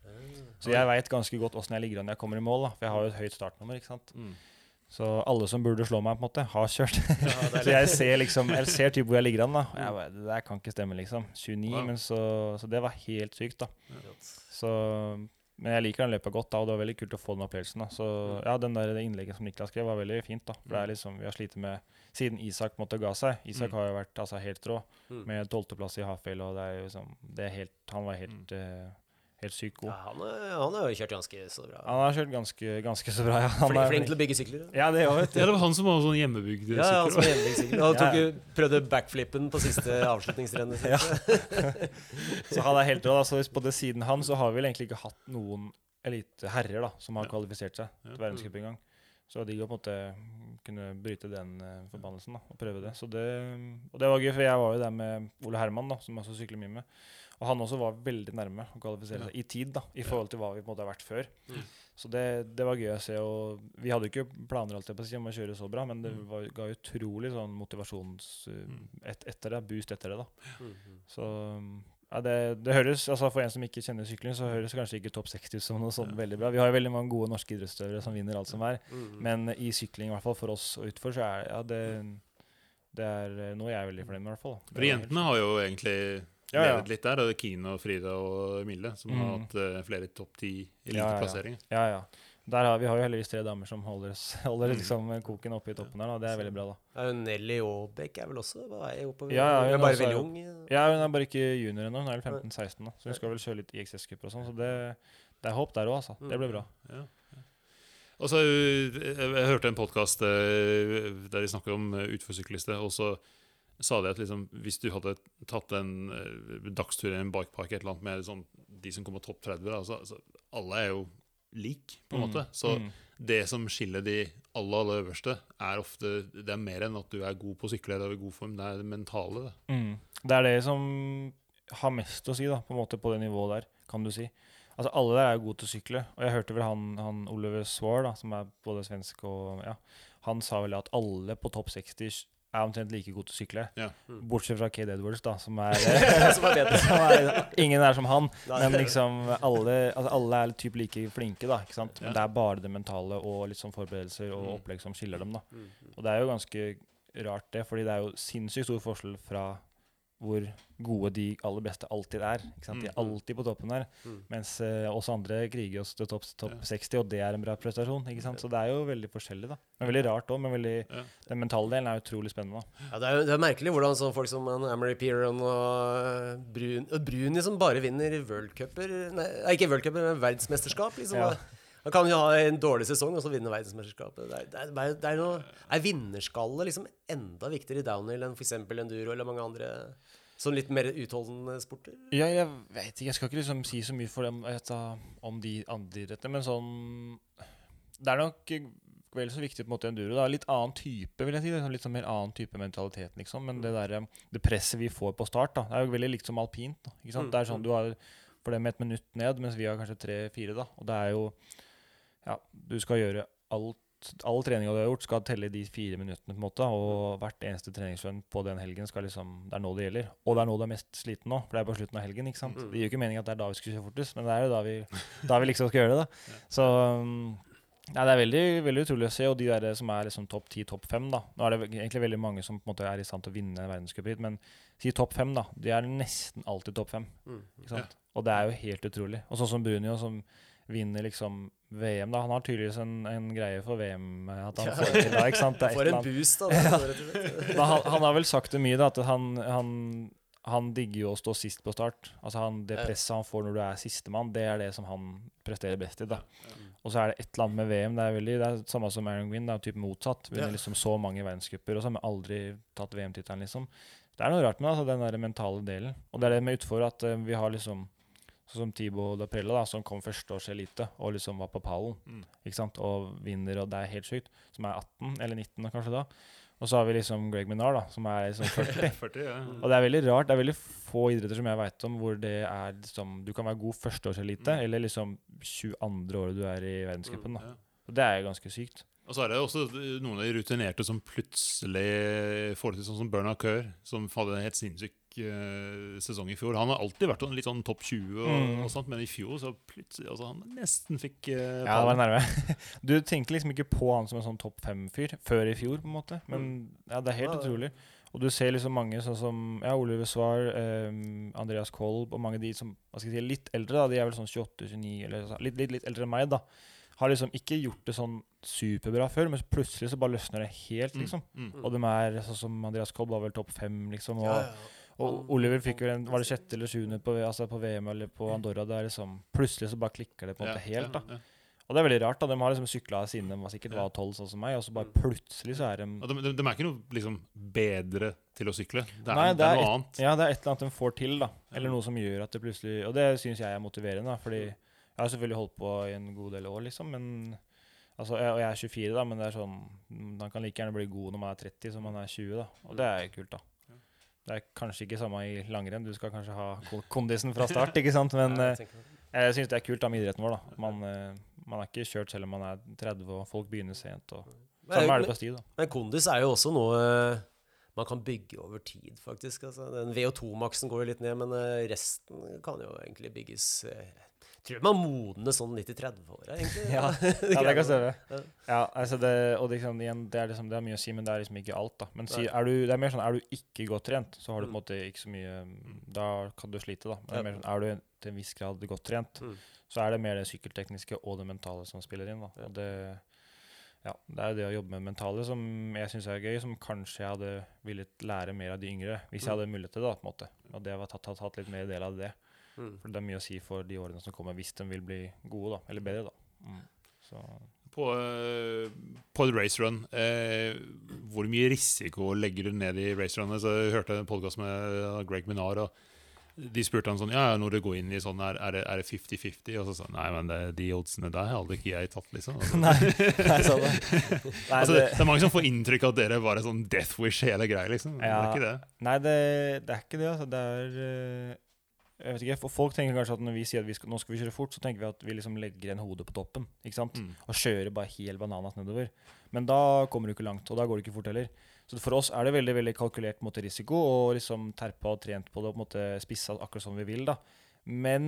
Så jeg veit ganske godt åssen jeg ligger an når jeg kommer i mål. da, For jeg har jo et høyt startnummer. ikke sant? Så alle som burde slå meg, på en måte, har kjørt. [LAUGHS] så jeg ser liksom, jeg ser typ hvor jeg ligger an. da. Jeg bare, Det der kan ikke stemme, liksom. 29, ja. men så, så det var helt sykt, da. Så, men jeg liker den løpet godt, da, og det var veldig kult å få den opplevelsen. da. Så ja, den der, det innlegget som Niklas skrev, var veldig fint. da. For det er liksom, Vi har slitt med Siden Isak måtte ga seg. Isak Mm. har jo vært altså, helt rå, Mm. med tolvteplass i Hafjell, og det er jo liksom, det er helt, han var helt, eh, helt sykt god. Ja, han, er- han har jo kjørt ganske så bra. Han har kjørt ganske, ganske så bra, ja. Han Flink, er flink til å bygge sykler. Ja, det òg, vet du. Ja, det var han som var sånn hjemmebygd sykler. ja, han som sykkel. er. Han tok Ja. jo, prøvde backflippen på siste avslutningsrennet sitt. Ja. Så han er helt rå. Altså, Så på det siden han så har vi vel egentlig ikke hatt noen elite herrer da, som har Ja. kvalifisert seg til verdenscup engang. Så det var digg å på en måte kunne bryte den eh, forbannelsen da, og prøve det. Så det. Og det var gøy, for jeg var jo der med Ole Herman, da, som jeg også sykler mye med. Og han også var veldig nærme å kvalifisere seg i tid, da, i forhold til hva vi på en måte har vært før. Mm. Så det, det var gøy å se. og Vi hadde jo ikke planer alltid på å si om å kjøre så bra, men det Mm. var, ga utrolig sånn motivasjons... eh, Mm. Et, etter det, boost etter det. da. Mm. Så ja, det, det høres, altså For en som ikke kjenner sykling, så høres kanskje ikke topp 60 ut som noe sånn Ja. veldig bra. Vi har jo veldig mange gode norske idrettsutøvere som vinner alt som er. Mm. Men i sykling, i hvert fall for oss og utfor, så er ja, det, det er noe jeg er veldig fornøyd med. i hvert fall. For jentene har jo egentlig Ja, ja. levet litt der. Og Kine og Frida og Mille, som har Mm. hatt uh, flere topp ti Ja, ja, ja. eliteplasseringer. Ja, ja. Der har, vi har jo heldigvis tre damer som holder, [LAUGHS] holder Mm. liksom koken oppe i toppen der. Da. Det er veldig bra, da. Ja, Nelly Aabek er vel også på vei oppover? Ja, ja, hun er bare er veldig ung. Ja, Hun er bare ikke junior ennå. Hun er vel 15-16, da. så hun skal vel kjøre litt IXS-cuper og sånn. Så det, det er håp der òg, altså. Det blir bra. Ja. Og så, eh, jeg, jeg hørte en podkast der de snakker om eh, utforsyklister, og så sa de at liksom, hvis du hadde tatt en eh, dagstur i en bikepark et eller annet med sånn, de som kommer topp 30, da, så, så alle er jo lik, på en Mm, måte. Så mm. det som skiller de aller, aller øverste, er ofte Det er mer enn at du er god på å sykle eller i god form, det er det mentale. Det. Mm. Det er det som har mest å si da, på en måte på det nivået der, kan du si. Altså Alle der er gode til å sykle. Og jeg hørte vel han, han Oliver Swar, da, som er både svensk og ja, Han sa vel at alle på topp 60 er omtrent like god til å sykle. Ja. Mm. Bortsett fra Kade Edwards, da, som er, [LAUGHS] Som er bedre. som er Ingen er som han. Nei. Men liksom alle, altså alle er typ like flinke, da. ikke sant? Men Ja. det er bare det mentale og litt sånn forberedelser og Mm. opplegg som skiller dem. da. Mm. Og det er jo ganske rart, det, fordi det er jo sinnssykt stor forskjell fra hvor gode de aller beste alltid er. Ikke sant? De er Mm. alltid på toppen der. Mm. Mens uh, oss andre kriger oss til topp top 60, og det er en bra prestasjon. Ikke sant? Så det er jo veldig forskjellig, da. Men veldig rart òg. Men veldig, den mentale delen er utrolig spennende. Ja, det, er, jo- det er merkelig hvordan sånn folk som Amory Peron og eh, Brun og Bruni som bare vinner worldcuper Nei, ikke worldcuper, men verdensmesterskap. Liksom. Ja. Han kan jo ha en dårlig sesong og så vinne verdensmesterskapet. Det er, det er, det er, noe, er vinnerskalle liksom enda viktigere i downhill enn f.eks. enduro eller mange andre sånn litt mer utholdende sporter? Ja, jeg vet ikke. Jeg skal ikke liksom si så mye for dem vet om de andre idrettene, men sånn Det er nok eh, vel så viktig på en måte enduro. Da. Litt annen type, vil jeg si. Liksom, litt sånn mer annen type mentalitet, liksom. Men det, der, det presset vi får på start, da, det er jo veldig likt som alpint. Da, ikke sant? Mm, Det er sånn du har for dem et minutt ned, mens vi har kanskje tre-fire. da. Og det er jo Ja, du skal gjøre alt All treninga du har gjort, skal telle de fire minuttene. på en måte, Og hvert eneste treningsrun på den helgen skal liksom Det er nå det gjelder. Og det er nå du er mest sliten nå, for det er på slutten av helgen. ikke sant? Mm. Det gir jo ikke mening at det er da vi skal kjøre fortest, men det er jo da vi, da vi liksom skal gjøre det. [LAUGHS] da. Så um, Nei, Det er veldig veldig utrolig å se. Og de der som er liksom topp ti, topp fem da. Nå er det egentlig veldig mange som på en måte er i stand til å vinne en men si topp fem, da. De er nesten alltid topp fem. Mm. Ikke sant? Og det er jo helt utrolig. Og sånn som Brunio, som vinner liksom VM, da. Han har tydeligvis en, en greie for VM eh, at han får til da, ikke sant? Det For en boost, da. [LAUGHS] slett. han, han har vel sagt det mye, da, at han, han, han digger jo å stå sist på start. Altså han, Det presset han får når du er sistemann, det er det som han presterer best i. da. Og så er det et eller annet med VM. Det er veldig, det er samme som Aaron Gwin, Det er typ motsatt. Vinner Ja. liksom så mange verdenscuper, og så har vi aldri tatt VM-tittelen, liksom. Det er noe rart med altså, den der mentale delen. Og det er det med utfor at uh, vi har liksom Sånn som Tibo Daprella, da, som kom førsteårselite elite og liksom var på pallen. Mm. ikke sant? Og vinner, og det er helt sykt. Som er 18, eller 19 kanskje da. Og så har vi liksom Greg Minar, da, som er liksom [LAUGHS] 40. 40, [LAUGHS] ja. Og det er veldig rart. Det er veldig få idretter som jeg veit om hvor det er liksom Du kan være god førsteårselite, Mm. eller liksom 22. året du er i verdenscupen. da. Ja. Og det er jo ganske sykt. Og så er det også noen av de rutinerte som plutselig får det til, sånn som Bernard Kerr, som hadde en helt sinnssyk sesong i fjor. Han har alltid vært litt sånn topp 20, og, Mm. og sånt, men i fjor så plutselig altså, Han nesten fikk uh, Ja, det var nærme. [LAUGHS] Du tenker liksom ikke på han som en sånn topp fem-fyr før i fjor, på en måte. Men ja, det er helt Ja, det- utrolig. Og du ser liksom mange sånn som ja, Oliver Svar, um, Andreas Kolb og mange av de som hva skal jeg si, er litt eldre, da, de er vel sånn 28-29, eller så- litt, litt, litt eldre enn meg, da, har liksom ikke gjort det sånn superbra før, men så plutselig så bare løsner det helt, liksom. Mm. Og de er sånn som Andreas Kolb var vel topp fem, liksom. Og, Ja, ja. Og Oliver fikk jo en, var det sjette eller sjuende på, altså på VM eller på Andorra. Det er liksom, plutselig så bare klikker det på en måte helt, da. Og det er veldig rart. da, De har liksom sykla siden de var sikkert var tolv, sånn som meg, og så bare plutselig så er de de, de, de er ikke noe liksom bedre til å sykle. Det er, Nei, det er noe et, annet. Ja, det er et eller annet de får til, da. Eller noe som gjør at det plutselig Og det syns jeg er motiverende, da. Fordi jeg har selvfølgelig holdt på i en god del år, liksom, men Altså, jeg, og jeg er 24, da, men det er sånn Man kan like gjerne bli god når man er 30 som man er 20, da. Og det er kult, da. Det er kanskje ikke samme i langrenn. Du skal kanskje ha kondisen fra start, ikke sant? Men [LAUGHS] Ja, eh, jeg det. jeg syns det er kult da med idretten vår, da. Man, eh, man er ikke kjørt selv om man er 30 og folk begynner sent. Og samme er det på sti, da. Men kondis er jo også noe eh, man kan bygge over tid, faktisk. Altså, den VO2-maksen går jo litt ned, men eh, resten kan jo egentlig bygges eh, tror man modnes sånn 90-30-åra, egentlig. [LAUGHS] Ja, [LAUGHS] Ja, det kan stemme. Ja. Altså det, og det, liksom, igjen, det, er liksom, det er mye å si, men det er liksom ikke alt. da. Men si, er du, det er mer sånn, er du ikke godt trent, så har du på en Mm. måte ikke så mye Da kan du slite, da. Men det er, mer sånn, er du til en viss grad godt trent, Mm. så er det mer det sykkeltekniske og det mentale som spiller inn. da. Og det, ja, det er jo det å jobbe med mentale som jeg syns er gøy, som kanskje jeg hadde villet lære mer av de yngre, hvis jeg Mm. hadde mulighet til det. da, på en måte. Og det var tatt, tatt, tatt litt mer del av det. Mm. For det er mye å si for de årene som kommer, hvis de vil bli gode, da. Eller bedre, da. Mm. Så På, eh, på et racerun, eh, hvor mye risiko legger du ned i racerunnet? Så Jeg hørte en podkast med eh, Greg Minar, og de spurte han sånn Ja, ja, når du går inn i sånn, er, er det er det 50-50? Og så sa han nei, men det, de oddsene der hadde ikke jeg tatt, liksom. [LAUGHS] Altså, Nei, nei sånn det. [LAUGHS] Nei, altså, det, det, er mange som får inntrykk av at dere bare en sånn death wish hele greia, liksom. Det er ikke det. nei det, det er ikke det, altså. Det er Jeg vet ikke, for Folk tenker kanskje at når vi sier at vi skal, nå skal vi kjøre fort, så tenker vi at vi liksom legger igjen hodet på toppen. ikke sant? Mm. Og kjører bare helt bananas nedover. Men da kommer du ikke langt, og da går det ikke fort heller. Så for oss er det veldig veldig kalkulert måte, risiko, og liksom terpa og trent på det og på en måte spissa akkurat som vi vil. da. Men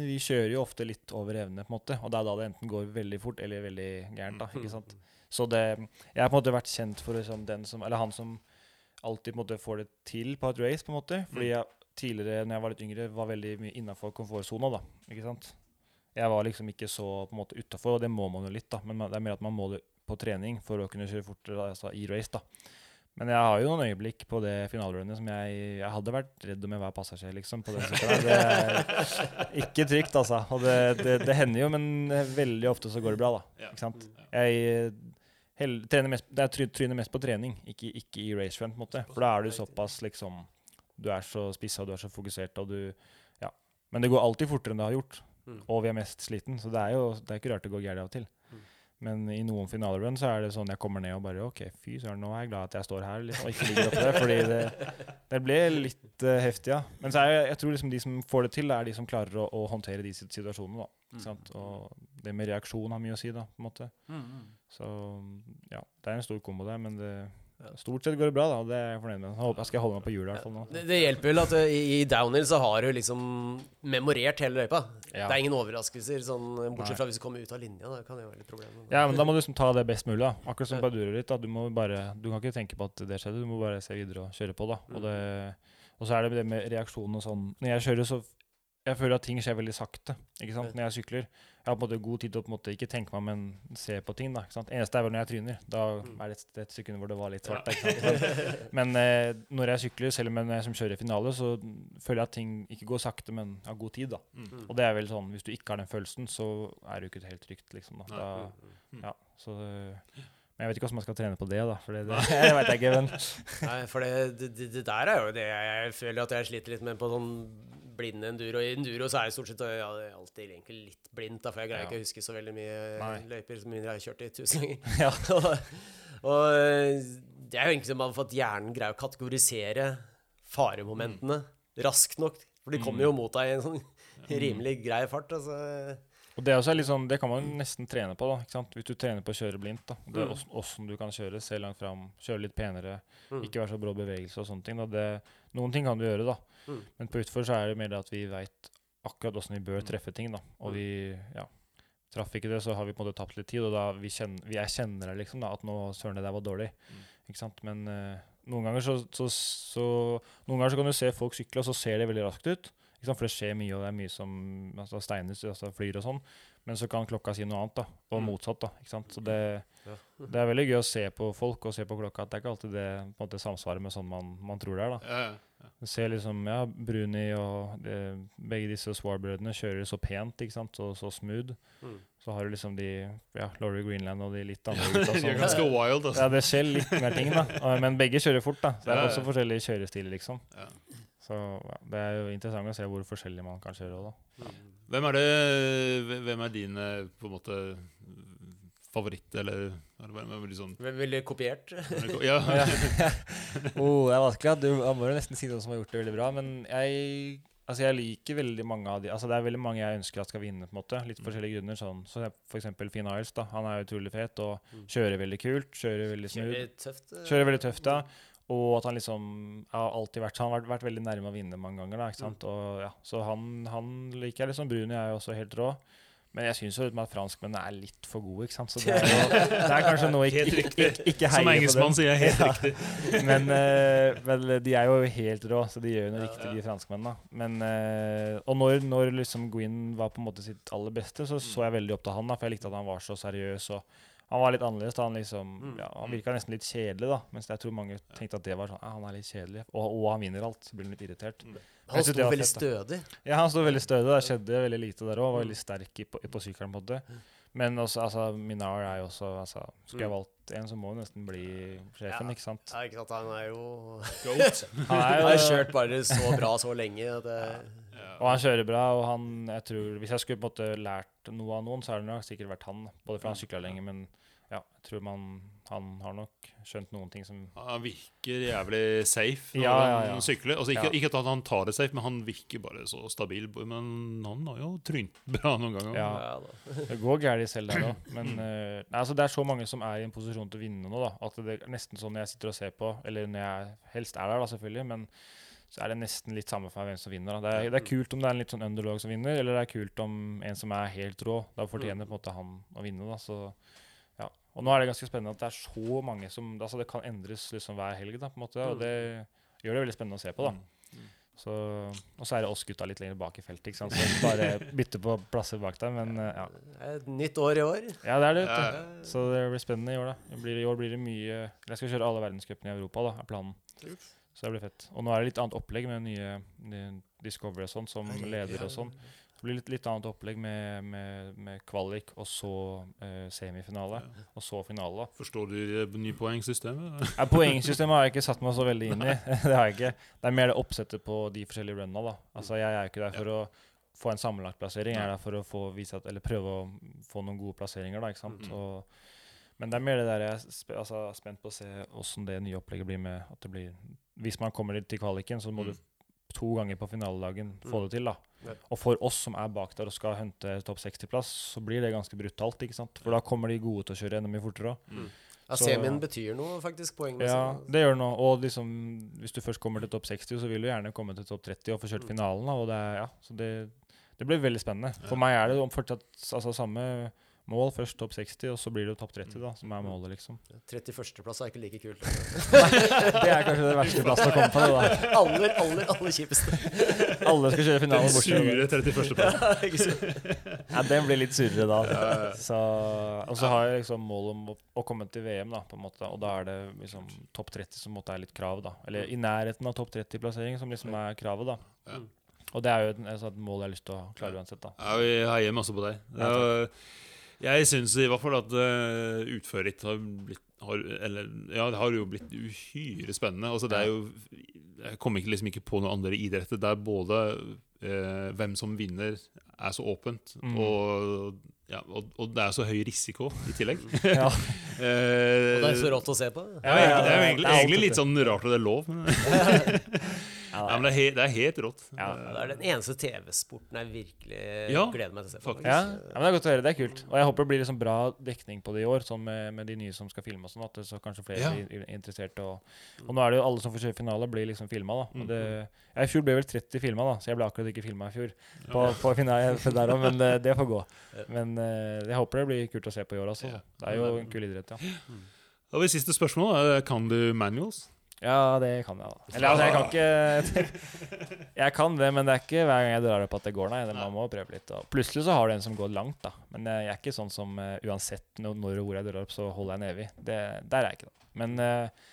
vi kjører jo ofte litt over evne, på en måte, og det er da det enten går veldig fort eller veldig gærent. da, ikke sant? Så det, jeg har på en måte vært kjent for liksom den som, eller han som alltid på en måte får det til på et race, på en måte. Fordi jeg tidligere, når jeg var litt yngre, var veldig mye innafor komfortsona, da. Ikke sant? Jeg var liksom ikke så på en måte utafor, og det må man jo litt, da. Men det er mer at man må det på trening for å kunne kjøre fortere altså, i race, da. Men jeg har jo noen øyeblikk på det finalerunnet som jeg Jeg hadde vært redd om jeg var passasjer, liksom. på den sykkelen. Det er ikke trygt, altså. Og det, det, det hender jo, men veldig ofte så går det bra, da. Ikke sant? Jeg hell, trener mest, er tryner mest på trening, ikke, ikke i racerun, på en måte. For da er du såpass liksom Du er så spissa, du er så fokusert, og du Ja. Men det går alltid fortere enn det har gjort. Mm. Og vi er mest sliten, så det er jo det er ikke rart det går gærent av og til. Mm. Men i noen finalerun så er det sånn jeg kommer ned og bare OK, fy søren, nå er jeg glad at jeg står her liksom, og ikke ligger oppe der. Fordi det, det ble litt uh, heftig, ja. Men så er jeg, jeg tror liksom de som får det til, er de som klarer å, å håndtere de situasjonene. da. Mm. Sant? Og det med reaksjon har mye å si, da. på en måte. Så ja, det er en stor kombo der, men det. Stort sett går det bra, da. Det er jeg fornøyd med. Jeg skal holde meg på hjulet i hvert fall nå. Det, det hjelper vel at du, i, i downhill så har du liksom memorert hele løypa. Ja. Det er ingen overraskelser, sånn, bortsett fra hvis du kommer ut av linja. Da kan det være litt problem. Ja, men da må du liksom ta det best mulig. da. Akkurat som på enduro-ritt. da. Du må bare, du kan ikke tenke på at det skjedde, du må bare se videre og kjøre på. da. Og, det, og så er det det med reaksjonen og sånn. Når jeg kjører, så jeg føler at ting skjer veldig sakte ikke sant? når jeg sykler. Jeg har på en måte god tid til å på en måte ikke tenke meg, men se på ting. da, ikke sant? Eneste er vel når jeg tryner. Da Mm. er det et, et sekund hvor det var litt svart. da, ikke sant? [LAUGHS] Men, eh, når jeg sykler, selv om jeg som kjører i finale, så føler jeg at ting ikke går sakte, men har god tid. da. Mm. Og det er vel sånn, hvis du ikke har den følelsen, så er det ikke helt trygt. liksom. da. Da Mm. ja, så men jeg vet ikke hvordan man skal trene på det, da. For det, det [LAUGHS] [LAUGHS] jeg vet jeg ikke, men Nei, for det, det, det- det der er jo det jeg føler at jeg sliter litt med på sånn blind enduro. I enduro så er jeg stort sett ja, alltid egentlig litt blindt, da, for jeg greier Ja. ikke å huske så veldig mye Nei. løyper som jeg har kjørt i tusen ganger. [LAUGHS] ja. [LAUGHS] og, og eh, det er jo egentlig som at hjernen greier å kategorisere faremomentene raskt nok. For de kommer jo mot deg i en sånn rimelig grei fart. Altså. Og det, er sånn, det kan man nesten trene på, da. Hvis du trener på å kjøre blindt. da. Det er Mm. åssen- du kan kjøre, se langt fram, kjøre litt penere, Mm. ikke være så brå bevegelse og sånne ting. da. Det, noen ting kan du gjøre, da. Mm. Men på utfor så er det mer det at vi veit akkurat åssen vi bør Mm. treffe ting. da. Og Mm. vi ja, traff ikke det, så har vi på en måte tapt litt tid. Og da vi kjenner, vi jeg kjenner det liksom, da, at nå søren, det der var dårlig. Mm. Ikke sant? Men uh, noen ganger så, så, så Noen ganger så kan du se folk sykle, og så ser det veldig raskt ut. For det skjer mye, og det er mye som altså steiner altså flyr og sånn. Men så kan klokka si noe annet, da. Og Mm. motsatt, da. Ikke sant? Så det, det er veldig gøy å se på folk og se på klokka. At det er ikke alltid det på en måte samsvarer med sånn man, man tror det er, da. Ja, ja. Du ser liksom, ja, Bruni og det, begge disse Swar-brødrene kjører så pent, ikke sant, og så smooth. Mm. Så har du liksom de, ja, Laurie Greenland og de litt andre gutta De er ganske wild, altså. Ja, det skjer litt mer ting, da. Men begge kjører fort, da. Så det er også forskjellige kjørestiler, liksom. Ja. Så ja, det er jo interessant å se hvor forskjellig man kan kjøre da. Mm. Hvem er det Hvem er dine på en måte favoritt, eller er det bare- er litt sånn Vel- Veldig kopiert. Ja. [LAUGHS] [LAUGHS] oh, det er vanskelig. Du må jo nesten si noen som har gjort det veldig bra. Men jeg, altså jeg liker veldig mange av de Altså Det er veldig mange jeg ønsker at skal vinne. på en måte Litt forskjellige grunner. Sånn så eksempel Finn Iles. da Han er utrolig fet og Mm. kjører veldig kult. Kjører veldig smooth. Kjører tøft. eh. Kjører veldig tøft, ja. Og at han liksom har alltid vært Han har vært, vært veldig nærme å vinne mange ganger. da, ikke sant? Og ja, Så han, han liker jeg liksom. Bruni er jo også helt rå. Men jeg syns at franskmennene er litt for gode. ikke sant? Så det er, jo, [LAUGHS] det er kanskje noe ikke, ikke, ikke, ikke heier på engelskmann sier jeg helt [LAUGHS] Ja. riktig. Men uh, vel, de er jo helt rå, så de gjør jo noe Ja, riktig, de franskmennene. Men, uh, og når, når liksom Gwyn var på en måte sitt aller beste, så så jeg veldig opp til han. da, For jeg likte at han var så seriøs. og han var litt annerledes. da, Han liksom, Mm. ja, han virka nesten litt kjedelig, da, mens jeg tror mange tenkte at det var sånn, ja, han er litt kjedelig. Og, og han vinner alt. så blir han litt irritert. Mm. Han sto veldig fett, stødig. Ja, han sto veldig stødig. Det skjedde veldig lite der òg. Var Mm. veldig sterk i, på, på sykkelen. på måte. Men også, altså, Minar er jo også altså, Skulle jeg Mm. valgt en, så må jo nesten bli sjefen, Ja. ikke sant? Ja, ikke sant? Han er jo [LAUGHS] Goat. Han er Han jo har kjørt bare så bra så lenge. Det, Ja. Og han kjører bra, og han, jeg tror, hvis jeg skulle på en måte lært noe av noen, så har det nok sikkert vært han. Både fordi han sykla lenge, men ja, jeg tror man, han har nok skjønt noen ting som Han virker jævlig safe når Ja, ja, ja. han sykler. Altså, ikke, Ja. ikke at han tar det safe, men han virker bare så stabil. Men han har jo trynt bra noen ganger. Ja. [LAUGHS] Det går galt selv der òg, men uh, nei, altså, det er så mange som er i en posisjon til å vinne nå, da. At det er nesten sånn når jeg sitter og ser på, eller når jeg helst er der, da, selvfølgelig, men så er det nesten litt samme for meg hvem som vinner. Da. Det, er, det er kult om det er en litt sånn underlog som vinner, eller det er kult om en som er helt rå. Da fortjener på en måte han å vinne, da. Så. Og nå er det ganske spennende at det er så mange som Altså det kan endres liksom hver helg, da, på en måte. Og det gjør det veldig spennende å se på, da. Så, og så er det oss gutta litt lenger bak i feltet, ikke sant. Så bare bytte på plasser bak der. Men ja. Et nytt år i år. ja, det er det, Ja. Så det blir spennende i år, da. I år blir det mye Jeg skal kjøre alle verdenscupene i Europa, da, er planen. Så det blir fett. Og nå er det litt annet opplegg med nye, nye Discovery og sånn, som leder og sånn. Det blir litt, litt annet opplegg med, med, med kvalik, og så eh, semifinale, og så finale. da. Forstår du eh, nypoengsystemet? Ja, poengsystemet har jeg ikke satt meg så veldig inn i. [LAUGHS] det har jeg ikke. Det er mer det oppsettet på de forskjellige runna. da. Altså, Jeg er ikke der for å få en sammenlagt plassering. Jeg er der for å få vise at, eller prøve å få noen gode plasseringer. da, ikke sant? Mhm. Og, men det er mer det der jeg er altså, spent på å se åssen det nye opplegget blir med at det blir Hvis man kommer til kvaliken, så må Mm. du to ganger på finaledagen få Mm. det til. da. Ja. Og for oss som er bak der og skal hente topp 60-plass, så blir det ganske brutalt. ikke sant? For da kommer de gode til å kjøre enda mye fortere òg. Ja, Så- semien betyr noe, faktisk, poengmessig. Ja, det gjør nå. Og liksom, hvis du først kommer til topp 60, så vil du gjerne komme til topp 30 og få kjørt Mm. finalen. da, Og det, ja, så det, det blir veldig spennende. For meg er det fortsatt altså, samme mål. Først topp 60, og så blir det jo topp 30, da, som er målet, liksom. 31.-plass er ikke like kult. [LAUGHS] Det er kanskje det verste plassen å komme på. det da. [LAUGHS] aller, aller, aller kjipeste. [LAUGHS] Alle skal kjøre finalen Den bortsett fra sure 31.-plassen. Ja, ikke sant? Ja, den blir litt surere da. Så, og så har jeg liksom mål om å, å komme til VM, da, på en måte. Og da er det liksom topp 30 som måtte er litt krav, da. Eller i nærheten av topp 30-plassering som liksom er kravet, da. Ja. Og det er jo et, et mål jeg har lyst til å klare uansett, da. Ja, vi heier masse på deg. Ja, Ja, jeg syns i hvert fall at uh, utføret ditt har blitt har, eller, ja, det har jo blitt uhyre spennende. Altså, det er jo Jeg kommer ikke, liksom ikke på noen andre idretter der både eh, hvem som vinner, er så åpent, Mm. og, ja, og, og det er så høy risiko i tillegg. [LAUGHS] Ja. Eh, Og det er så rått å se på. ja, det er jo egentlig, egentlig litt sånn rart at det er lov, men, [LAUGHS] [LAUGHS] Ja, men det, er he, det er helt rått. Ja, Det er den eneste TV-sporten jeg virkelig Ja, gleder meg til å se på. faktisk. Ja, ja, men det er godt å høre. Det er kult. Og jeg håper det blir liksom bra dekning på det i år, sånn med, med de nye som skal filme og sånn. At det så kanskje flere Ja. blir interessert. Og, og nå er det jo alle som får kjøre finale, blir liksom filma. Mm. Det, ja, I fjor ble vel 30 filma, så jeg ble akkurat ikke filma i fjor. På, på finale der også, men eh, det får gå. Men eh, jeg håper det blir kult å se på i år, altså. Det er jo en kul idrett, ja. Og ved siste spørsmål. Kan du manuals? Ja, det kan jeg, da. Eller altså, jeg kan ikke [LAUGHS] Jeg kan det, men det er ikke hver gang jeg drar opp at det går, nei. Det- Man må prøve litt. Og plutselig så har du en som går langt, da. Men eh, jeg er ikke sånn som uh, uansett når og hvor jeg drar opp, så holder jeg den evig. Det, der er jeg ikke, da. Men eh,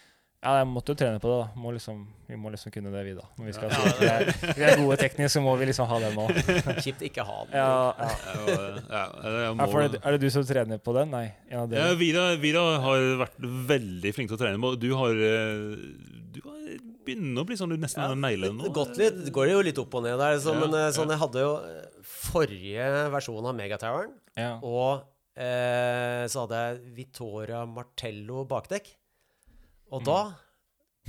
ja, jeg måtte jo trene på det, da. Må liksom, vi må liksom kunne det, vi, da. Når vi, skal, si at vi, er, vi er gode teknisk, så må vi liksom ha det nå. [LAUGHS] Kjipt ikke ha den. Ja, ja. Ja, ja, det er Ja, det, er det du som trener på den? Nei, en av Ja. Vida, Vida har vært veldig flink til å trene. på. Du har, eh, du har begynner å bli sånn du nesten Ja, nailer den det nå. Gått litt, det går jo litt opp og ned der. Så, Ja, men eh, sånn, ja. jeg hadde jo eh, forrige versjon av Megatoweren, Ja. og eh, så hadde jeg Vittoria Martello bakdekk. Og da,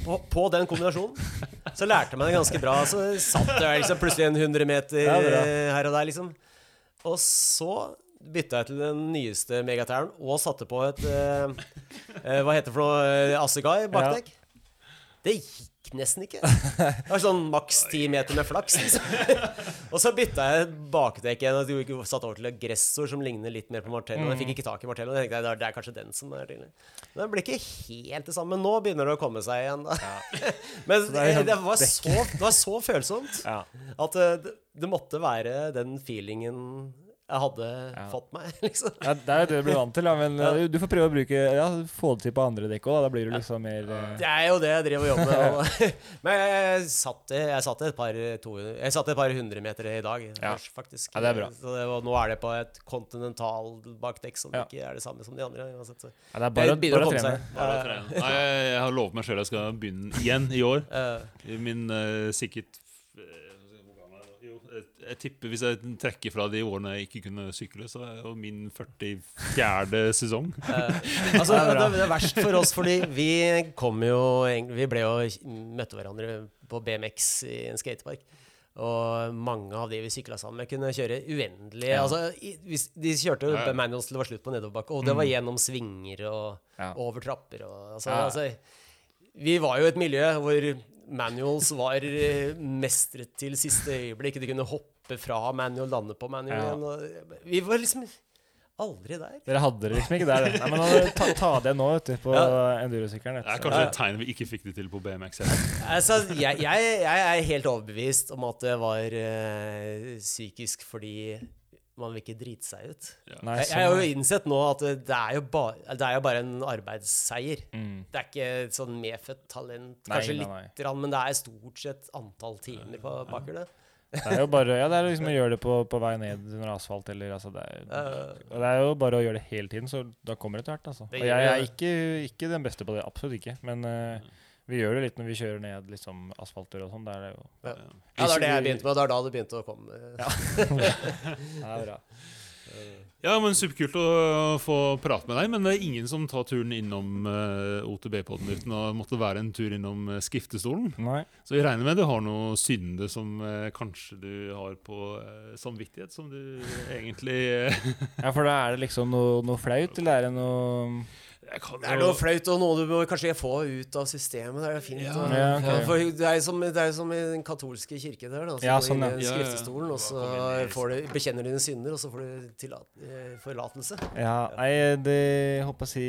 på, på den kombinasjonen, så lærte jeg meg det ganske bra. Så satt jeg liksom plutselig en 100 meter Ja, eh, her og der, liksom. Og så bytta jeg til den nyeste megateren, og satte på et eh, eh, Hva heter det for noe? Eh, Assegai bakdekk. Det gikk nesten ikke. Det var sånn maks ti meter med flaks. Liksom. [LAUGHS] og så bytta jeg bakdekk igjen og satt over til aggressor gressor som ligner litt mer på Martello. Jeg fikk ikke tak i Martello. Jeg tenkte det er- kanskje den som er til. Men det blir ikke helt det samme. Nå begynner det å komme seg igjen. Da. [LAUGHS] Men det er det, var så, det var så følsomt at eh, det, det måtte være den feelingen jeg hadde Ja. fått meg, [LAUGHS] liksom. Ja, det er det du blir vant til, da. Men Ja. eh, du får prøve å bruke Ja, få det til på andre dekk òg, da. Da blir du liksom mer uh... Det er jo det jeg driver og jobber med. [LAUGHS] [LAUGHS] Men jeg, jeg, satt, jeg satt et par to, Jeg satt et par hundremetere i dag, Ja. faktisk. Ja, det er bra. Så det, og nå er det på et kontinental bakdekk som Ja. ikke er det samme som de andre. Uansett. Så. ja, Det er bare, bare å trene. Bare å Ja, trene. Nei, jeg, jeg har lovet meg sjøl jeg skal begynne igjen i år. Min uh, sikkert eh, hvor gammel er jeg? Jo, jeg, tipper Hvis jeg trekker fra de årene jeg ikke kunne sykle, så er det jo min 44. [LAUGHS] sesong. eh, altså, det, det er verst for oss, fordi vi kom jo Vi ble jo møtte hverandre på BMX i en skatepark. Og mange av de vi sykla sammen med, kunne kjøre uendelig. Ja. Altså, de kjørte jo Ja, ja. manuals til det var slutt på nedoverbakke, og det var gjennom svinger og Ja. over trapper. Og, altså, Ja. altså, vi var jo et miljø hvor manuals var eh, mestret til siste øyeblikk. De kunne hoppe fra manual, lande på manual igjen. Ja. vi var liksom Aldri der. Dere hadde det liksom ikke der. Nei, men ta, ta det nå, vet du, på endurosykkelen. vet Det er kanskje et tegn vi ikke fikk det til på BMX. Altså, jeg, jeg, jeg er helt overbevist om at det var eh, psykisk fordi man vil ikke drite seg ut. Nei, Jeg, jeg har sånn. jo innsett nå at det det er jo, ba, det er jo bare en arbeidsseier. Mm. Det er ikke sånn medfødt talent. Kanskje nei, nei. lite grann, men det er stort sett antall timer på bakhjulet. Det er jo bare Ja, det er liksom å [LAUGHS] gjøre det på, på vei ned under asfalt, eller altså det er, Eh, og det er jo bare å gjøre det hele tiden, så da kommer det etter hvert, altså. Og jeg, jeg er ikke, ikke den beste på det, absolutt ikke. Men eh, vi gjør det litt når vi kjører ned liksom asfalter og sånn. Det er det jo ja. ja, det er det jeg begynte med, det er da det begynte å komme. [LAUGHS] Ja. det er bra. Ja, men Superkult å få prate med deg, men det er ingen som tar turen innom uh, OTB-podden uten å måtte være en tur innom skiftestolen. Skriftestolen. Nei. Så jeg regner med du har noe synde som eh, kanskje du har på eh, samvittighet, som du egentlig eh, [LAUGHS] Ja, for da er det liksom noe, noe flaut, eller er det noe kan Det er noe flaut og noe du må kanskje få ut av systemet. Det er jo fint. Ja. Ja, okay. for det er jo som, det er som i den katolske kirke der. Da. Så Ja, går sånn, inn i skriftestolen, og så får du, bekjenner dine synder, og så får du tillat, eh, forlatelse. Ja, nei, det håper jeg si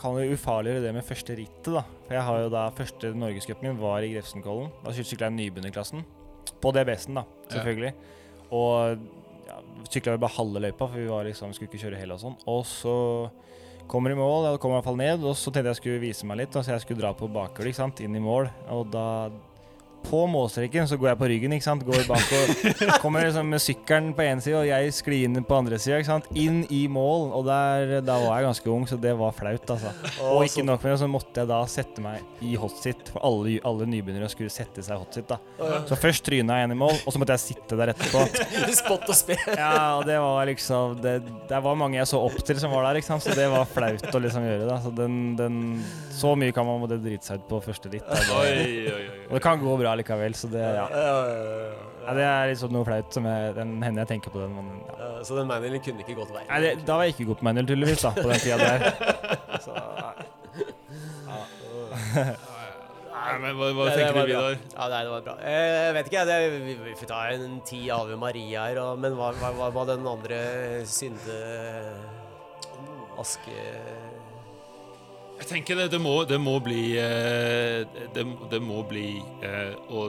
kan jo ufarliggjøre det med første rittet, da. For jeg har jo da første norgescupen min var i Grefsenkollen. Da sykla jeg nybegynnerklassen. På DBS-en, da, selvfølgelig. Og ja, sykla vi bare halve løypa, for vi var liksom, skulle ikke kjøre hele og sånn. Og så kommer i mål, ja, kommer i hvert fall ned, og så tenkte jeg skulle vise meg litt. Så jeg skulle dra på bakhjulet, inn i mål. Og da på målstreken så går jeg på ryggen, ikke sant. Går bak og kommer liksom med sykkelen på én side og jeg sklir på andre sida, ikke sant. Inn i mål. Og der, da var jeg ganske ung, så det var flaut, altså. Og ikke nok med det, så måtte jeg da sette meg i hotsit. For alle, alle nybegynnere skulle sette seg i hotsit, da. Så først tryna jeg inn i mål, og så måtte jeg sitte der etterpå. [LAUGHS] Spott og spe. Ja, og det var liksom Det, det var mange jeg så opp til som var der, ikke sant. Så det var flaut å liksom gjøre, da. Så den, den Så mye kan man måtte drite seg ut på første ritt. [LAUGHS] Oi. og det kan gå bra likevel, så det Ja. Ja, ja, ja, ja det er liksom noe flaut som jeg, den hender jeg tenker på den, men ja. Så den manualen kunne ikke gått veien. Nei, det, da var jeg ikke god på manual, tydeligvis, da, på den tida der. [LAUGHS] Så, Nei, men hva, hva det tenker det du. Vidar? Ja, nei, det var bra. Eh, Jeg vet ikke, jeg. Det, vi, vi får ta en ti Ave Maria her, og, men hva, hva, hva var den andre synde... Aske... Jeg tenker det, det, må, det må bli eh, Det, det må bli eh, å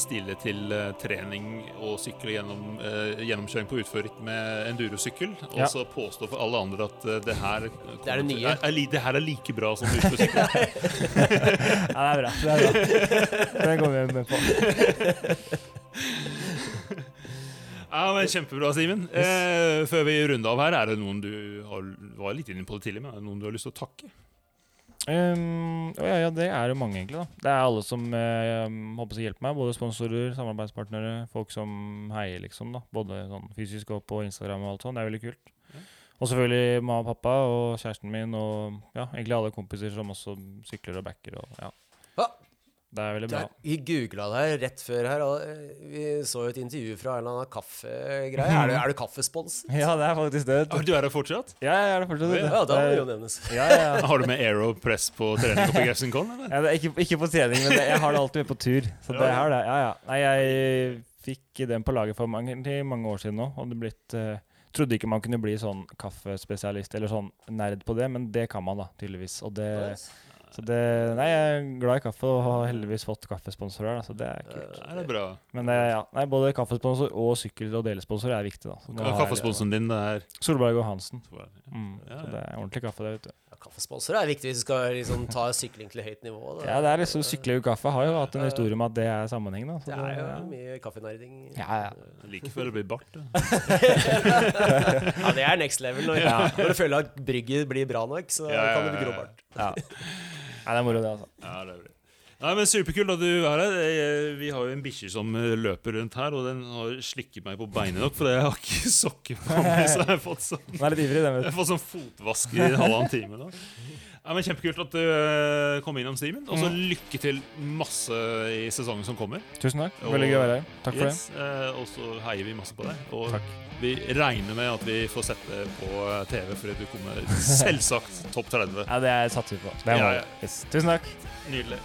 stille til eh, trening og sykle gjennom gjennomkjøring på utført med endurosykkel, og Ja. så påstå for alle andre at det her Det er det til- nye. Er, er, det her er like bra som utførsykkel. [LAUGHS] ja, det er bra. Det er bra. Den går vi med på. [LAUGHS] ja, men Kjempebra, Simen. Eh, før vi runder av her, er det noen du har, var litt inne på det tidlig, men er det noen du har lyst til å takke? Um, ja, ja, det er jo mange, egentlig. da Det er alle som uh, håper å hjelpe meg. Både sponsorer, samarbeidspartnere, folk som heier, liksom. da Både sånn fysisk og på Instagram og alt sånt. Det er veldig kult. Ja. Og selvfølgelig mamma og pappa og kjæresten min og ja, egentlig alle kompiser som også sykler og backer. Og, ja. Ja. Det er veldig bra. Vi googla deg rett før her, og eh, vi så jo et intervju fra en eller annen kaffegreie. Er er du kaffesponset? [LAUGHS] Ja, det er faktisk det. Ah, du. Er det fortsatt? Ja, jeg er det fortsatt. vet. Ja, da må det jo nevnes. [LAUGHS] ja, ja, ja. Har du med Aeropress på trening på Grefsenkollen, eller? Ja, det er ikke, ikke på trening, men det, jeg har det alltid med på tur. Så det er har det. Ja, ja. Nei, jeg fikk den på laget for mange, mange år siden nå. Og det blitt uh, Trodde ikke man kunne bli sånn kaffespesialist eller sånn nerd på det, men det kan man da, tydeligvis. Og det, så det Nei, jeg er glad i kaffe og har heldigvis fått kaffesponsorer, da, så det er kult. Det er bra. Men det, ja, nei, både kaffesponsor og sykkel- og delesponsor er viktig, da. Nå har Kaffesponsoren din, det er Solberg og Hansen. Ja, Mm, Ja, Så det er ordentlig kaffe, det, vet du. Ja, kaffesponsor er viktig hvis du skal liksom, ta sykling til høyt nivå. Da. Ja, det er liksom Sykle og kaffe har jo hatt en historie om at det er sammenheng, da. Så Det er jo ja. mye kaffenerding. Ja, ja. Like før det blir bart. [LAUGHS] Ja, det er next level. Når, når du føler at brygget blir bra nok, så Ja, ja, kan det bli ja. gråbart. Ja. Det er moro, det, altså. Ja, det er det. Nei, men Superkult at du er her. Vi har jo en bikkje som eh, løper rundt her, og den har slikket meg på beinet nok, for jeg har ikke sokker på meg. Så jeg har fått sånn, jeg har fått sånn fotvask i halvannen time. da. Ja, men Kjempekult at du eh, kom innom, Simen. Og så lykke til masse i sesongen som kommer. Tusen takk. Veldig gøy å være her. Takk for det. Yes, eh, Og så heier vi masse på deg. Og Takk. vi regner med at vi får sett det på TV, fordi du kommer [LAUGHS] selvsagt topp 30. Ja, det er satser vi på. Det er Ja, ja. Yes. Tusen takk. Nydelig.